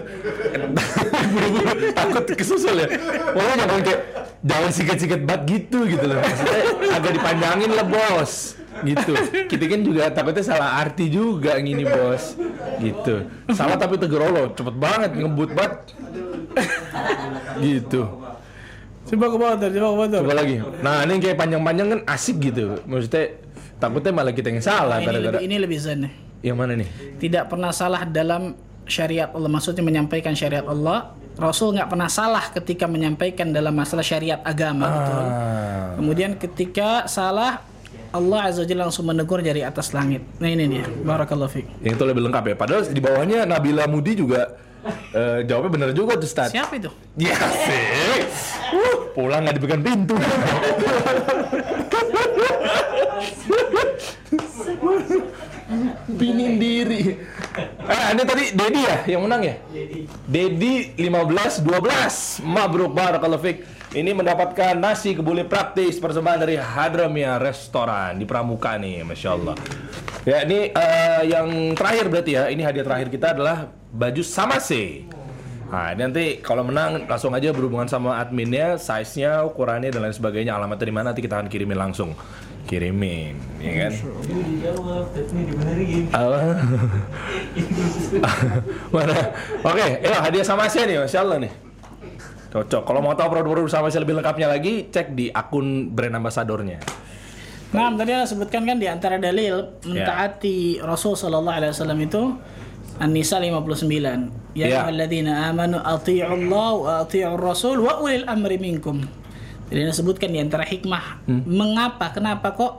buru-buru takut kesusul ya. Pokoknya jangan kayak jangan sikat-sikat bat gitu gitu loh. Maksudnya agak dipanjangin lah bos. Gitu. Kita kan juga takutnya salah arti juga gini bos. Gitu. Salah tapi tegur Allah. Cepet banget ngebut bat. gitu. Coba ke bawah tuh, coba ke bawah. Coba lagi. Nah ini kayak panjang-panjang kan asik gitu. Maksudnya takutnya malah kita yang salah Ini gara-gara. lebih, ini lebih zen nih. Yang mana nih? tidak pernah salah dalam syariat Allah maksudnya menyampaikan syariat Allah Rasul nggak pernah salah ketika menyampaikan dalam masalah syariat agama betul Ah. kemudian ketika salah Allah azza wajalla langsung menegur dari atas langit nah ini dia barakallahu fiik Yang itu lebih lengkap ya. Padahal di bawahnya Nabila Mudi juga eh, jawabnya bener juga tuh Ustaz. siapa itu Ya sih. Uh, pulang nggak dipegang pintu. Pinin diri. Eh, ini tadi Dedi ya yang menang ya? Dedi 15 12. Mabruk barakallahu fik. ini mendapatkan nasi kebuli praktis persembahan dari Hadramia Restoran di Pramuka nih, masya Allah. Ya ini eh, yang terakhir berarti ya, ini hadiah terakhir kita adalah baju Samase. Nah, ini nanti kalau menang langsung aja berhubungan sama adminnya, size-nya, ukurannya dan lain sebagainya, alamatnya di mana nanti kita akan kirimin langsung. Kirimin, ya kan? Apa? Mana? Oke, yuk hadiah sama saya nih, masya Allah nih. Cocok. Kalau mau tahu produk-produk sama saya lebih lengkapnya lagi, cek di akun brand ambasadornya. Nah, tadi Anda sebutkan kan di antara dalil mentaati Rasul sallallahu alaihi wasallam itu An-Nisa 59. Ya Ya. ayyuhalladzina amanu athi'u Allah wa athi'u Rasul wa ulil amri minkum. Jadi Anda sebutkan di antara hikmah mengapa kenapa kok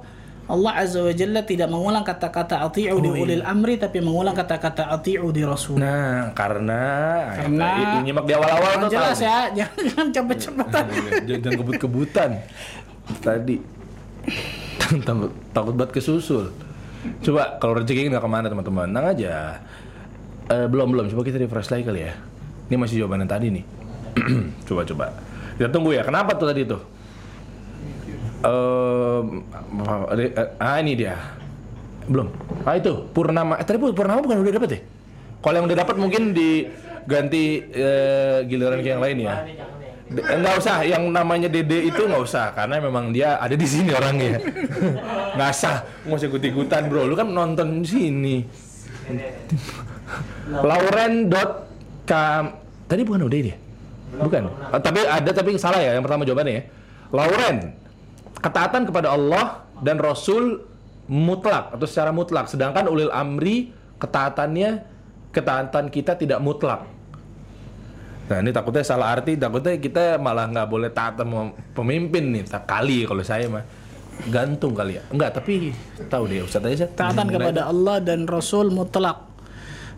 Allah Azza wa Jalla tidak mengulang kata-kata ati'u di ulil amri tapi mengulang kata-kata ati'u di Rasul. Nah, karena Karena itu nyimak di awal-awal tuh jelas tahu. ya, jangan cepet-cepetan. Jangan jangan kebut-kebutan. Tadi takut takut banget kesusul. Coba kalau rezeki nggak ke mana teman-teman, tenang aja. Eh, belum belum, coba kita refresh lagi kali ya. Ini masih jawaban yang tadi nih. coba coba. Kita tunggu ya. Kenapa tuh tadi tuh? Eh, ah ini dia. Belum. Ah itu Purnama. Eh, tadi Purnama bukan udah dapat ya? Kalau yang udah dapat mungkin diganti eh, giliran ke yang lain ya. D- Nggak usah, yang namanya Dede itu nggak usah karena memang dia ada di sini orangnya. nggak usah, nggak usah ikut ikutan bro. Lu kan nonton sini. Lauren dot kam tadi bukan udah dia? Bukan. Eh, tapi ada tapi salah ya yang pertama jawabannya ya. Lauren ketaatan kepada Allah dan Rasul mutlak atau secara mutlak sedangkan ulil amri ketaatannya ketaatan kita tidak mutlak. Nah ini takutnya salah arti, takutnya kita malah nggak boleh taat sama pemimpin nih, tak kali kalau saya mah gantung kali ya. Enggak, tapi tahu deh Ustaz aja. Taatan kepada Allah dan Rasul mutlak.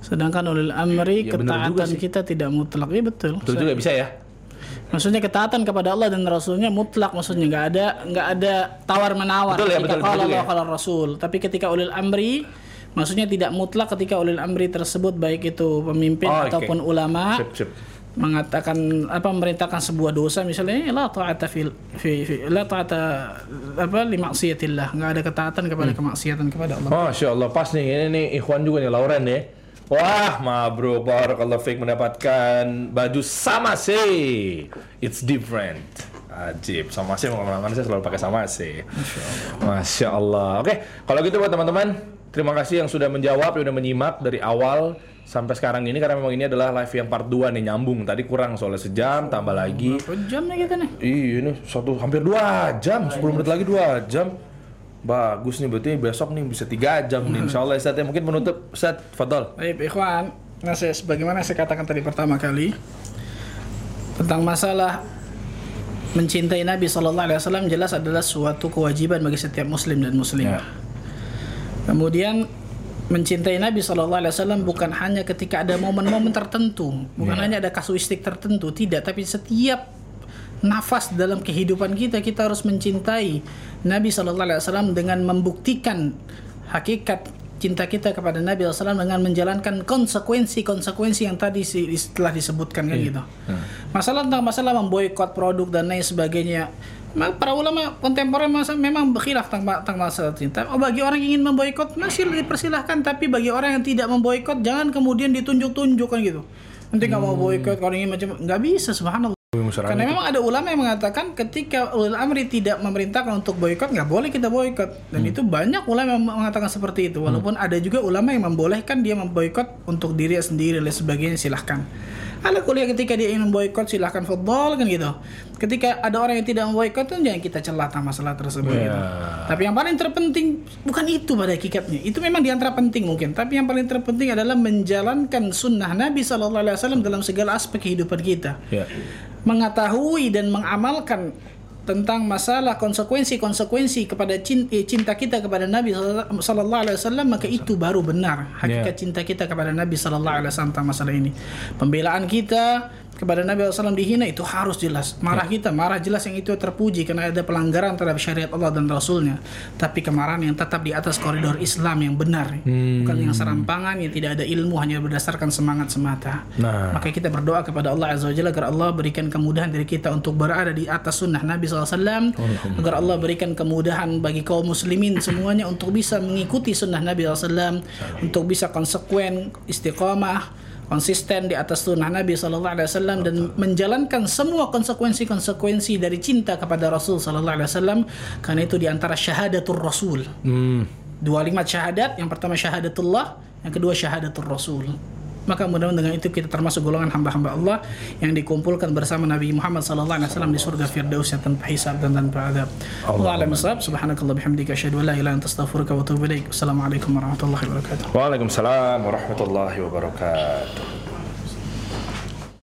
Sedangkan ulil amri Ya, juga ketaatan kita tidak mutlak. Iya betul. Betul juga bisa ya. Maksudnya ketaatan kepada Allah dan Rasulnya mutlak. Maksudnya nggak ada nggak ada tawar menawar Betul ya, ketika betul, kalau betul Allah ya. kalau Rasul. Tapi ketika ulil amri maksudnya tidak mutlak ketika ulil amri tersebut baik itu pemimpin Oh, ataupun ulama Sip, sip. mengatakan apa memerintahkan sebuah dosa misalnya la ta'ata fil fi, fi la ta'ata apa li maksiatillah nggak ada ketaatan kepada Hmm. kemaksiatan kepada Allah. Masya Allah, pas nih, ini nih Ikhwan juga nih, Lauren ya. Wah, mabruk, barakallah fik mendapatkan baju sama sih. It's different. Ajib, sama sih mau ke mana-mana saya selalu pakai sama sih. Masya Allah. Oke, kalau gitu buat teman-teman, terima kasih yang sudah menjawab, yang sudah menyimak dari awal sampai sekarang ini karena memang ini adalah live yang part 2 nih nyambung. Tadi kurang soalnya sejam, tambah lagi. Berapa kita nih? Iya ini satu hampir dua jam, 10 menit lagi dua jam. Bagus nih berarti besok nih bisa tiga jam nih. Insya Allah Ustaz ya mungkin menutup Ustaz, Fadol. Baik, ikhwan. Nah, saya sebagaimana saya katakan tadi pertama kali tentang masalah mencintai Nabi Shallallahu Alaihi Wasallam jelas adalah suatu kewajiban bagi setiap Muslim dan Muslimah. Ya. Kemudian mencintai Nabi Shallallahu Alaihi Wasallam bukan hanya ketika ada momen-momen tertentu, bukan Ya. hanya ada kasuistik tertentu, tidak, tapi setiap nafas dalam kehidupan kita kita harus mencintai Nabi Shallallahu Alaihi Wasallam dengan membuktikan hakikat cinta kita kepada Nabi SAW dengan menjalankan konsekuensi-konsekuensi yang tadi si- telah disebutkan kan gitu. Masalah tentang masalah memboikot produk dan lain sebagainya. Ma- Para ulama kontemporer masa memang berkhilaf tentang, tentang masalah cinta. Oh bagi orang yang ingin memboikot masih dipersilahkan, tapi bagi orang yang tidak memboikot jangan kemudian ditunjuk-tunjuk kan gitu. Nanti nggak mau boikot kalau ingin macam nggak bisa subhanallah. Karena memang ada ulama yang mengatakan ketika ulil amri tidak memerintahkan untuk boikot nggak boleh kita boikot dan itu banyak ulama yang mengatakan seperti itu walaupun ada juga ulama yang membolehkan dia memboikot untuk diri sendiri dan sebagainya silahkan. Ala kuliah ketika dia ingin memboikot silahkan football kan gitu. Ketika ada orang yang tidak memboikot tuh jangan kita celah tentang masalah tersebut. Ya. gitu. Tapi yang paling terpenting bukan itu pada hakikatnya. Itu memang di antara penting mungkin. Tapi yang paling terpenting adalah menjalankan sunnah Nabi Wasallam dalam segala aspek kehidupan kita Ya. Mengetahui dan mengamalkan tentang masalah konsekuensi-konsekuensi kepada cinta, cinta kita kepada Nabi sallallahu alaihi wasallam maka itu baru benar hakikat Yeah. cinta kita kepada Nabi sallallahu alaihi wasallam tentang masalah ini. Pembelaan kita, kepada Nabi SAW dihina itu harus jelas. Marah kita, marah jelas yang itu terpuji karena ada pelanggaran terhadap syariat Allah dan Rasulnya. Tapi kemarahan yang tetap di atas koridor Islam yang benar, bukan yang serampangan yang tidak ada ilmu hanya berdasarkan semangat semata. Nah. Maka kita berdoa kepada Allah Azza wa Jalla agar Allah berikan kemudahan dari kita untuk berada di atas sunnah Nabi SAW agar Allah berikan kemudahan bagi kaum muslimin semuanya untuk bisa mengikuti sunnah Nabi SAW untuk bisa konsekuen istiqamah konsisten di atas sunnah Nabi Sallallahu Alaihi Wasallam dan menjalankan semua konsekuensi-konsekuensi dari cinta kepada Rasul Sallallahu Alaihi Wasallam. Karena itu di antara syahadatul Rasul. Hmm. dua kalimat syahadat yang pertama syahadatullah yang kedua syahadatul Rasul maka mudah-mudahan dengan itu kita termasuk golongan hamba-hamba Allah yang dikumpulkan bersama Nabi Muhammad sallallahu alaihi wasallam di surga Firdaus yang tanpa hisab dan tanpa adab. Allah alam bisawab. Subhanakallah bihamdika asyhadu an la ilaha illa anta astaghfiruka wa atubu ilaik. Assalamualaikum warahmatullahi wabarakatuh. Waalaikumsalam warahmatullahi wabarakatuh.